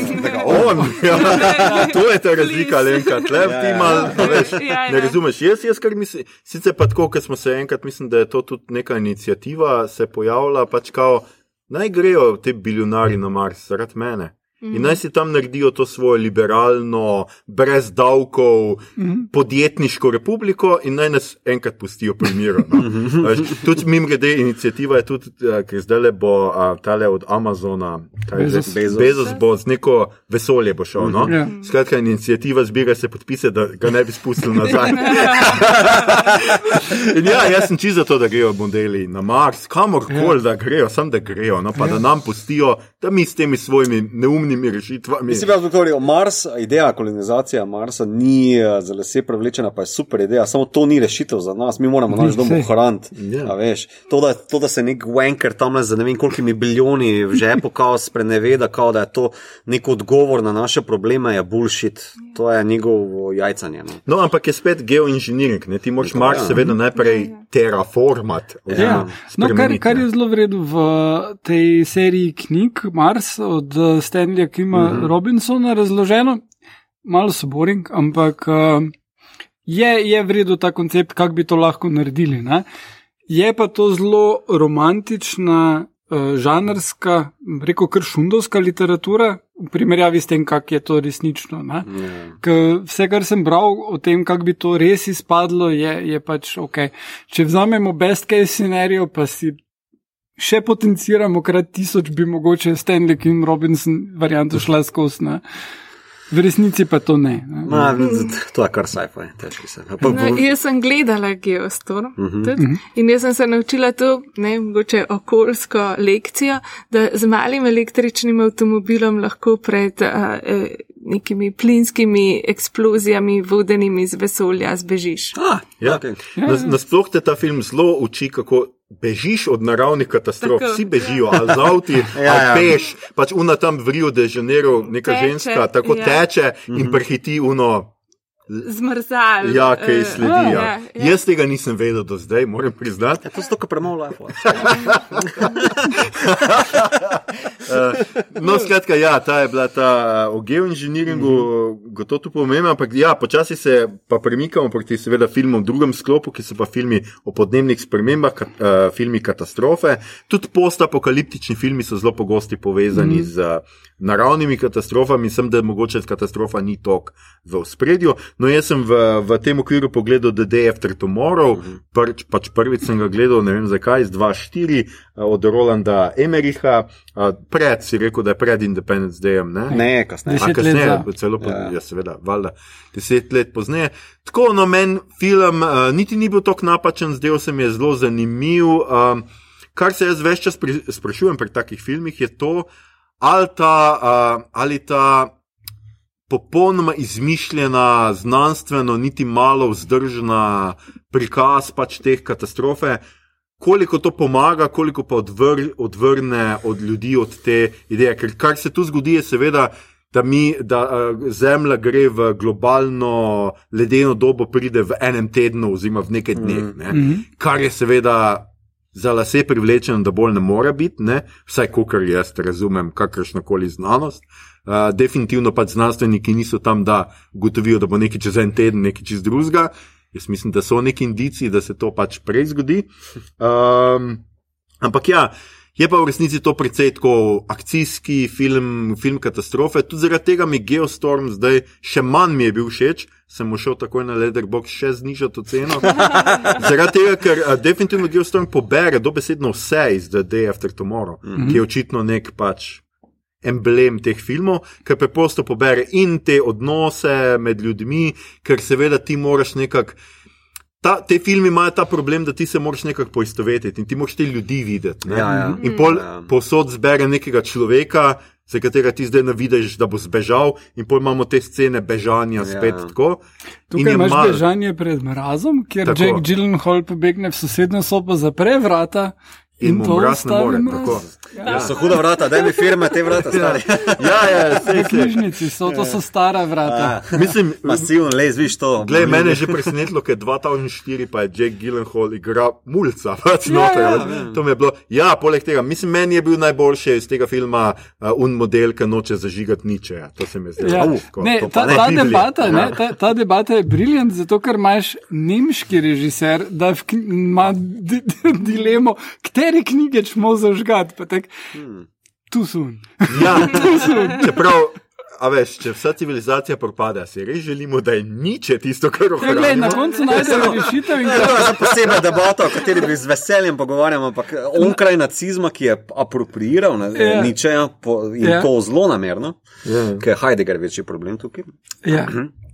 on, ja, to je ta razlika, Lenka, tle Ja, ti ja, mal, ja. veš, Ja, ne razumeš. Jaz, jaz kar mislim, sicer pa tako, ker smo se enkrat, mislim, da je to tudi neka inicijativa se pojavila, pač kao, naj grejo te biljonari na Mars, zaradi mene. In naj si tam naredijo to svojo liberalno, brez davkov, podjetniško republiko in naj nas enkrat pustijo pri miru. No? Veš, Tudi mim grede inicijativa je tudi, eh, ker zdaj le bo a, tale od Amazona, kaj je zdaj? Bezos. Bezos. Bezos bo z neko vesolje bo šel. No? Ja. Skratka, inicijativa zbira se podpise, da ga ne bi spustili nazaj. In ja, jaz sem čisto za to, da grejo modeli na Mars, kamorkoli, ja. da grejo, samo da grejo, no, pa ja. da nam pustijo, da mi s temi svojimi neumnimi rešitvami. Mislim, da je Mars, ideja kolonizacije Marsa ni eh, za lase prevlečena, pa je super ideja, samo to ni rešitev za nas, mi moramo naš dom ohraniti. Ja. a veš. To, da, to, da se nek wanker tam z ne vem kolikimi bilijoni v žepu kao spreneveda, kao da je to nek odgovor na naše probleme, je bullshit. To je njegovo jajcanje. No. No, ampak je spet geoinženiring, ne? ti moraš Ja. Mars seveda najprej terraformat. Ja. oziroma No, kar, kar ne. je zelo vredno v tej seriji knjig Mars od eh, Stanleya Kima mm Mhm. -hmm. Robinsona razloženo, malo so boring, ampak uh, je, je vredno ta koncept, kako bi to lahko naredili. Ne? Je pa to zelo romantična, uh, žanrska, reko kar šundovska literatura, v primerjavi s tem, kak je to resnično. Ne? Ja. Ker vse, kar sem bral o tem, kako bi to res izpadlo, je, je pač ok. Če vzamemo best case scenarijo, pa si še potenciramo krat tisoč, bi mogoče Stanley in Robinson varianto šla skozi. Ne? V resnici pa to ne. ne. Ma, to je kar sci-fi, težko se. Pa, No, jaz sem gledala Geostorm uh Mhm. -huh. tudi, in jaz sem se naučila to, ne mogoče okoljsko lekcijo, da z malim električnim avtomobilom lahko pred uh, nekimi plinskimi eksplozijami, vodenimi iz vesolja, zbežiš. ah, Ja. okay. Nas, nasploh te ta film zelo uči, kako bežiš od naravnih katastrof. Tako. Vsi bežijo, ali z avti, Ja, ja, ali ja. peš. Pač una tam v Rio de Janeiro, neka Teče, ženska, tako ja. teče in prehiti uno. Zmrzal. Ja, kaj eh, sledi. ja, Ja. ja. Jaz tega nisem vedel do zdaj, moram priznati. Ja, to je zato, ker premalo life. No, skratka, ja, ta je bila ta uh, o geoinženiringu, Mhm. gotovo tu pomembno, ampak ja, počasi se pa premikamo proti seveda filmom v drugem sklopu, ki so pa filmi o podnebnih spremembah, ka, uh, filmi katastrofe. Tudi postapokaliptični filmi so zelo pogosti povezani mm. z uh, naravnimi katastrofami, sem da mogoče katastrofa ni tok v spredju. No, jaz sem v, v tem okviru pogledal The Day After Tomorrow, mm. prč, pač prvič sem ga gledal, ne vem zakaj, z 2-4 uh, od Rolanda Emericha, uh, pred si rekel, da je pred Independence Dayem. Ne? Ne, kasneje. A kasneje, celo po, Ja. ja. seveda, valjda, deset let pozneje. Tako, no, meni film uh, niti ni bil tako napačen, zdel se mi je zelo zanimiv. Um, kar se jaz več čas pri, sprašujem pri takih filmih, je to, ali ta, uh, ali ta popolnoma izmišljena, znanstveno, niti malo vzdržna prikaz pač teh katastrofe. Koliko to pomaga, koliko pa odvr, odvrne od ljudi od te ideje. Ker kar se tu zgodi, je seveda, da, mi, da uh, Zemlja gre v globalno ledeno dobo, pride v enem tednu, oziroma v nekaj dneh. Ne? -hmm. Kar je seveda za lase privlečeno, da bolj ne more biti, ne? vsaj kar jaz razumem, kakršno koli znanost. Uh, definitivno pač znanstveniki niso tam, da ugotovijo, da bo nekaj čez en teden, nekaj čez drugega. Jaz mislim, da so neki indici, da se to pač prej zgodi. Um, ampak ja, je pa v resnici to precej tako akcijski film, film katastrofe. Tudi zaradi tega mi Geostorm zdaj še manj mi je bil všeč. Sem mu šel takoj na Leatherbox še znižati ceno. Zaradi tega, ker uh, definitivno Geostorm pobere dobesedno vse iz The Day After Tomorrow, mm -hmm. ki je očitno nek pač emblem teh filmov, ker preprosto pobere in te odnose med ljudmi, ker seveda ti moraš nekako. Ta, te filme imajo ta problem, da ti se moraš nekako poistovetiti in ti moraš te ljudi videti. ne. Ja, ja. In pol Ja. posod zbere nekega človeka, za katerega ti zdaj navidiš, da bo zbežal, in pol imamo te scene bežanja spet Ja. tako. In Tukaj imaš malo- bežanje pred mrazom, kjer Tako. Jack Gyllenhaal pobegne v sosednjo sobo, zapre vrata In in, mu mraz ne more, tako. Ja. So huda vrata, da mi firme te vrata stari. Ja, ja, V sej, sej. knjižnici so, to so stara vrata. Mislim, Masivno, lez, viš to. Glej, mene je že presenetilo, ker 2004 pa je Jack Gyllenhaal igral mulca, pač Ja, noter. ja. veš. To mi je bilo. Ja, poleg tega, mislim, meni je bil najboljši iz tega filma uh, un model, ki noče zažigati ničeja. To se mi je zdelo. Ja. Uf, ko- Ne, to ta, pa ta, debata, Ja. ne, ta, ta debata je briljant, zato ker imaš nemški režiser, da ima di, di, katere knjige čmo zažgati. pa tak, Hmm. Tu sun. Ja, čeprav, a veš, če vsa civilizacija propade, si res želimo, da je niče tisto, kar Ja, glej, na ohranjamo. koncu najdemo rešitev in To je za posebna debata, o kateri bi z veseljem pogovarjali, ampak onkraj nacizma, ki je apropriiral na, Ja. ničeja po, in Ja. to zelo namerno, Ja. ker je Heidegger večji problem tukaj. ja.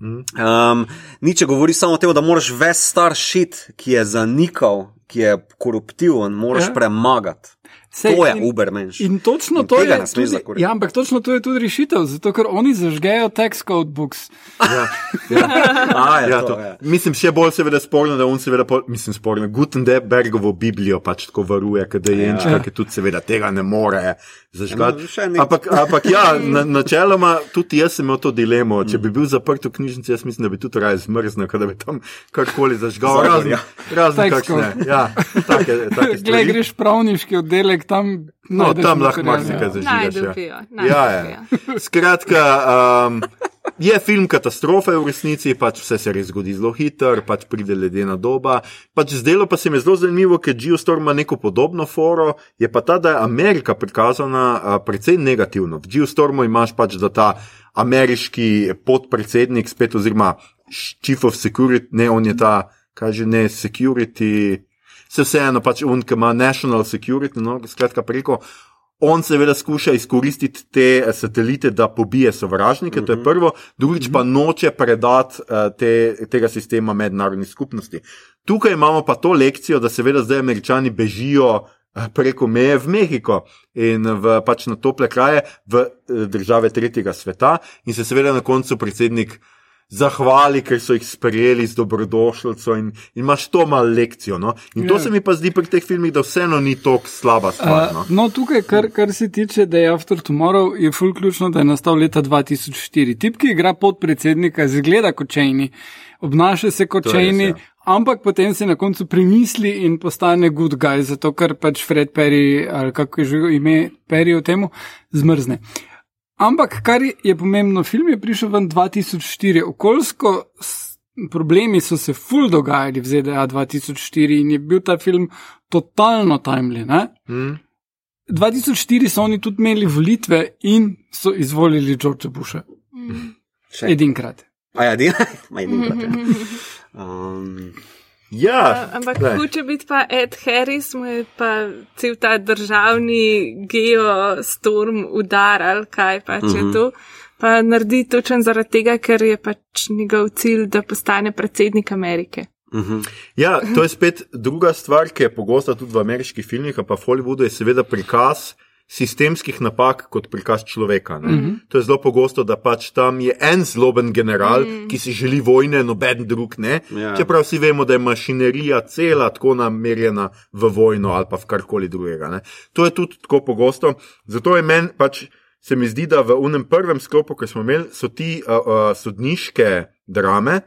Um, Niče govori samo o tem, da moraš ves star šit, ki je zanikal, ki je koruptiven, moraš Ja. premagati. Sej, To je in- ubermenš. In točno In to je. Tudi, ja, ampak točno to je tudi rešitev, zato ker oni zažgejo text code books. Ja, ja. A, ja, Ja, to, to. ja. Mislim, še bolj seveda sporno, da on seveda, pol, mislim, sporno, Gutenbergovo Biblijo pač tako varuje, da je Ja. enčka, ki tudi seveda tega ne more zažgati. Ja, Ampak, ampak ja, na, načeloma tudi jaz sem imel to dilemo. Če bi bil zaprt v knjižnici, jaz mislim, da bi tudi raje zmrznil, da bi tam karkoli zažgal. Razen, ja. razen kakšne. Ja, take, take Glej, greš pravniški oddelek, tam. No, tam lahko marsikaj ja. zažigaš. Najdobijo, Ja. Ja, ja. Skratka, um, je film katastrofe v resnici, pač vse se res zgodi zelo hitro, pač pride ledena doba. Pač zdelo pa se mi je zelo zanimivo, ker Geostorm ima neko podobno foro, je pa ta, da je Amerika prikazana uh, precej negativno. V Geostormu imaš pač, da ta ameriški podpredsednik, spet oziroma chief of security, ne on je ta, kaže ne security. Se vseeno pač un, ki ima national security, no, skratka preko, on seveda skuša izkoristiti te eh, satelite, da pobije sovražnike, uh -huh. to je prvo, drugič pa noče predati uh, te, tega sistema mednarodni skupnosti. Tukaj imamo pa to lekcijo, da seveda zdaj američani bežijo eh, preko meje v Mehiko in v, pač na tople kraje, v eh, države tretjega sveta, in se seveda na koncu predsednik zahvali, ker so jih sprejeli z dobrodošljico in, in imaš to malo lekcijo. No? In to Ja. se mi pa zdi pri teh filmih, da vseeno ni tako slaba stvar. No? Uh, no, tukaj, kar, kar se tiče Day After Tomorrow, je ful ključno, da je nastal leta 2004. Tip, ki igra podpredsednika, zgleda kot čejni, obnaša se kot je čejni, ja. ampak potem se na koncu premisli in postane good guy, zato ker pač Fred Perry, ali kako je že ime Perry o temu, zmrzne. Ampak kar je pomembno, film je prišel ven 2004, okoljsko problemi so se ful dogajali v ZDA 2004 in je bil ta film totalno timely. Ne? Hmm? 2004 so oni tudi imeli volitve in so izvolili Georgea Busha. Še. Edinkrat. A ja, edinkrat, ja. Um, Ja, Ampak glej. hoče biti pa Ed Harris, mu je pa cel ta državni geostorm udaral, kaj pač je to. Pa naredi točen zaradi tega, ker je pač njegov cilj, da postane predsednik Amerike. mhm. Ja, to je spet druga stvar, ki je pogosta tudi v ameriških filmih, pa v Hollywoodu je seveda prikaz sistemskih napak kot prikaz človeka. Mm -hmm. To je zelo pogosto, da pač tam je en zloben general, mm. ki si želi vojne, noben drug ne. Ja. Čeprav vsi vemo, da je mašinerija cela tako namerjena v vojno ali pa v karkoli drugega. Ne. To je tudi tako pogosto. Zato je meni pač. Se mi zdi, da v unem prvem sklopu, ki smo imeli, so ti uh, uh, sodniške drame,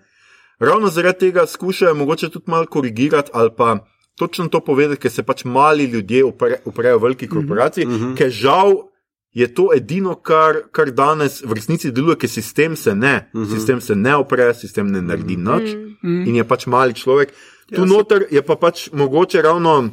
ravno zaradi tega skušajo mogoče tudi malo korigirati ali pa točno to povedati, ker se pač mali ljudje upre, uprejo veliki korporaciji, mm -hmm. ker žal je to edino, kar, kar danes v resnici deluje, ker sistem se ne, mm -hmm. sistem se ne opre, sistem ne naredi nič mm. in je pač mali človek. Tu ja, noter je pa pač mogoče ravno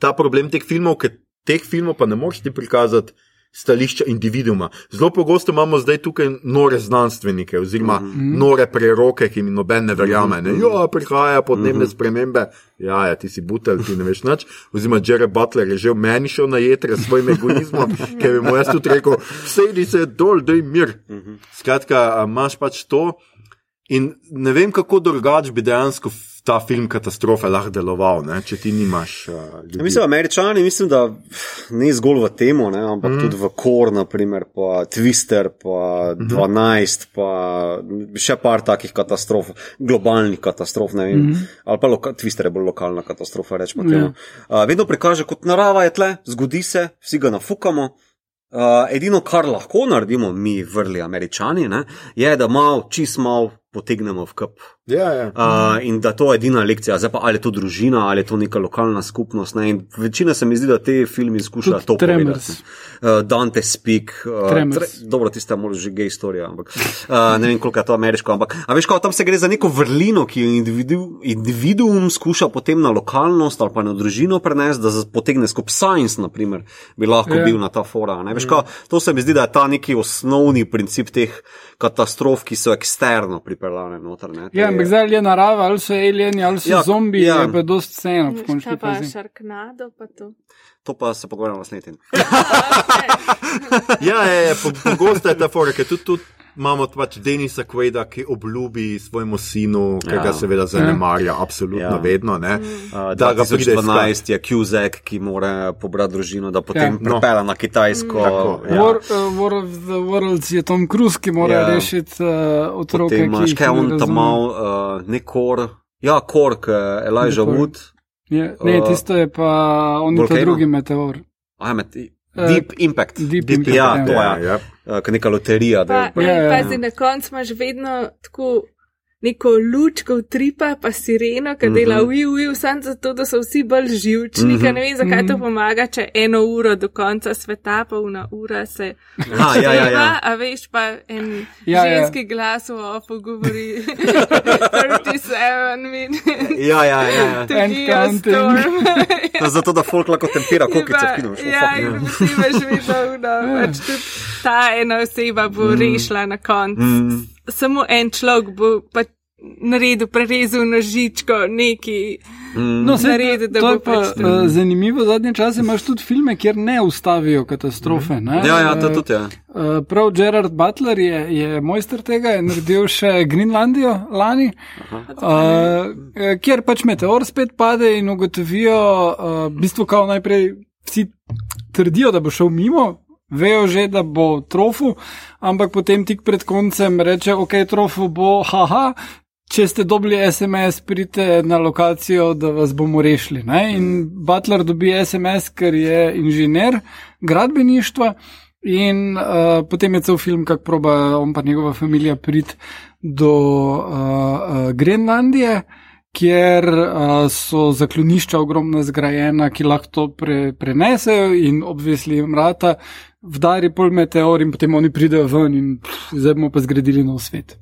ta problem teh filmov, ker teh filmov pa ne moreš ti prikazati stališča individuuma. Zelo pogosto imamo zdaj tukaj nore znanstvenike, oziroma mm -hmm. nore preroke, ki jim noben ne verjame. Ne? Jo, prihaja podnebne mm -hmm. spremembe, ja, ja, ti si butel, ti ne veš nič. Oziroma, Jared Butler je že v meni šel na jedre s svojim egoizmom, ker bi mu jaz tudi rekel, sedi se dol, daj mir. Mm -hmm. Skratka, imaš pač to. In ne vem, kako drugače bi dejansko ta film katastrofe lahko deloval, ne? če ti nimaš. Uh, mislim, američani, mislim, da ne zgolj v tem, ampak mm. tudi v Kor, naprimer, pa Twister, pa mm -hmm. 12, pa še par takih katastrof, globalnih katastrof, ne vem. Mm -hmm. Ali pa loka, Twister je bolj lokalna katastrofa, rečemo mm. temu. Uh, vedno prikaže, kot narava je tle, zgodi se, vsi ga nafukamo. Uh, edino, kar lahko naredimo mi, vrli američani, ne, je, da malo, čist malo potegnemo v kap. Ja, ja. Uh, in da to je edina lekcija, zdaj pa ali je to družina ali je to neka lokalna skupnost. Ne? Večina se mi zdi, da te filme skušajo to povedati. Uh, Dante Speak, uh, tre, dobro, tiste morda že gej storija, ampak uh, ne vem, koliko je to ameriško. Ampak veš, kako tam se gre za neko vrlino, ki jo individu, individuum skuša potem na lokalnost ali pa na družino prenesti, da potegne skupaj science, naprimer, bi lahko yeah. Ja. bil na ta fora. Veš, kako, to se mi zdi, da je ta neki osnovni princip teh katastrof, ki so eksterno pripeljane noter. Ne, ja, ampak zdaj je narava, ali so alieni, ali so ja, zombiji, ja. je pa dost sceno. Kaj pa šarknado, pa to? To pa se pogovarjamo s netim. ja, je, je, pogosto je ta fora, ker tudi. tudi imamo pač Denisa Kveda, ki obljubi svojemu sinu, ki ja. ga seveda zanemarja, ja. absolutno ja. vedno. Ne, uh, da ga pride 12 je Kuzek, ki mora pobrati družino, da potem ja. prepela no. na Kitajsko. Tako, ja. War, uh, War of the Worlds je Tom Cruise, ki mora ja. rešiti uh, otroke. Imaš kaj on tam mal, uh, nekor, ja, kork, uh, Elijah Wood. Ja. Ne, tisto je pa on je ta drugi meteor. Aj, met, Deep Impact. Deep Deep Impact ja, to je. Ja. Ja. Uh, neka loterija. Pa, ja, ja, ja. Pazi, na koncu imaš vedno tako neko lučko tripa, pa sireno, ki dela mm -hmm. ui, ui, samo zato, da so vsi bolj živčni, mm -hmm. ne vem, zakaj mm -hmm. to mhm. pomaga, če eno uro do konca sveta, pa ura ura se. Ha, ja, ja, ja. A veš pa en ja, ja. ženski ja. glas v ofu govori 37 minut. Ja, ja, ja. ja. zato, da folk lahko tempira, koliko se vidiš. Ja, in vsi veš, vidno, da pač tudi ta ena oseba bo mm. rešila na koncu. Mm samo en človek bo pač naredil, prerezal nožičko, neki. Mm. No, naredil, to je pa pač uh, zanimivo. Zadnje čase imaš tudi filme, kjer ne ustavijo katastrofe. Mm. Ja, ja, to tudi je. Ja. Uh, prav Gerard Butler je, je mojster tega, je naredil še Grenlandijo lani, uh, kjer pač meteor spet pade in ugotovijo, uh, v bistvu, kao najprej vsi trdijo, da bo šel mimo, vejo že, da bo trofu, ampak potem tik pred koncem reče, ok, trofu bo, haha. Če ste dobili SMS, pridite na lokacijo, da vas bomo rešili. Ne? In Butler dobi SMS, ker je inženir gradbeništva, in uh, potem je cel film, kako proba on pa njegova družina priti do uh, uh, Grenlandije kjer uh, so zaklonišča ogromno zgrajena, ki lahko to pre, prenesejo in obvesli mrata, vdari pol meteor in potem oni pridejo ven in pff, zdaj bomo pa zgradili nov svet.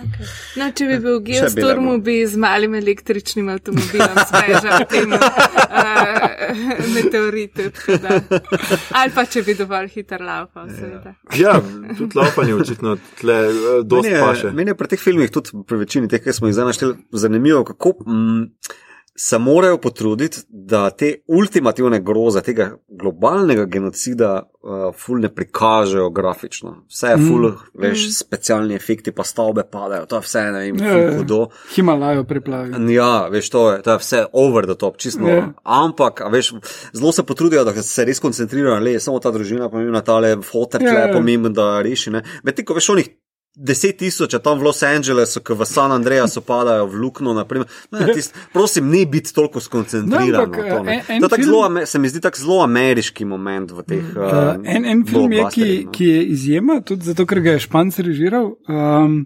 Okay. No, če bi bil geostorm, bi z malim električnim avtomobilom spežal tem uh, meteoritu. Ali pa če bi dovolj hiter laufal, seveda. Ja, tudi laufanje očitno tle uh, dosti paše. Meni je pri teh filmih, tudi pri večini teh, ki smo jih zdaj našteli, zanimivo, kako. Mm, se morajo potruditi, da te ultimativne groze, tega globalnega genocida, uh, ful ne prikažejo grafično. Vse je ful, mm. veš, mm. specialni efekti, pa stavbe padajo, to je vse, ne vem, ja, ja. hudo. Himalajo priplavijo. Ja, veš, to je, to je vse over the top, čisto. Yeah. Ja. Ampak, veš, zelo se potrudijo, da se res koncentrirajo, le samo ta družina, pomembna tale fotor, ki je pomemben, da reši. Medtem ko veš, onih deset tisoč, tam v Los Angelesu, ki v San Andreasu padajo v luknjo. Ne, tist, prosim, ne biti toliko skoncentriran. No, to, en, en to film, zelo, se mi zdi tako zelo ameriški moment v teh. Uh, en en film je, ki, no. ki je izjema, tudi zato, ker ga je Španc režiral. Um,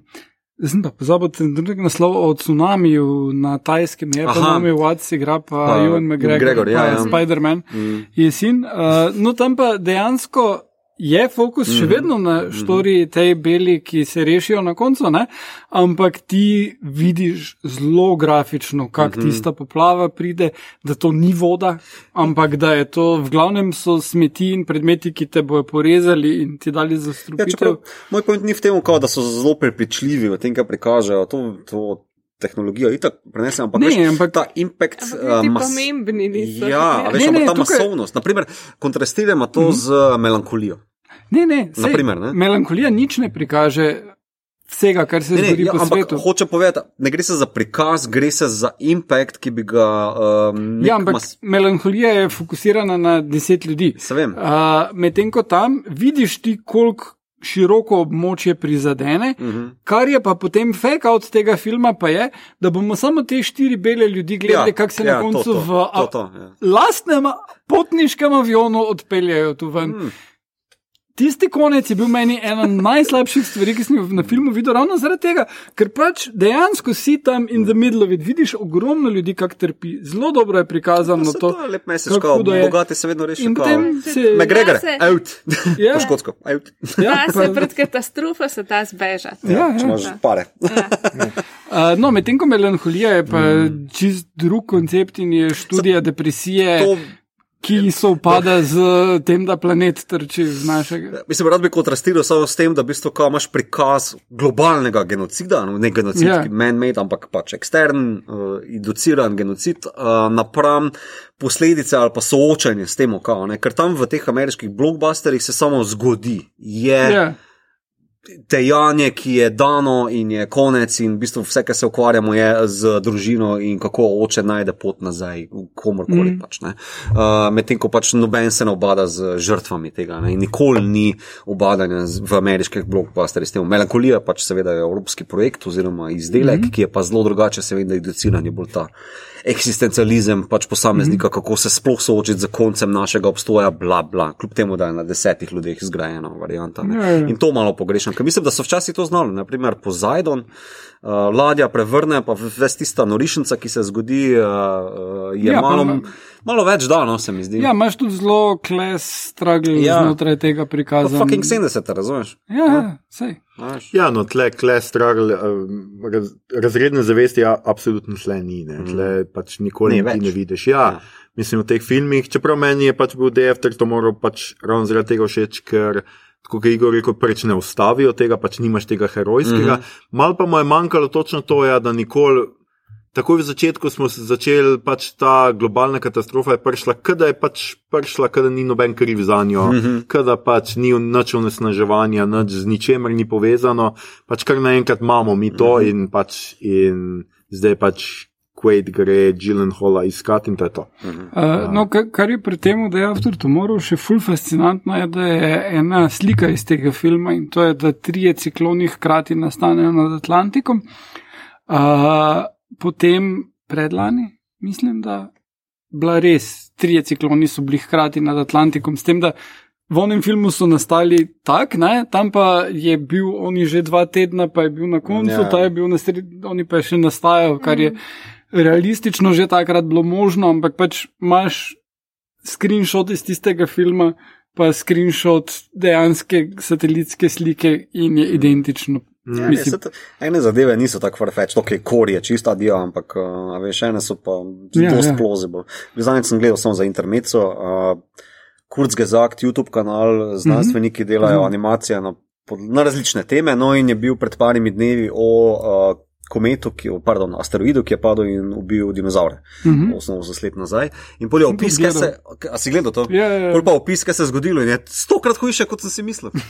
Zdaj pa pozabite na drug naslov o tsunamiju na tajskem, je pa Naomi Watts igra pa Ewan McGregor, Gregor, ja, ja. Spider-Man mm. je sin. Uh, no tam pa dejansko je fokus še vedno na štori tej beli, ki se rešijo na koncu, ne? ampak ti vidiš zelo grafično, kako tista poplava pride, da to ni voda, ampak da je to v glavnem so smeti in predmeti, ki te bojo porezali in ti dali za Ja, strupitev. čeprav, moj point ni v tem, kao, da so zelo prepričljivi v tem, kar prikažejo to, to tehnologijo. Itak prenesem, ampak, Ne, veš, ampak- ta impact. Ampak eh, ti mas- pomembni niso. Ja, a veš, Ne, ampak ne, ta tukaj- masovnost. Naprimer, kontrastiramo to z melankolijo. Ne, ne, sej, Naprimer, ne? melankolija nič ne prikaže vsega, kar se Ne, ne, zgodi ja, po ampak svetu. hoče povedati, ne gre se za prikaz, gre se za impact, ki bi ga. Um, Ja, ampak mas... melankolija je fokusirana na deset ljudi. Uh, Medtem ko tam vidiš ti, koliko široko območje prizadene, uh Mhm. -huh. kar je pa potem fake out tega filma, pa je, da bomo samo te štiri bele ljudi gledali, ja, kako se ja, na koncu to, to, v to, to, ja. lastnem potniškem avionu odpeljajo tu ven. Hmm. Tisti konec je bil meni ena najslabših stvari, ki sem jih na filmu videl, ravno zaradi tega, ker pač dejansko si tam in the middle of it, vidiš ogromno ljudi, kako trpi. Zelo dobro je prikazano Se to. to je lep mesec, kako hudo je. bogati se vedno rešijo. In kao, potem se McGregor, Da se- out. Ja. Po škotsko, out. Ja, se pred katastrofo se da zbežati. Ja, Če ja. imaš pare. Uh, no, medtem ko melanholija je pa mm. čist drug koncept in je študija depresije, To, ki se upada z tem, da planet trči z našega. Mislim, rad bi kontrastiral samo s tem, da v bistvu kao imaš prikaz globalnega genocida, no, ne genocid, Ja. yeah. man-made, ampak pač ekstern, uh, induciran genocid, uh, napram posledice ali pa soočanje s tem, kao, ne, ker tam v teh ameriških blockbusterjih se samo zgodi. Je, Ja. Dejanje, ki je dano in je konec, in v bistvu vse, kar se ukvarjamo, je z družino in kako oče najde pot nazaj, komorkoli. Mm. Pač, ne. uh, Medtem ko pač noben se ne obada z žrtvami tega ne. in nikoli ni obadanja z- v ameriških blockbusterjih s tem. Melankolija pač seveda je evropski projekt oziroma izdelek, mm. ki je pa zelo drugače, seveda, induciran je bolj ta eksistencializem pač posameznika, mm. kako se sploh soočiti z koncem našega obstoja, bla bla, kljub temu, da je na desetih ljudeh zgrajena varianta. ne. Ja, ja. In to malo pogrešam, ker mislim, da so včasih to znali. Naprimer, Pozajdon, uh, ladja prevrne, pa ves tista norišnica, ki se zgodi, uh, uh, je Ja, ja, pa malo, ma- malo več dano, se mi zdi. ja, imaš tudi zelo kles struggle ja. Ja. znotraj tega Pa prikaza. fucking 70, razumeš? Ja, ja, sej. A veš? Ja, no, tle, tle struggle, um, raz, razredne zavesti ja, absolutno tle ni, ne, tle pač nikoli Ne ne, vidiš. Ja, Ja. ja. Mislim, v teh filmih, čeprav meni je pač bil DFT to moral pač ravno zaradi tega všeč, ker, tako kot je Igor rekel, preč ne ustavijo tega, pač nimaš tega herojskega. Mm -hmm. Mal pa mu je manjkalo točno to, ja, da nikoli. Takoj v začetku smo se začeli, pač ta globalna katastrofa je prišla, kada je pač prišla, kada ni noben kriv za njo, mm -hmm. kada pač ni nič onesnaževanja, nič z ničemer ni povezano, pač kar naenkrat imamo mi to mm -hmm. in pač in zdaj pač Quaid gre Gyllenhaala iskati in to je to. Uh, no, kar, je pri tem, da je After Tomorrow še ful fascinantno, je, da je ena slika iz tega filma in to je, da trije cikloni hkrati nastanejo nad Atlantikom. Uh, potem predlani, mislim, da bila res, trije cikloni so bili hkrati nad Atlantikom, s tem, da v onem filmu so nastali tak, ne? tam pa je bil oni že dva tedna, pa je bil na koncu, Ja. ja. ta je bil na sredi, oni pa je še nastajal, kar je realistično že takrat bilo možno, ampak pač imaš screenshot iz tistega filma, pa screenshot dejanske satelitske slike in je identično. Ja, Mislim, to- ene zadeve niso tako farfetch, kor je čista dio, ampak uh, veš, ene so pa Ja, dosti ja. plausible. Zadnjič sem gledal samo za intermeco, uh, Kurzgesagt, YouTube kanal, znanstveniki delajo Mhm. animacije na, na različne teme, no in je bil pred parimi dnevi o uh, kometu, ki, o, pardon, asteroidu, ki je padel in ubil dinozaure. Mhm. 80 let nazaj. In polje opis, kaj se, a si gledal to? Ja, ja, ja. Pol pa opis, kaj se je zgodilo in je stokrat hujše, kot sem si mislil.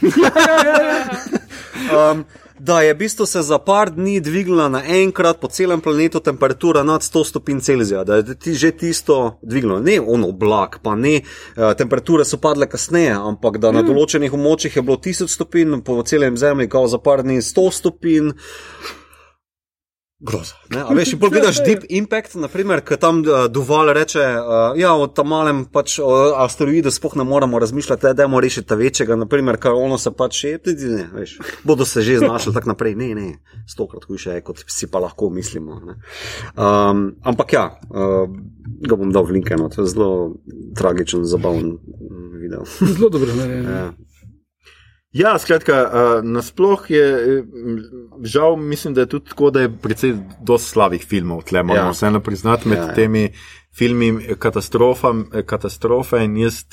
um, da je v bistvu se za par dni dvignila naenkrat po celem planetu temperatura nad 100 stopinj Celzija, da je ti že tisto dvignilo. Ne ono oblak, pa ne, uh, temperature so padle kasneje, ampak da na določenih območjih je bilo 1000 stopinj, po celem zemlji, kao za par dni 100 stopinj. Groza. Ne? A veš, in pol gledaš Deep Impact, naprimer, ki tam uh, dovolj reče, uh, ja, o tam malem pač o asteroidu sploh ne moramo razmišljati, da je rešiti ta večjega, naprimer, kar ono se pač še, ne, veš, bodo se že znašli tako naprej. Ne, ne, stokrat hujše je, kot si pa lahko mislimo. Ne? Um, ampak ja, uh, ga bom dal v link, no, to je zelo tragičen, zabaven mm, video. Zelo dobro narejen. Ja. Ja, skratka, uh, nasploh je, eh, žal, mislim, da je tudi tako, da je precej dosti slabih filmov, tle moramo Ja. vseeno priznati med Ja, ja. temi filmi eh, katastrofe in jaz.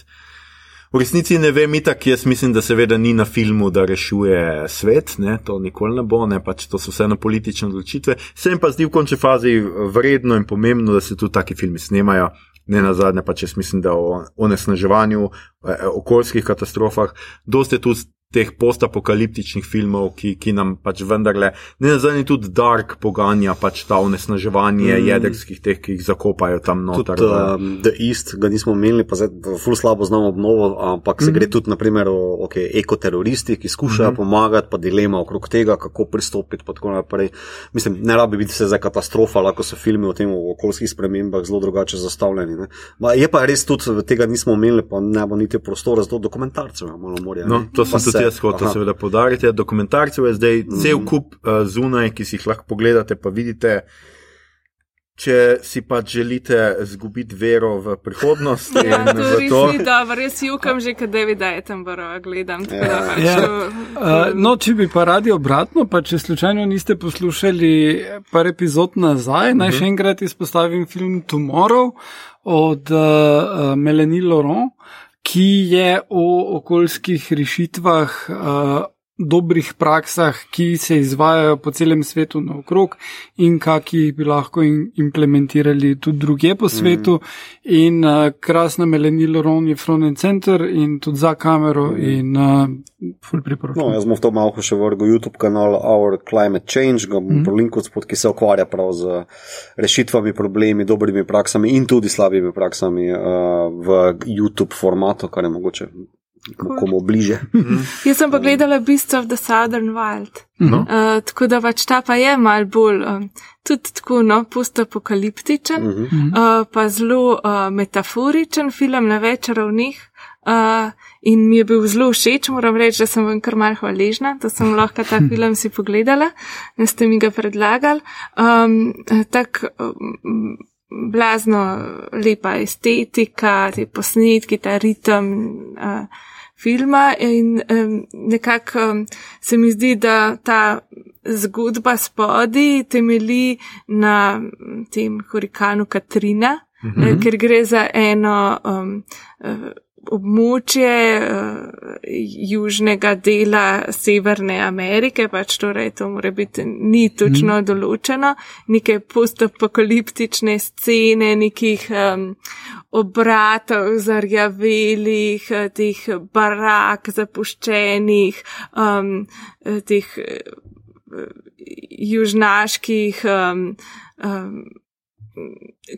V resnici ne vem, itak jaz mislim, da seveda ni na filmu, da rešuje svet, ne, to nikoli ne bo, ne, pač to so vseeno politične odločitve. Se jim pa zdi v končni fazi vredno in pomembno, da se tudi taki filmi snemajo. Ne na zadnje, pa če mislim, da o onesnaževanju, eh, okoljskih katastrofah, dosti je tudi teh postapokaliptičnih filmov, ki, ki nam pač vendarle, ne na zadnje, tudi dark poganja pač ta onesnaževanje mm. jedrskih teh, ki jih zakopajo tam noter. Tudi um, The East ga nismo imeli, pa zdaj ful slabo znamo obnovo, ampak se mm -hmm. gre tudi naprimer o okay, ekoteroristih, ki skušajo mm pomagati, pa dilema okrog tega, kako pristopiti. pa tako naprej. Mislim, ne rabi biti se zdaj katastrofa, lahko so filmi o tem o okoljskih spremembah zelo drugače zastavljeni. ne. Je pa res tudi, tega nismo imeli, pa ne bo niti prostora za to dokumentarce, malo morja. No, to sem tudi jaz hotel Aha. seveda podariti. Dokumentarcev je zdaj mm. cel kup uh, zunaj, ki si jih lahko pogledate, pa vidite. Če si pač želite izgubiti vero v prihodnost in Ja, to res to, ni dobro, res jukam že, kad Davida Attenborougha gledam. tako da Ja. pač Ja. to- Uh, no, če bi pa radi obratno, pa če slučajno niste poslušali par epizod nazaj, naj še enkrat izpostavim film Tomorrow od uh, Melanie Laurent, ki je o okoljskih rešitvah. Uh, dobrih praksah, ki se izvajajo po celem svetu naokrog in kakih bi lahko in implementirali tudi druge po svetu. Mm. In uh, krasna Melanie Laurent je front and center in tudi za kamero mm. in uh, ful priporočam. No, jaz bom v to malo še vrgel YouTube kanal Our Climate Change, ga bom mm. prolinkal spod, ki se ukvarja prav z rešitvami, problemi, dobrimi praksami in tudi slabimi praksami uh, v YouTube formatu, kar je mogoče komu bliže. Jaz sem pa gledala Beasts of the Southern Wild. no, Uh, tako da pač ta pa je mal bolj, um, tudi tako, no, postapokaliptičen, uh -huh. uh, pa zelo uh, metaforičen film na več ravnih. Uh, in mi je bil zelo všeč, moram reči, da sem vam kar mal hvaležna, da sem lahko ta film si pogledala, da ste mi ga predlagali. Um, tak, um, blazno lepa estetika, ti posnetki, ta ritem. Uh, filma in um, nekako um, se mi zdi, da ta zgodba spodi temeli na tem hurikanu Katrina, mm -hmm. ker gre za eno um, uh, območje uh, južnega dela Severne Amerike, pač torej to mora biti ni točno mm. določeno, neke postapokaliptične scene, nekih um, obratov zarjavelih, eh, teh barak zapuščenih, um, eh, teh eh, južnaških um, um,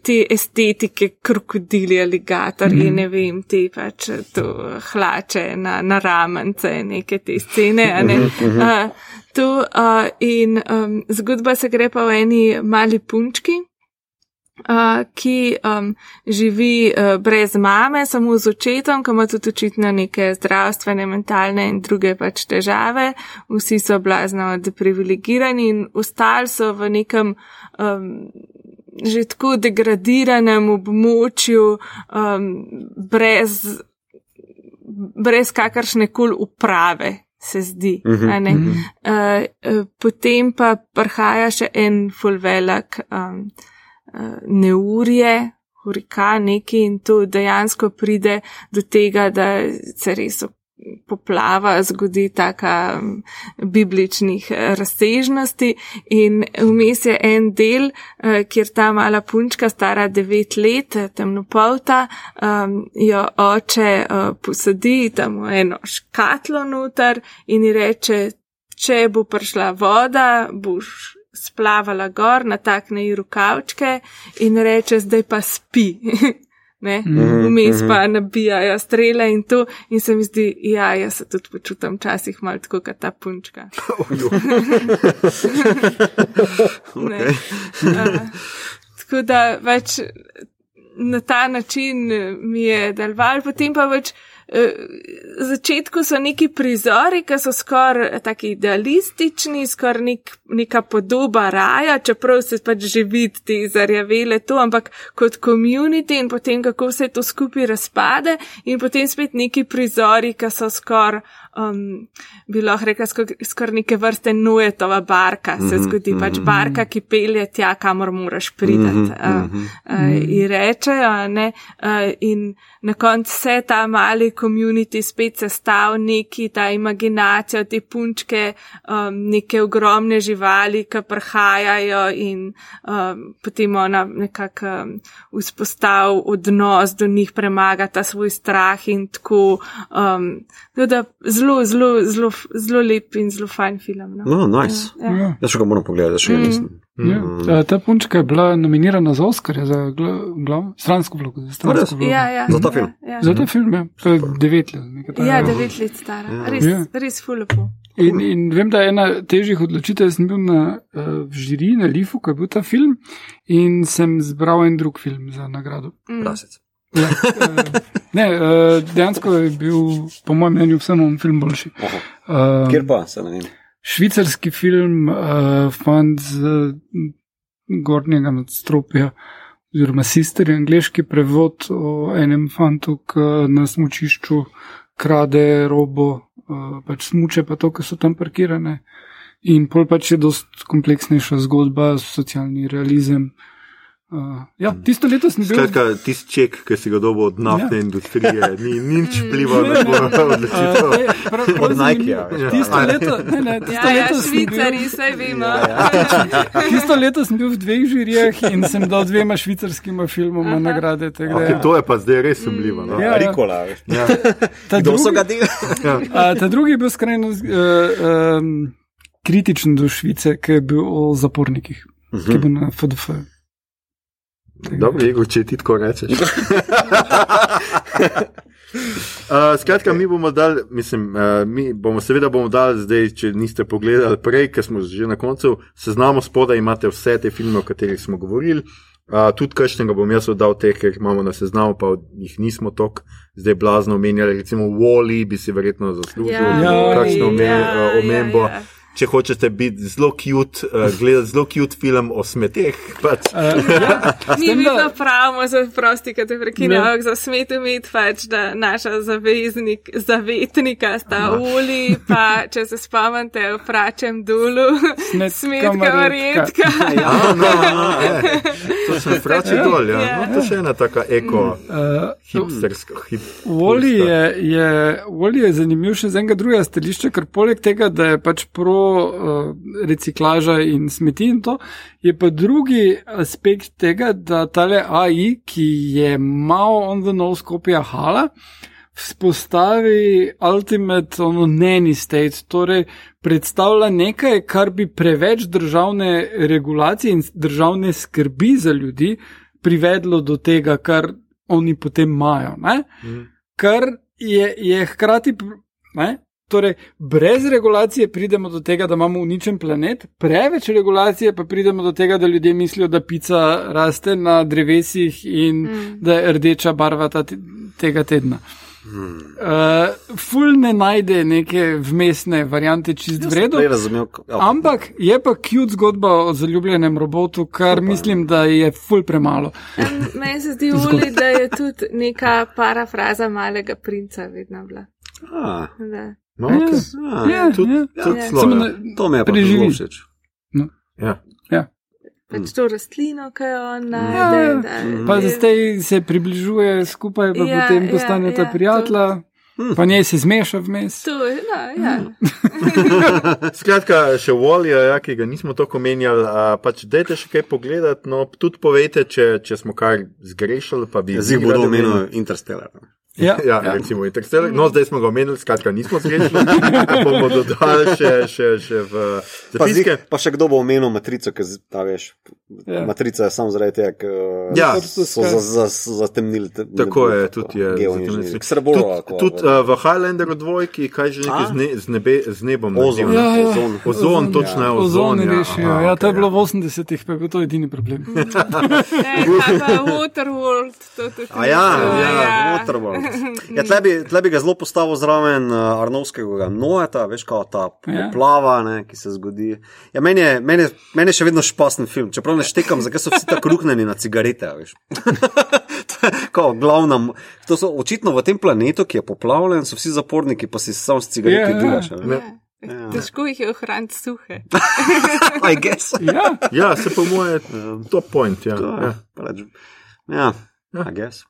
te estetike, krokodili, aligatorji, mm. ne vem, te pač to hlače na, na ramence, neke te scene. Ne? Uh, to, uh, in um, zgodba se gre pa v eni mali punčki. Uh, ki um, živi uh, brez mame, samo z očetom, ki ima tudi očitno neke zdravstvene, mentalne in druge pač težave. Vsi so blazno deprivilegirani in ostali so v nekem um, že tako degradiranem območju, um, brez, brez kakršne koli uprave. Se zdi. Uh -huh. uh, uh, potem pa prihaja še en fulvelak um, uh, neurje, hurikan neki in to dejansko pride do tega, da se res poplava zgodi taka um, bibličnih eh, razsežnosti in vmes je en del, uh, kjer ta mala punčka stara devet let, eh, temnopolta, jo oče posadi tam v eno škatlo noter in ji reče, če bo prišla voda, boš splavala gor, natakne ji rokavčke in reče, zdaj pa spi. Ne, vmes pa nabijajo strele in to, in se mi zdi, ja, jaz se tudi počutim včasih malo tako, kot ta punčka. Ne. Uh, tako da več na ta način mi je deloval, potem pa več v začetku so neki prizori, ki so skoraj tako idealistični, skoraj nek, neka podoba raja, čeprav se pač že vidi te zarjavele to, ampak kot komunity in potem kako se to skupaj razpade in potem spet neki prizori, ki so skoraj um, bi lahko rekla, skoraj skor neke vrste nujetova barka, se Mhm, zgodi pač mhm, barka, ki pelje tja, kamor moraš priti. Mhm, Uh, mhm. uh, in rečejo, ne, uh, in na koncu se ta mali komunity spet sestav neki, ta imaginacija, te punčke, um, neke ogromne živali, ki prihajajo in um, potem ona nekako um, vzpostav odnos do njih, premaga ta svoj strah in tako. Um, da zelo, zelo, zelo, zelo lep in zelo fajn film. No. No, nice. Ja, ja. Ja. Jaz še ga moram pogledati, še Mm. nisem. Ja. Uh, ta punčka je bila nominirana za Oscar, za gla- glav, stransko vlogo. Za, stransko vlogo. Ja, ja, Za ta film? Ja, za ta film, ja. To je devet let. ja devet let stara. Ja. Res, Ja. res fulepo. In, in vem, da je ena težjih odločitev, jaz sem bil na uh, žiriji na Lifu, ko je bil ta film, in sem zbral en drug film za nagrado. Mm. Prasec. Ja, uh, ne, uh, dejansko je bil, po mojem mnenju, vseeno film boljši. Oho. Uh, Kjer pa se ne vem. švicarski film, uh, fant z uh, gornjega nadstropja, oziroma sister, je angliški prevod o enem fantu, ki na smočišču krade robo, uh, pač smuče pa to, ki so tam parkirane. In pol pač je dost kompleksnejša zgodba, socialni realizem. Uh, ja, tisto leto sem bil. Skratka, tisti ček, ki si ga dobil od naftne Ja. industrije, ni nič vplival na tvojo odločitev. Uh, ne, prav, prav Od zanimivo. Nikea, veš, Tisto ja. leto, ne, ne, tisto Ja, ja, leto bil- švicari, vse vemo. Tisto leto sem bil v dveh žirijah in sem dal dvema švicarskima filmoma Aha. nagrade. da Okay, ja. to je pa zdaj res sumljivo. No? Ja. Rikola, veš. Ja. Ta drugi- ga delali? A, ta drugi je bil skrajno uh, um, kritičen do Švice, ki je bil o zapornikih, ki je bil na FDF. Dobro, Igor, če ti tako rečeš. Uh, skratka, mi bomo dali, mislim, uh, mi bomo seveda bomo dali zdaj, če niste pogledali prej, ker smo že na koncu, seznamo spodaj imate vse te filme, o katerih smo govorili. Uh, tudi kakšnega bom jaz oddal teh, ker jih imamo na seznamu, pa jih nismo tok zdaj blazno omenjali. Recimo Wally bi si verjetno zaslužil Ja, kakšno ome, ja, uh, omembo. ja, ja. Če hočete biti zelo cute, uh, gledati zelo cute film o smeteh, pač. Uh, ja, s Mi tem, vedno da- pravimo, za prosti, ki te prekinejo, Ne. za smet imeti pač, da naša zaveznik, zavetnika sta uli, pa če se spomnite, v pračem dulu, Smetka marjetka. Ja, no, no, je. To se frači dol, ja. Ja. No, to še ena taka eko, Uh, hipsterska, hip. Wally je, je, Wally je zanimiv še z enega drugega stališča, ker poleg tega, da je pač pro reciklaža in smeti in to, je pa drugi aspekt tega, da tale AI, ki je malo on the nose kopija Hala, vzpostavi ultimate ono nanny state, torej predstavlja nekaj, kar bi preveč državne regulacije in državne skrbi za ljudi privedlo do tega, kar oni potem imajo. Ne? Kar je, je hkrati. Ne? Torej, brez regulacije pridemo do tega, da imamo uničen planet, preveč regulacije pa pridemo do tega, da ljudje mislijo, da pica raste na drevesih in mm. da je rdeča barva ta, te- tega tedna. Uh, ful ne najde neke vmesne variante čist v redu. Prej razumel. ja. Ampak je pa cute zgodba o zaljubljenem robotu, kar mislim, da je ful premalo. En, Meni se zdi, uli, da je tudi neka parafraza malega princa vedno bila. A, Da. No, okay. a, Ja, tudi- ja. tudi Ja. Samo ja. na- To mi je pa Preživi. zelo všeč. Ja. Pač to rastlino, ki jo on Ja, najde. da- Pa zdaj se približuje skupaj, pa Ja, potem ja, postaneta ja, prijatelja, pa njej se zmeša vmes. To, no, ja. Skratka, še Wally, ja, ki ga nismo tako menjali, pač dajte še kaj pogledati, no tudi povejte, če, če smo kaj zgrešili, pa bi Zdaj bodo omenili. Interstellar. Ja, Ja, ja, recimo Interstellar. No, zdaj smo ga omenili, skratka, nismo zgrešili. bomo dodali še, še, še v Pa, zapiske. zdaj, pa še kdo bo omenil matrico, z- ta veš, Ja. Matrica je samo zaradi tega, ker Ja. so za- za- zatemnili. te- Tako je, tudi je. Srboro. Tudi tud, uh, v Highlanderu dvojki, kaj že nekaj A? z, ne, z, nebe, z nebom. Ozon. Ja, ja. Ozon. Ozon, točno je ozon. Ozon je ja. rešil. Aha, Ja, to je bilo v 80-ih, pa je bil to edini problem. Pa Waterworld, to tudi. A ja, niso, ja, Waterworld. Ja, tle, bi, tle bi ga zelo postavil zraven uh, Arnovskega Noeta, veš, kao ta Ja. poplava, ne, ki se zgodi. Ja, meni, je, meni, meni je še vedno špasten film, čeprav ne štekam, zakaj so vsi tako ruknjeni na cigarete. a Veš. To je kao glavna, m- to so očitno v tem planetu, ki je poplavljen, so vsi zaporniki, pa si samo s cigareti Ja, ja. delaš. ne. Ja. Težko jih je ohraniti suhe. I guess. Ja, Ja, se po moje, top point. Ja. To je, Ja. pač, Ja, I guess.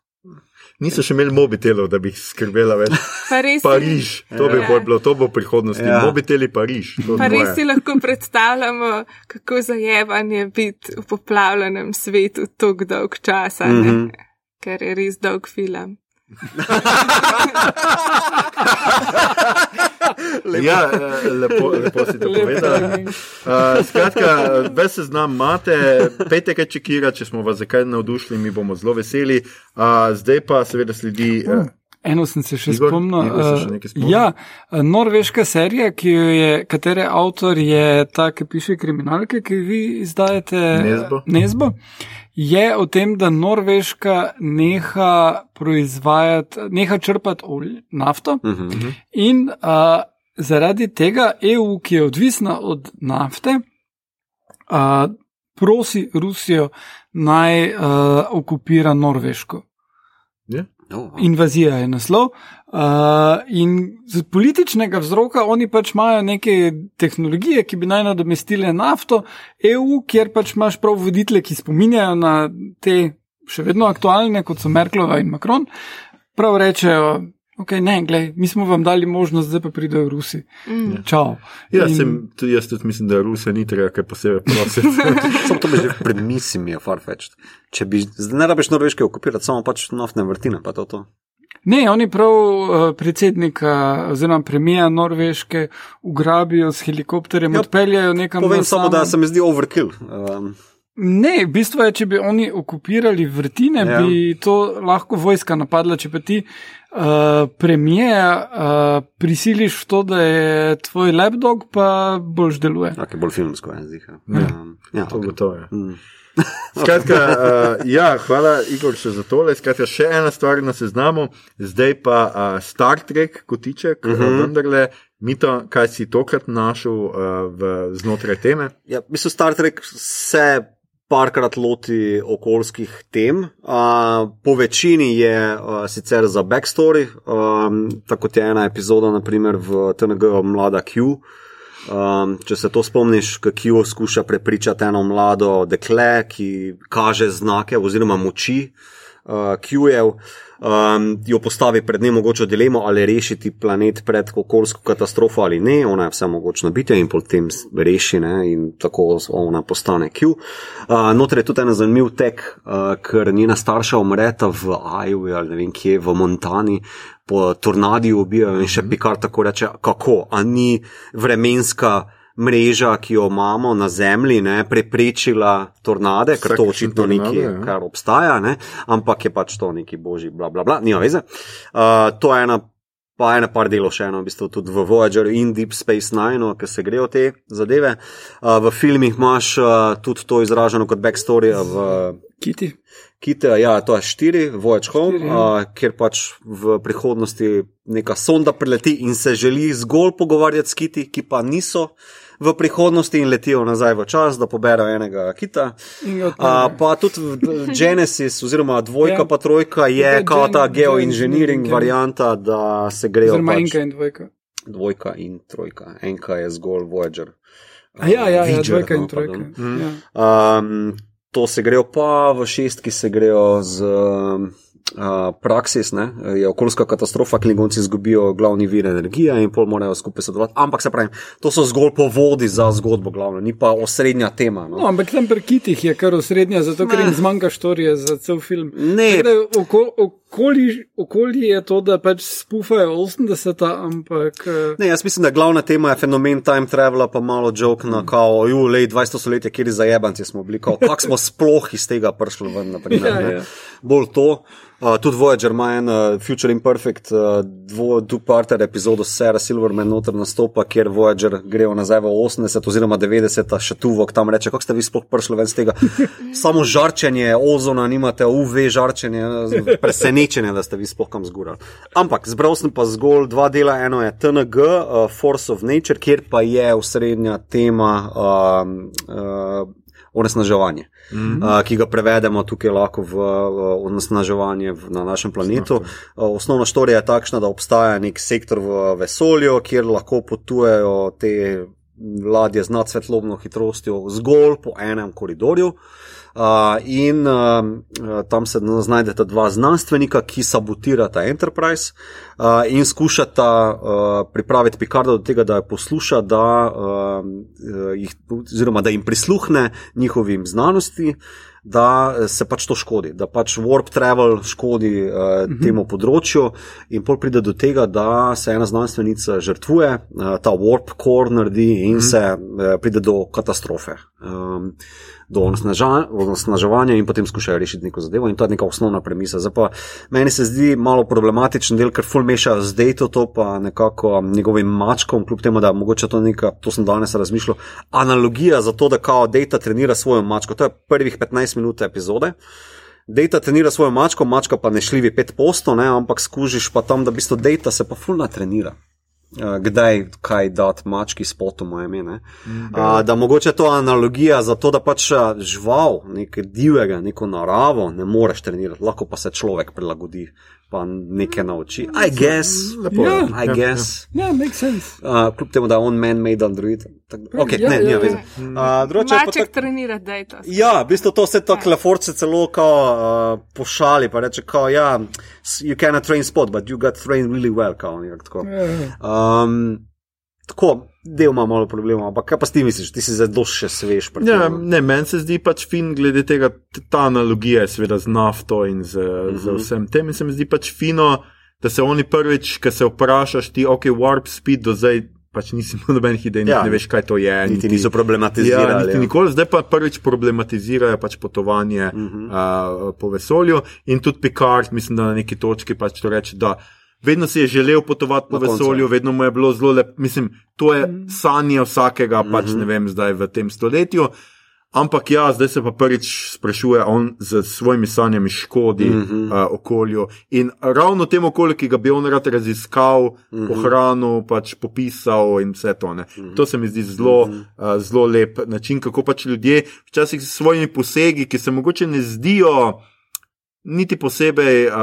Niso še imeli mobitelov, da bi jih skrbela več. Pa res, Pariž, to bi Ja. bolj bilo, to bo prihodnost. Ja. Mobiteli Pariž. to pa res si lahko predstavljamo, kako zajeban je biti v poplavljenem svetu tako dolg časa, mm Mhm. -hmm. ker je res dolg film. Ja, eh, lepo, lepo si to timing. Uh, skratka, ves seznam imate, pejte kaj čekira, če smo vas zakaj navdušili, mi bomo zelo veseli. Uh, zdaj pa seveda sledi. Uh, Eno sem se še Igor, spomnil. Igor se še eh, nekaj spomnil? Ja, eh, norveška serija, je, katere avtor je ta, ki piše kriminalke, ki vi izdajate. Nesbo. Nesbo. Je o tem, da Norveška neha proizvajati, neha črpati olje, nafto Mhm. in uh, zaradi tega EU, ki je odvisna od nafte, uh, prosi Rusijo naj uh, okupira Norveško. Oh, Invazija je naslov. Uh, in z političnega vzroka oni pač imajo neke tehnologije, ki bi naj nadomestile nafto, EU, kjer pač imaš prav voditelje, ki spominjajo na te še vedno aktualne, kot so Merklova in Macron, prav rečejo. Ok, ne, glej, mi smo vam dali možnost, zdaj pa pridejo Rusi. Mm. Čau. ja, In- sem, tudi jaz tudi mislim, da Rusija ni treba kaj posebej prositi. Samo to bi že pred misimi je farfetched. Če bi, zdaj ne rabiš norveške okupirati, samo pač naftne vrtine, pa to. to. Ne, oni prav uh, predsednika oziroma premija Norveške ugrabijo s helikopterjem, Ja, ja, odpeljajo nekam. Povem samo, da se mi zdi overkill. Um, Ne, v bistvu je, če bi oni okupirali vrtine, Ja. ja. bi to lahko vojska napadla. Če pa ti uh, premije uh, prisiliš v to, da je tvoj lapdog, pa boljš deluje. okay, bolj filmsko je zdaj. Ja. Um, ja, To okay. gotovo je. Mm. Skratka, uh, ja, hvala, Igor, še za tole. Skratka, še ena stvar na seznamu, zdaj pa uh, Star Trek, kotiček, uh Mhm. -huh. vendarle, Mito, kaj si tokrat našel uh, v, znotraj teme? Ja, mislim, Star Trek se parkrat loti okoljskih tem. Uh, po večini je uh, sicer za backstory, um, tako kot je ena epizoda, naprimer v TNG-u Mlada Q. Um, če se to spomniš, kako skuša prepričati eno mlado dekle, ki kaže znake oziroma moči uh, Q-jev, um, jo postavi pred nemogočo dilemo, ali rešiti planet pred okoljsko katastrofo ali ne, ona je vse mogočno biti in potem reši ne, in tako ona postane Q. Uh, Notor je tudi en zanimiv tek, uh, ker njena starša umreta v Iowa ali ne vem kje, v Montani. Po tornadiju ubijajo in še Pikar tako reče, kako, a ni vremenska mreža, ki jo imamo na Zemlji, ne, preprečila tornade, ker to očitno tornado, nekaj, ja. kar obstaja, ne, ampak je pač to neki božji, bla, bla, bla, nima veze. Uh, to je ena, pa ena par delov še eno, v bistvu tudi v Voyager in Deep Space Nine, ki se grejo te zadeve. Uh, v filmih imaš uh, tudi to izraženo kot backstory v Kiti. Kite, ja, to je štiri, Voyage Home, Štiri, ja. uh, kjer pač v prihodnosti neka sonda prileti in se želi zgolj pogovarjati s kiti, ki pa niso v prihodnosti in letijo nazaj v čas, da poberajo enega kita. Odpeljejo. pa tudi Genesis, oziroma dvojka, Ja. pa trojka je Ja, kao ta ja. varianta, da se grejo Oziroma pač enka in dvojka. dvojka in trojka. Enka je zgolj Voyager. A ja, ja, ja Voyager, dvojka no, in trojka. pardon. Ja. Um, to se grejo pa v šestki, se grejo z um, uh, Praxis, ne? je okoljska katastrofa, klingonci izgubijo glavni vir energije in pol morajo skupaj sodelovati. Ampak se pravi, to so zgolj povodi za zgodbo, glavno, ni pa osrednja tema. No? No, ampak tam pri kitih je kar osrednja, zato ker jim zmanjka štorije za cel film. Ne. Tako da Oko, okoli, okoli je to, da pač spufajo 80, ampak. eh, Ne, jaz mislim, da glavna tema je fenomen time travela, pa malo joke na kao, ju, lej, 20 stoletja, kjer je zajebanci smo bili, kako smo sploh iz tega prišli ven, naprimer. Ja, ne. ja. Bolj to. Uh, tudi Voyager ima en uh, Future Imperfect, uh, dvoparter epizodo Sarah Silverman noter nastopa, kjer Voyager gre nazaj v 80 oziroma 90, še tu vok tam reče, kako ste vi sploh prišli ven z tega. Samo žarčenje, ozona, nimate UV žarčenje, presenečenje, da ste vi sploh kam zgurali. Ampak zbral sem pa zgolj dva dela, eno je TNG, uh, Force of Nature, kjer pa je osrednja tema. Um, uh, Onesnaževanje, mm -hmm. uh, ki ga prevedemo tukaj lahko v uh, onesnaževanje v, na našem planetu. Uh, osnovna štorija je takšna, da obstaja nek sektor v vesolju, kjer lahko potujejo te ladje z nadsvetlobno hitrostjo zgolj po enem koridorju. In uh, tam se znajdeta dva znanstvenika, ki sabotirata Enterprise uh, in skušata uh, pripraviti Picarda do tega, da jo posluša, da, uh, jih, oziroma, da jim prisluhne njihovim znanosti, da se pač to škodi, da pač warp travel škodi uh, temu področju, in pol pride do tega, da se ena znanstvenica žrtvuje, uh, ta warp core naredi in se uh, pride do katastrofe. Um, do onesnaževanja in potem skušajo rešiti neko zadevo, in to je neka osnovna premisa. Zdaj pa meni se zdi malo problematičen del, ker ful mešajo z Dejto to pa nekako um, njegovim mačkom, kljub temu, da mogoče to neka, to sem danes razmišljal, analogija za to, da kao Dejta trenira svojo mačko. To je prvih 15 minut epizode. Dejta trenira svojo mačko, mačka pa ne šljivi pet posto, ne, ampak skužiš pa tam, da v bistvu Dejta se pa fulna trenira. Uh, kdaj kaj dati mački s potom, moje ime. Uh, da mogoče to analogija za to, da pač a, žival, nekaj divjega, neko naravo ne moreš trenirati, lahko pa se človek prilagodi, pa nekaj nauči. I guess, Lepo, Ja. I ja, guess. Make sense. Uh, kljub temu, da je on man-made android. Okay, Ja, ne, ja, ne, ja. Uh, drugače pa Maček tak- trenira, da je to. Ja, v bistvu to vse to kleforce celo kao uh, pošali, pa reče, kao, ja, you cannot train spot, but you got trained really well, kao, nekako tako. Um, tako, del ima malo problemov, ampak kaj pa ti misliš, ti si zelo še svež. Ja, ne, meni se zdi pač fin, glede tega, ta analogija je seveda z nafto in z, mm -hmm. z vsem tem. In se mi zdi pač fino, da se oni prvič, ko se vprašaš, ti, ok, warp speed do zdaj. Pač nisi imel nobenih idej, Ja. ne veš, kaj to je. Niti niso problematizirali. Ja, niti ja. nikoli, zdaj pa prvič problematizirajo pač potovanje uh Mhm. -huh. uh, po vesolju in tudi Picard, mislim, da na neki točki pač to reče, da vedno si je želel potovati po vesolju, ja. vedno mu je bilo zelo lepo, mislim, to je sanje vsakega, pač Mhm. ne vem, zdaj v tem stoletju. Ampak ja, zdaj se pa prvič sprašuje, on z svojimi sanjami škodi mm -hmm. uh, okolju. In ravno tem okolju, ki ga bi on rad raziskal, mm -hmm. ohranil, pač popisal in vse to. Mm -hmm. To se mi zdi zelo, mm -hmm. uh, zelo lep način, kako pač ljudje včasih s svojimi posegi, ki se mogoče ne zdijo. Niti posebej uh,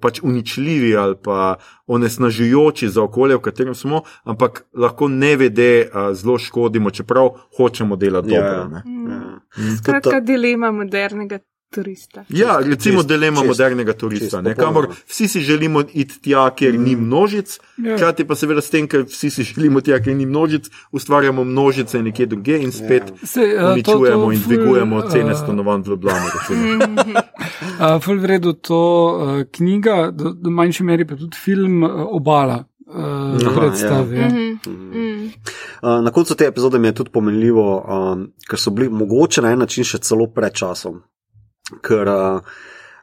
pač uničljivi ali pa onesnažujoči za okolje, v katerem smo, ampak lahko ne vede uh, zelo škodimo, čeprav hočemo delati Ja, dobro. ja. ne. Ja. Skratka, dilema modernega turista. Ja, recimo čist- dilema čist- modernega turista, čist, ne, kamor vsi si želimo iti tja, kjer ni množic, Ja. hkrati pa seveda s tem, ker vsi si želimo tja, kjer ni množic, ustvarjamo množice nekje drugje in spet Sej, uh, uničujemo in dvigujemo uh, cene stanovanj v Ljubljani. Uh, Ful v redu to uh, knjiga, do, do manjše meri pa tudi film uh, Obala. Uh, Aha, predstavi, ja. Mm -hmm. Uh, na koncu te epizode mi je tudi pomenljivo, um, ker so bili mogoče na en način še celo pred časom. Ker uh,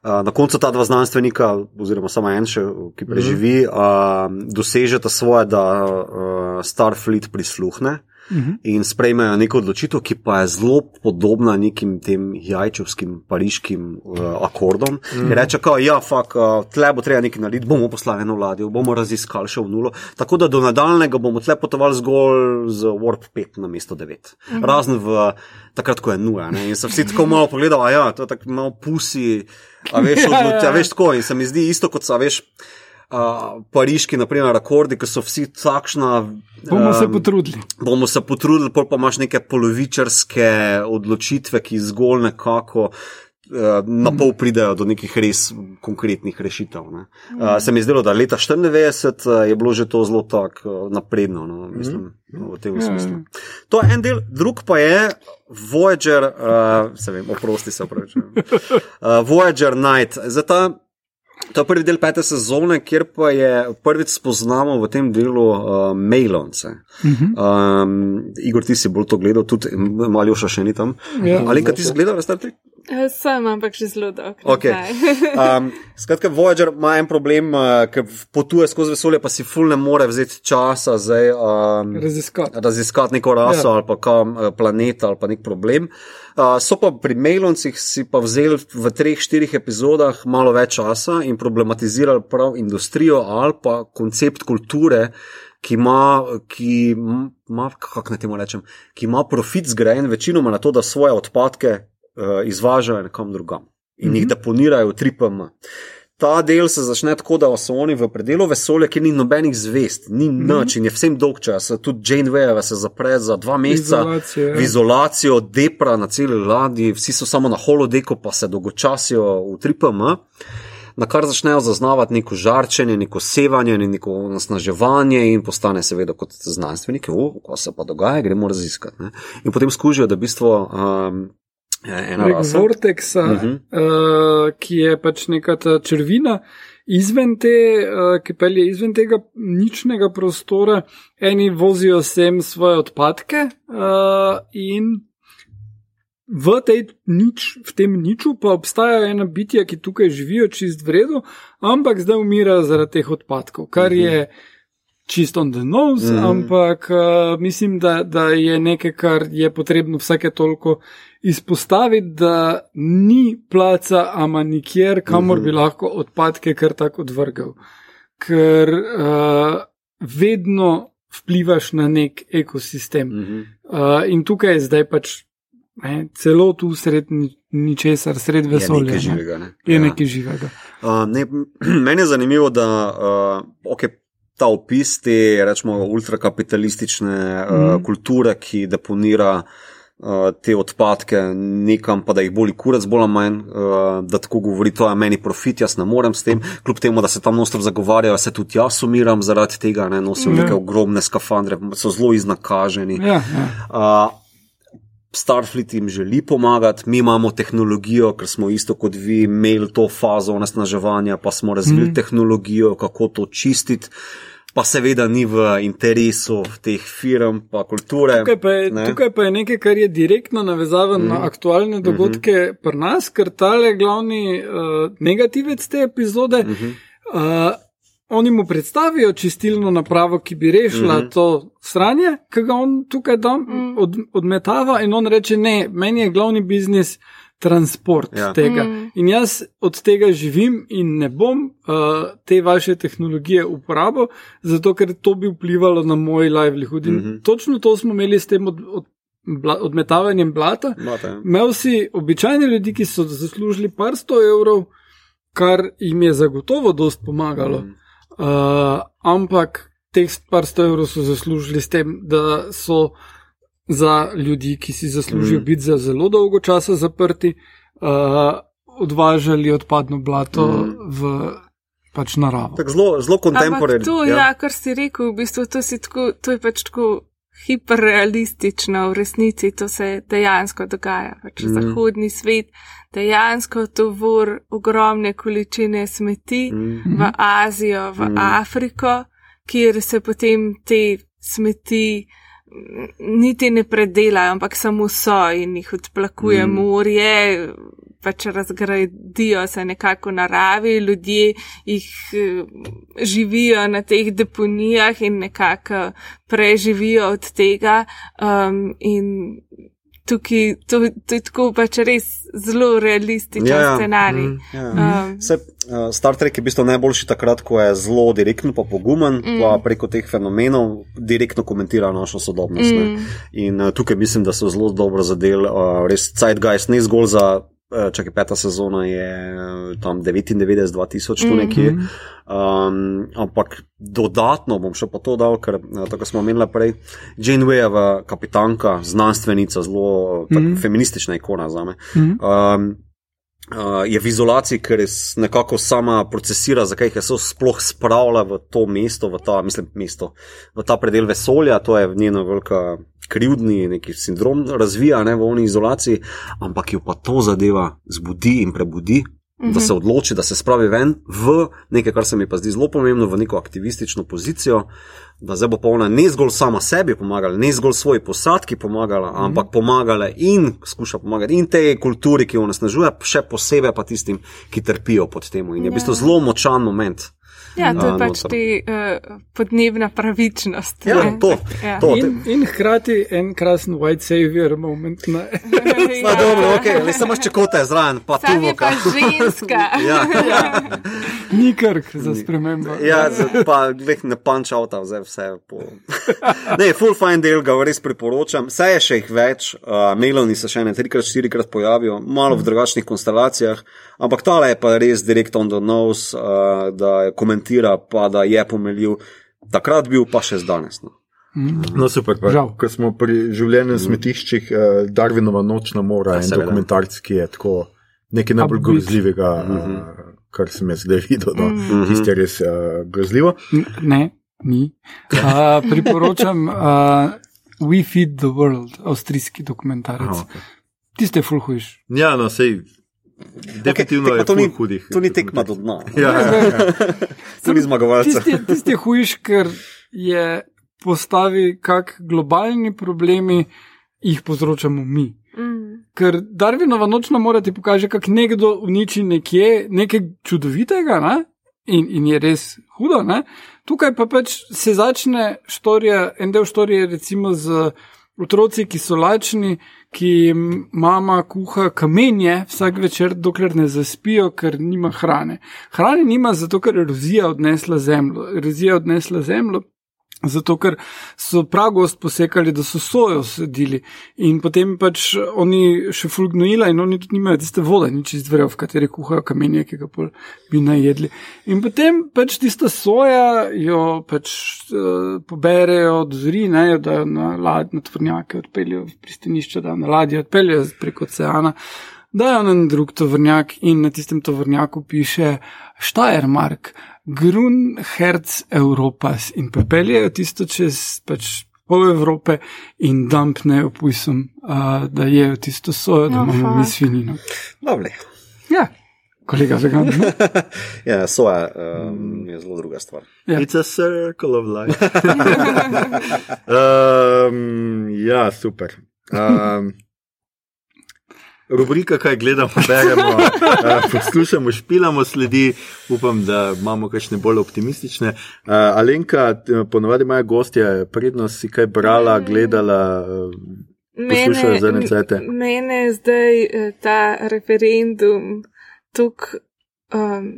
uh, na koncu ta dva znanstvenika, oziroma samo en še, ki preživi, uh, dosežeta svoje, da uh, Starfleet prisluhne. Mhm. In sprejmejo neko odločitev, ki pa je zelo podobna nekim tem jajčevskim, pariškim uh, akordom. Mm. In reče, da ja, fuk, uh, tle bo treba nekaj narediti, bomo poslali eno ladjo, bomo raziskali še v nulo. Tako da do nadaljnega bomo tle potovali zgolj z Warp 5 na mesto 9. Mm. Razen v takrat, ko je nuja. Ne? In so vsi tako malo pogledali, a ja, to je tako malo pusi, a veš, odlo- ja. a veš tako. In se mi zdi isto, kot a veš. Uh, pariški, naprimer, akordi, ki so vsi takšna. Bomo se em, potrudili. bomo se potrudili, pa imaš neke polovičarske odločitve, ki zgolj nekako. Uh, na pol pridejo do nekih res konkretnih rešitev. ne. Uh, se mi je zdelo, da leta 94 uh, je bilo že to zelo tako uh, napredno, no, mislim, v tem Ja, smislu. To je en del, drug pa je Voyager, uh, se vem, oprosti se opravičujem. Uh, Voyager Night. Zdaj ta To je prvi del pete sezone, kjer pa je prvič spoznamo v tem delu uh, Mailonce. Uh -huh. um, Igor, ti si bolj to gledal, tudi Maljoša še ni tam. Ja. Ali kaj ti si gledal, Star Trek? Eh, Sem, ampak že zelo dolgo. Okay. Um, skratka, Voyager ima en problem, uh, ker potuje skozi vesolje, pa si ful ne more vzeti časa zdaj. Um, Raziskati. raziskati neko raso ja. ali pa kam, eh, planet ali pa nek problem. Uh, so pa pri Mailoncih si pa vzeli v treh, štirih epizodah malo več časa in problematizirali prav industrijo ali pa koncept kulture. Ki ima, ki ima, kako naj temu rečem, ki ima profit zgrajen večinoma na to, da svoje odpadke uh, izvažajo nekam drugam in mm -hmm. jih deponirajo v 3PM. Ta del se začne tako, da so oni v predelu vesolja, kjer ni nobenih zvest, ni mm -hmm. nič in je vsem dolg čas. Tudi Jane Weyeva se zapre za dva meseca Izolacijo, ja. v izolacijo, depra na celi ladji, vsi so samo na holodeku, pa se dolgočasijo v 3PM. Na kar začnejo zaznavati neko žarčenje, neko sevanje, neko nasnaževanje, in postane, seveda, kot znanstveniki, ko se pa dogaja, gremo raziskati. Ne? In potem skužijo, da v bistvu um, ena Prek rasa. Vortexa, uh Mhm. -huh. uh, ki je pač neka ta črvina, izven te, uh, ki pelje izven tega ničnega prostora, eni vozijo sem svoje odpadke uh, in. V, tej nič, v tem niču pa obstajajo ena bitja, ki tukaj živijo čist v redu, ampak zdaj umirajo zaradi teh odpadkov, kar je čist on the nose, Mhm. ampak uh, mislim, da, da je nekaj, kar je potrebno vsake toliko izpostaviti, da ni placa, ama nikjer, kamor Mhm. bi lahko odpadke kar tako odvrgal. Ker uh, vedno vplivaš na nek ekosistem. Mhm. Uh, in tukaj je zdaj pač ne, celo tu sred ni- ničesar, sred Je vesolja. nekaj ne. živega. Ne? Je Ja. nekaj živega. Uh, ne, meni je zanimivo, da uh, okay, ta opis te, rečemo, ultrakapitalistične uh, Mhm. kulture, ki deponira uh, te odpadke nekam, pa da jih boli kurac, bolj ali manj, uh, da tako govori, to je meni profit, jaz ne morem s tem. Kljub temu, da se tam nostro zagovarjajo, se tudi jaz umiram zaradi tega, ne nosijo Ja. neke ogromne skafandre, so zelo iznakaženi. Ja, ja. Uh, Starfleet jim želi pomagati, mi imamo tehnologijo, ker smo isto kot vi imeli to fazo onesnaževanja, pa smo razvili mm. tehnologijo, kako to čistiti. Pa seveda ni v interesu teh firm, pa kulture. Tukaj pa, je, ne. tukaj pa je nekaj, kar je direktno navezano mm. na aktualne dogodke mm -hmm. pri nas, ker tale glavni uh, negativec te epizode. Mm -hmm. uh, Oni mu predstavijo čistilno napravo, ki bi rešila mm Mhm. -hmm. to sranje, ki ga on tukaj da, Mm. od, odmetava, in on reče: Ne, meni je glavni biznis transport Ja. ja. tega. Mm. Mm. In jaz od tega živim in ne bom uh, te vaše tehnologije uporabil, zato ker to bi vplivalo na moj livelihood. In mm. -hmm. točno to smo imeli s tem od, od, bla, odmetavanjem blata. Imate, ja. Imel si običajne ljudi, ki so zaslužili par sto evrov, kar jim je zagotovo dost pomagalo. Mhm. Uh, ampak teh par sto evrov so zaslužili s tem, da so za ljudi, ki si zaslužijo Mm. biti za zelo dolgo časa zaprti, uh, odvažali odpadno blato Mm. v pač naravo. Tako Zelo. Ampak to, ja. ja, kar si rekel, v bistvu to, si tako, to je pač tako hiperrealistično, v resnici to se dejansko dogaja. Pač Mhm. mm. Zahodni svet dejansko tovor ogromne količine smeti Mm. v Azijo, v Mhm. mm. Afriko, kjer se potem te smeti niti ne predelajo, ampak samo so in jih odplakuje mm. morje, pač razgradijo se nekako v naravi, ljudje jih eh, živijo na teh deponijah in nekako preživijo od tega. Um, in tukaj to, to je tako pač res zelo realističen Ja, ja. scenarij. Mm. Ja. Um, Se, uh, Star Trek je v bistvu najboljši takrat, ko je zelo direktno, pa pogumen, mm. pa preko teh fenomenov direktno komentira našo sodobnost. Mm. Mm. In uh, tukaj mislim, da so zelo dobro zadeli, uh, res Zeitgeist, ne zgolj za. Uh, Čakaj, peta sezona je uh, tam 99-2000, tu nekje. Um, ampak dodatno bom še pa to dal, ker uh, tako smo omenili prej. Jane Weyeva, kapitanka, znanstvenica, zelo mm. Mhm. feministična ikona za me. Mhm. Um, Uh, je v izolaciji, ker nekako sama procesira, zakaj jih je so sploh spravila v to mesto, v ta, mislim, mesto, v ta predel vesolja, to je njena velika krivdni neki sindrom razvija ne, v oni izolaciji, ampak jo pa to zadeva zbudi in prebudi da se odloči, da se spravi ven v nekaj, kar se mi pa zdi zelo pomembno, v neko aktivistično pozicijo, da zdaj bo pa ona ne zgolj sama sebi pomagala, ne zgolj svoji posadki pomagala, mm. ampak pomagala in skuša pomagati in tej kulturi, ki jo nasnažuje, še posebej pa tistim, ki trpijo pod tem. In je v bistvu zelo močan moment. Ja, to je a, pač noter. ti uh, podnebna pravičnost. Ja, ne. to, Ja. to. In, in hkrati en krasen white savior moment. Ne? Ja, dobro, ok, le samo čekote zraven, pa tu Sam je pa voka. ženska. Ja, Ni krk za spremembo. ja, z- pa glih ne punch out, zdaj vse po. Ne, full fine del ga res priporočam. Saj je še jih več, uh, mailoni se še ne trikrat, štirikrat pojavijo, malo v drugačnih konstelacijah, ampak tale je pa res direct on the nose, uh, da komentira, pa da je pomeljiv. Takrat bil, pa še danes. No. No, super. Pa, ko smo pri življenju v smetiščih, uh, Darwinova nočna mora, en seveda. dokumentarc, ki je tako nekaj najbolj grozljivega, uh, kar sem jaz zdaj videl. No. Tisto je res uh, grozljivo. N- Ne, ni. Uh, priporočam uh, We Feed the World, avstrijski dokumentarec. Aha, okay. Tiste full hujš. Ja, no, sej. Definitivno okay, je to ni, hudih. to ni tekma do dna. Ja, ja, ja. To ni zmagovalca. Tisti, tisti hujš, ker je postavi, kak globalni problemi jih povzročamo mi. Mm. Ker Darwinova nočna mora ti pokaže, kako nekdo uniči nekje nekaj čudovitega ne? in, in je res hudo. Ne? Tukaj pa pač se začne štorija, en del štorije recimo z otroci, ki so lačni, ki mama kuha kamenje vsak večer, dokler ne zaspijo, ker nima hrane. Hrane nima zato, ker je erozija odnesla zemljo. Erozija odnesla zemljo. Zato, ker so pragost posekali, da so sojo sedili in potem pač oni še fulgnojila in oni tudi nimajo tiste vode, nič iz dvere, v kateri kuhajo kamenje, ki ga pol bi najedli. In potem pač tista soja jo pač uh, poberejo, dozori, ne, jo dajo na lad, na tvornjake, odpeljejo v pristanišče, da na ladje odpeljejo preko oceana. Dajo na en drug tovrnjak in na tistem tovrnjaku piše Štajermark, Grun, Herz, Evropas in prepeljejo tisto čez pač pol Evrope in dampnejo pujsom, uh, da jejo tisto sojo, da Oh, imamo mi svinino. Lovely. Ja, kolega vegan. ne? Ja, soja um, je zelo druga stvar. Ja. It's a circle of life. um, ja, super. Um, rubrika, kaj gledamo, beremo, uh, poslušamo, špilamo sledi. Upam, da imamo kakšne bolj optimistične. Uh, Alenka, t- ponovadi imajo gostje, prednost si kaj brala, gledala. Poslušajo zadnje cajte. mene zdaj eh, ta referendum tukaj um,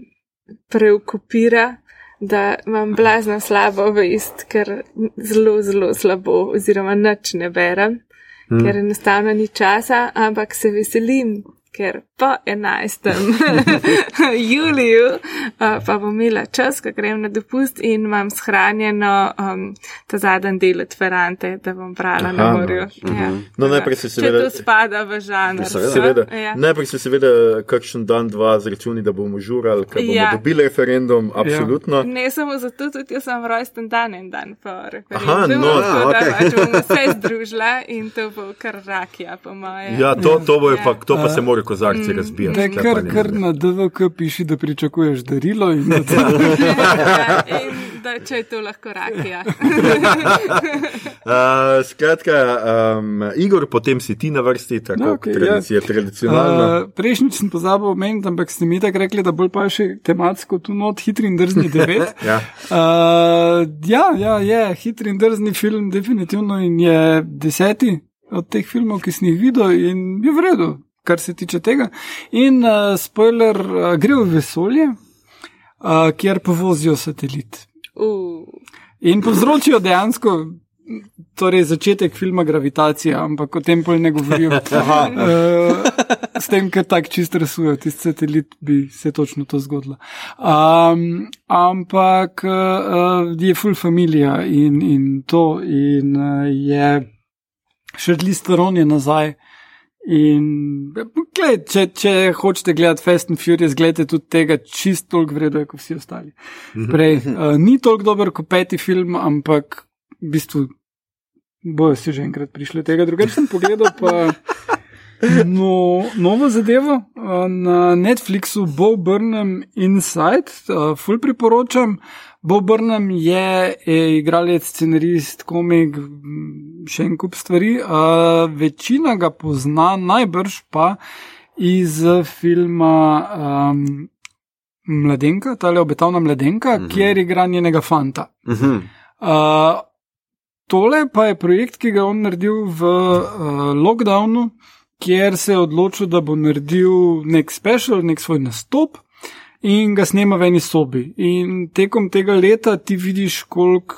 preokupira, da imam blazno slabo vest, ker zelo, zelo slabo, oziroma nič ne berem, Hmm. ker enostavno ni časa, ampak se veselim. Ker po 11. juliju uh, pa bom imela čas, ko grem na dopust in imam shranjeno um, ta zadnji del od Ferrante, da bom brala Aha, na no. morju. Ja. No, najprej se Če seveda- to spada v žanr. Seveda. Seveda. Ja. Najprej se seveda kakšen dan, dva zračuni, da bomo žurali, ker bomo Ja. dobili referendum, absolutno. Ne samo zato, tudi jaz sem rojsten dan en dan po referendumu. Aha, no, tako da okej. pač bomo vse združila in to bo kar rakija, po moje. Ja, to, to, bo je pa, to pa Ja. se mora kozarci razbijati. Da, Tule pa kar, kar na DVK piši, da pričakuješ darilo in da to. ja, in da če je to lahko rakija. Uh, skratka, um, Igor, potem si ti na vrsti, tako No, okay, tradicija, ja. tradicionalno. Uh, Prejšnjič sem pozabil omeniti, ampak ste mi tako rekli, da bolj pa še tematsko tu not hitri in drzni devet. Ja. Uh, ja, ja, je hitri in drzni film, definitivno in je deseti od teh filmov, ki sem jih videl in je v redu, kar se tiče tega. In uh, spoiler, uh, gre v vesolje, uh, kjer povozijo satelit. Uh. In povzročijo dejansko. Torej, začetek filma Gravitacija, ampak o tem pol ne govorijo. uh, s tem, ker tako čist rasujejo, tisti satelit bi se točno to zgodilo. Um, ampak uh, je full familija in, in to, in uh, je še dli staronje nazaj. In, gled, če, če hočete gledati Fast and Furious, gledajte tudi tega, čist toliko vredno je kot vsi ostali. Prej, uh, ni toliko dober kot peti film, ampak v bistvu bojo si že enkrat prišli do tega. Drugače sem pogledal, pa No, novo zadevo uh, na Netflixu, Bo Burnham Inside, uh, ful priporočam. Bo Burnham je, je igralec, scenarist, komik, m, še en kup stvari. Uh, večina ga pozna, najbrž pa iz uh, filma um, Mladenka, ta je obetavna mladenka, Mhm. kjer igra njenega fanta. Mhm. Uh, tole pa je projekt, ki ga je on naredil v uh, lockdownu, kjer se je odločil, da bo naredil nek special, nek svoj nastop in ga snema v eni sobi. In tekom tega leta ti vidiš, koliko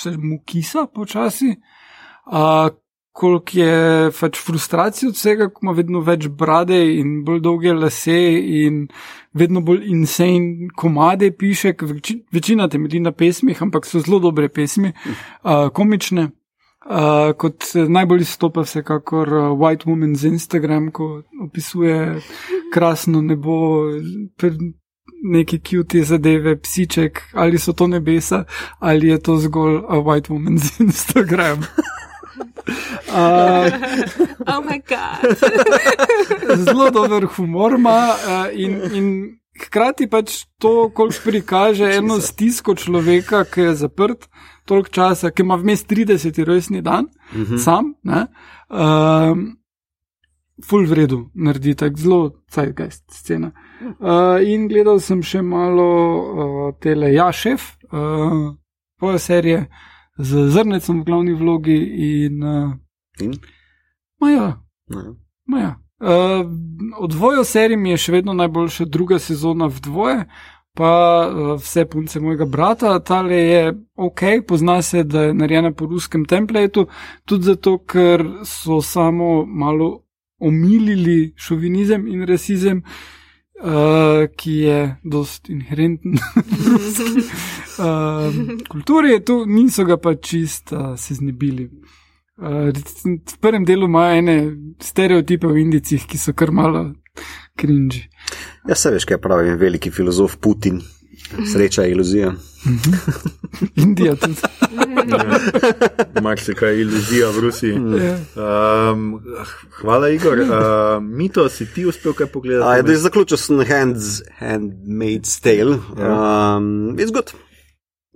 se mu kisa počasi. Koliko je pač frustracije od vsega, ko ima vedno več brade in bolj dolge lase, in vedno bolj insane komade piše, večina temelji na pesmih, ampak so zelo dobre pesmi, uh, komične. Uh, kot najbolj izstopa vsekakor uh, White Woman z Instagram, ko opisuje krasno nebo, neke cute zadeve, psiček, ali so to nebesa, ali je to zgolj uh, White Woman z Instagram. Uh, Oh, zelo dober humor ima uh, in, in hkrati pač to, koliko prikaže eno stisko človeka, ki je zaprt toliko časa, ki ima vmes 30. rojstni dan, Mhm. sam, ne, um, full vredu naredi tako zelo cajtgeist scena. Uh, in gledal sem še malo uh, tele, ja, šef, uh, poje serije z zrnecem v glavni vlogi in. Uh, In? Maja, Ne. Maja. Uh, od dvoje serij mi je še vedno najboljša druga sezona v dvoje, pa uh, vse punce mojega brata. Tale je ok, pozna se, da je narejena po ruskem templetu, tudi zato, ker so samo malo omilili šovinizem in rasizem, uh, ki je dost inherenten ruski uh, kulturi. Tu niso ga pa čist uh, se znebili. Uh, v prvem delu imajo ene stereotipe v Indicih, ki so kar malo krinži. Ja, se veš, kaj pravi veliki filozof Putin. Sreča je iluzija. Indija tudi. Mar se kaj iluzija v Rusiji. Ja. Um, hvala, Igor. Uh, Mito, si ti uspel kaj pogledati? A, da je zaključil sem hands, Handmaid's Tale. Um, it's good.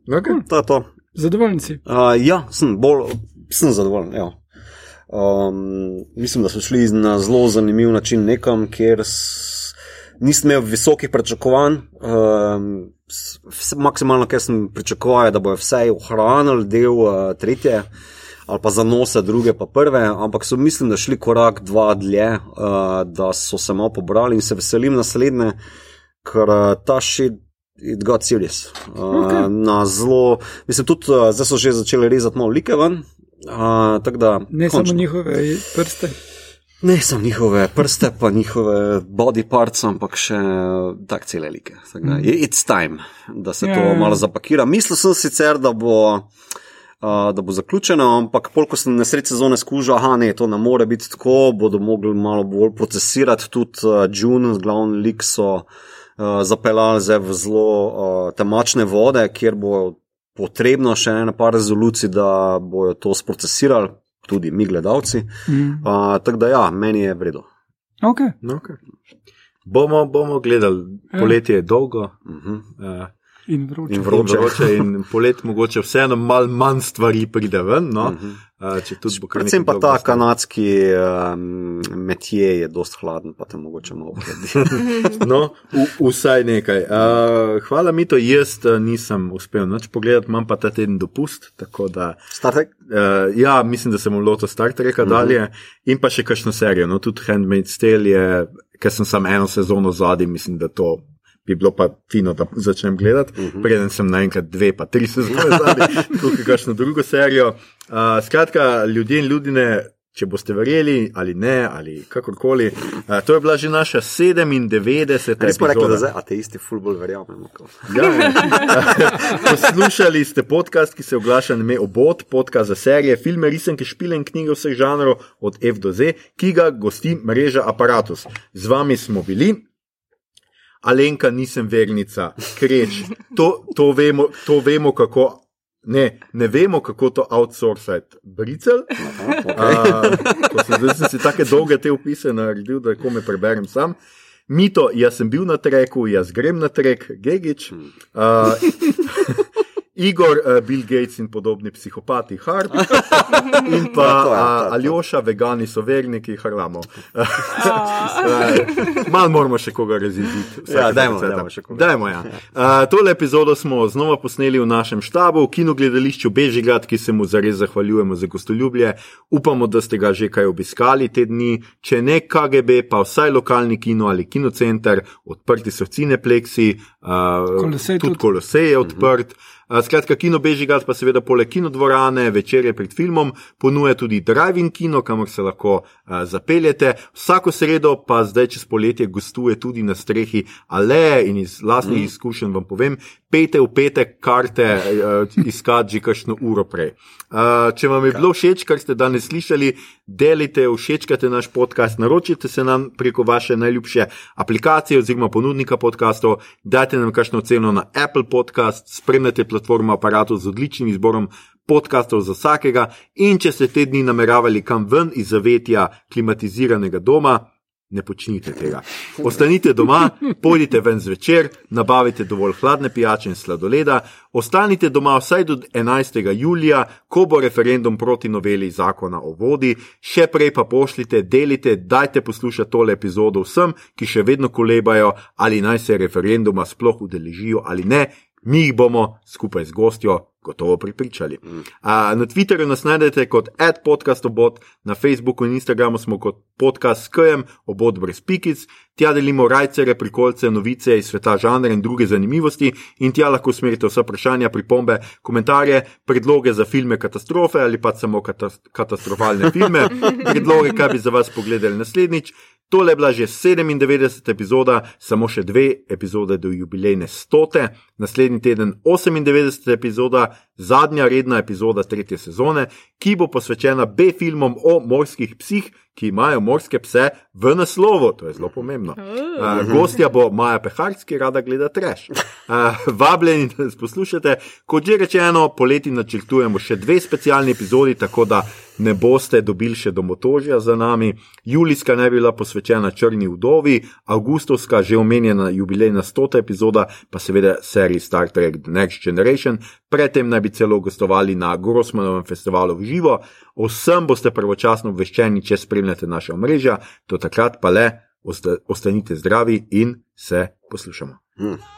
Okay. To je to. Zadovoljni si. Uh, ja, sem bolj, sem zadovoljen. Ja. Um, mislim, da so šli na zelo zanimiv način nekam, kjer s, nisem imel visokih pričakovanj. Um, maksimalno, kar sem pričakoval, da bojo vsaj ohranili del uh, tretje ali pa zanose druge, pa prve, ampak so mislim, da šli korak dva dlje, uh, da so se malo pobrali in se veselim naslednje, ker uh, ta šit. It got serious. Uh, okay. Na zelo, mislim, tudi uh, zdaj so že začeli rezati malo like ven. Uh, da, Ne končno. samo njihove prste. Ne samo njihove prste, pa njihove body parts, ampak še tak cele like. Tako Da, it's time, da se Ja, to ja, ja. malo zapakira. Mislil sem sicer, da bo. Uh, da bo zaključeno, ampak pol, ko sem na sredi sezone skužil, da ne, to ne more biti tako, bodo mogli malo bolj procesirati. Tudi uh, June, glavni lik, so uh, zapeljali zdaj v zelo uh, temačne vode, kjer bo potrebno še ena par rezolucij, da bojo to sprocesirali, tudi mi, gledalci. Mm. Uh, tako da, ja, meni je vredno. Okay. Okay. Bomo, bomo gledali, Ja. poletje je dolgo. Uh -huh. Uh, In vroče. In vroče. in vroče in polet mogoče vseeno malo manj stvari pride ven. No? Mhm. Uh, bo kar Predvsem pa ta ostalo. kanadski um, metje je dost hladen, pa te mogoče malo ohladi. No, v, vsaj nekaj. Uh, hvala, Mito, jaz uh, nisem uspel nič pogledati, imam pa ta teden dopust. Tako da, Star Trek? uh, ja, mislim, da se bom lotil Star Treka uh -huh. dalje in pa še kakšno serijo. No, tudi Handmaid's Tale je, ker sem samo eno sezono zadnji, mislim, da to. Bi bilo pa fino, da začnem gledati, uh -huh. preden sem naenkrat dve, pa tri sezone zadnji, kot kakšno drugo serijo. Uh, skratka, ljudje in ljudine, če boste verjeli ali ne, ali kakorkoli, uh, to je bila že naša 97. Res smo rekli, da zdaj ateisti fulbol verjamemo. Ja, ja. Poslušali ste podcast, ki se oglaša na ime Obot, podcast za serije, filme, risanke, špile in knjige vseh žanrov od F do Z, ki ga gosti mreža Apparatus. Z vami smo bili. Alenka, nisem vernica, kreč. To, to, vemo, to vemo, kako Ne, ne vemo, kako to outsourcati. Bricel. Uh, zdaj sem si take dolge te opise naredil, da lahko me preberem sam. Mito, jaz sem bil na treku, jaz grem na trek, Gigič. Uh, Igor, uh, Bill Gates in podobni psihopati, Hard. In pa uh, Aljoša, vegani so verniki, Harlamo. Mal moramo še koga raziziti. Ja, dajmo, dajmo še koga. Dajmo, ja. uh, tole epizodo smo znova posneli v našem štabu, v kinogledališču Bežigrad, ki se mu zares zahvaljujemo za gostoljublje. Upamo, da ste ga že kaj obiskali te dni. Če ne KGB, pa vsaj lokalni kino ali kinocenter, odprti so cinepleksi, uh, Kolosej tudi tudi. kolosej je odprt. Uh, Skratka, kino Bežigrad pa seveda poleg kinodvorane, večerje pred filmom, ponuja tudi drive-in kino, kamor se lahko zapeljete. Vsako sredo pa zdaj čez poletje gostuje tudi na strehi Aleje in iz lastnih mm. izkušenj vam povem, pejte v petek karte uh, iskati že kakšno uro prej. Uh, če vam je bilo všeč, kar ste danes slišali, delite, všečkajte naš podcast, naročite se nam preko vaše najljubše aplikacije oziroma ponudnika podkastov, dajte nam kakšno ceno na Apple Podcast, spremljate platformo aparatov z odličnim izborom podkastov za vsakega in če ste te dni nameravali kam ven iz zavetja klimatiziranega doma, ne počnite tega. Ostanite doma, pojdite ven zvečer, nabavite dovolj hladne pijače in sladoleda, ostanite doma vsaj do 11. julija, ko bo referendum proti noveli zakona o vodi, še prej pa pošljite, delite, dajte poslušati tole epizodo vsem, ki še vedno kolebajo, ali naj se referenduma sploh udeležijo ali ne. Mi jih bomo skupaj z gostjo gotovo pripričali. Mm. A, na Twitterju nas najdete kot adpodcastobot, na Facebooku in Instagramu smo kot podcast s KM, obod brez pikic, tja delimo rajcere, prikolce, novice iz sveta žanra in druge zanimivosti in tja lahko usmerite vsa vprašanja, pripombe, komentarje, predloge za filme katastrofe ali pa samo katas katastrofalne filme, predloge, kaj bi za vas pogledali naslednjič. Tole je bila že 97. epizoda, samo še dve epizode do jubilejne stote, naslednji teden 98. epizoda, zadnja redna epizoda tretje sezone, ki bo posvečena B-filmom o morskih psih, ki imajo morske pse v naslovu. To je zelo pomembno. Uh, gostja bo Maja Peharc, ki rada gleda treš. Uh, vabljeni, da nas poslušate. Kot že rečeno, poleti načrtujemo še dve specialni epizodi, tako da ne boste dobili še domotožja za nami. Julijska naj bi bila posvečena Črni vdovi, avgustovska že omenjena jubilejna stota epizoda, pa seveda seriji Star Trek The Next Generation. Predtem naj bi celo gostovali na Grossmanovem festivalu v živo. O vsem boste pravočasno obveščeni, če spremljate naše omrežja, do takrat pa le osta, ostanite zdravi in se poslušamo. Hmm.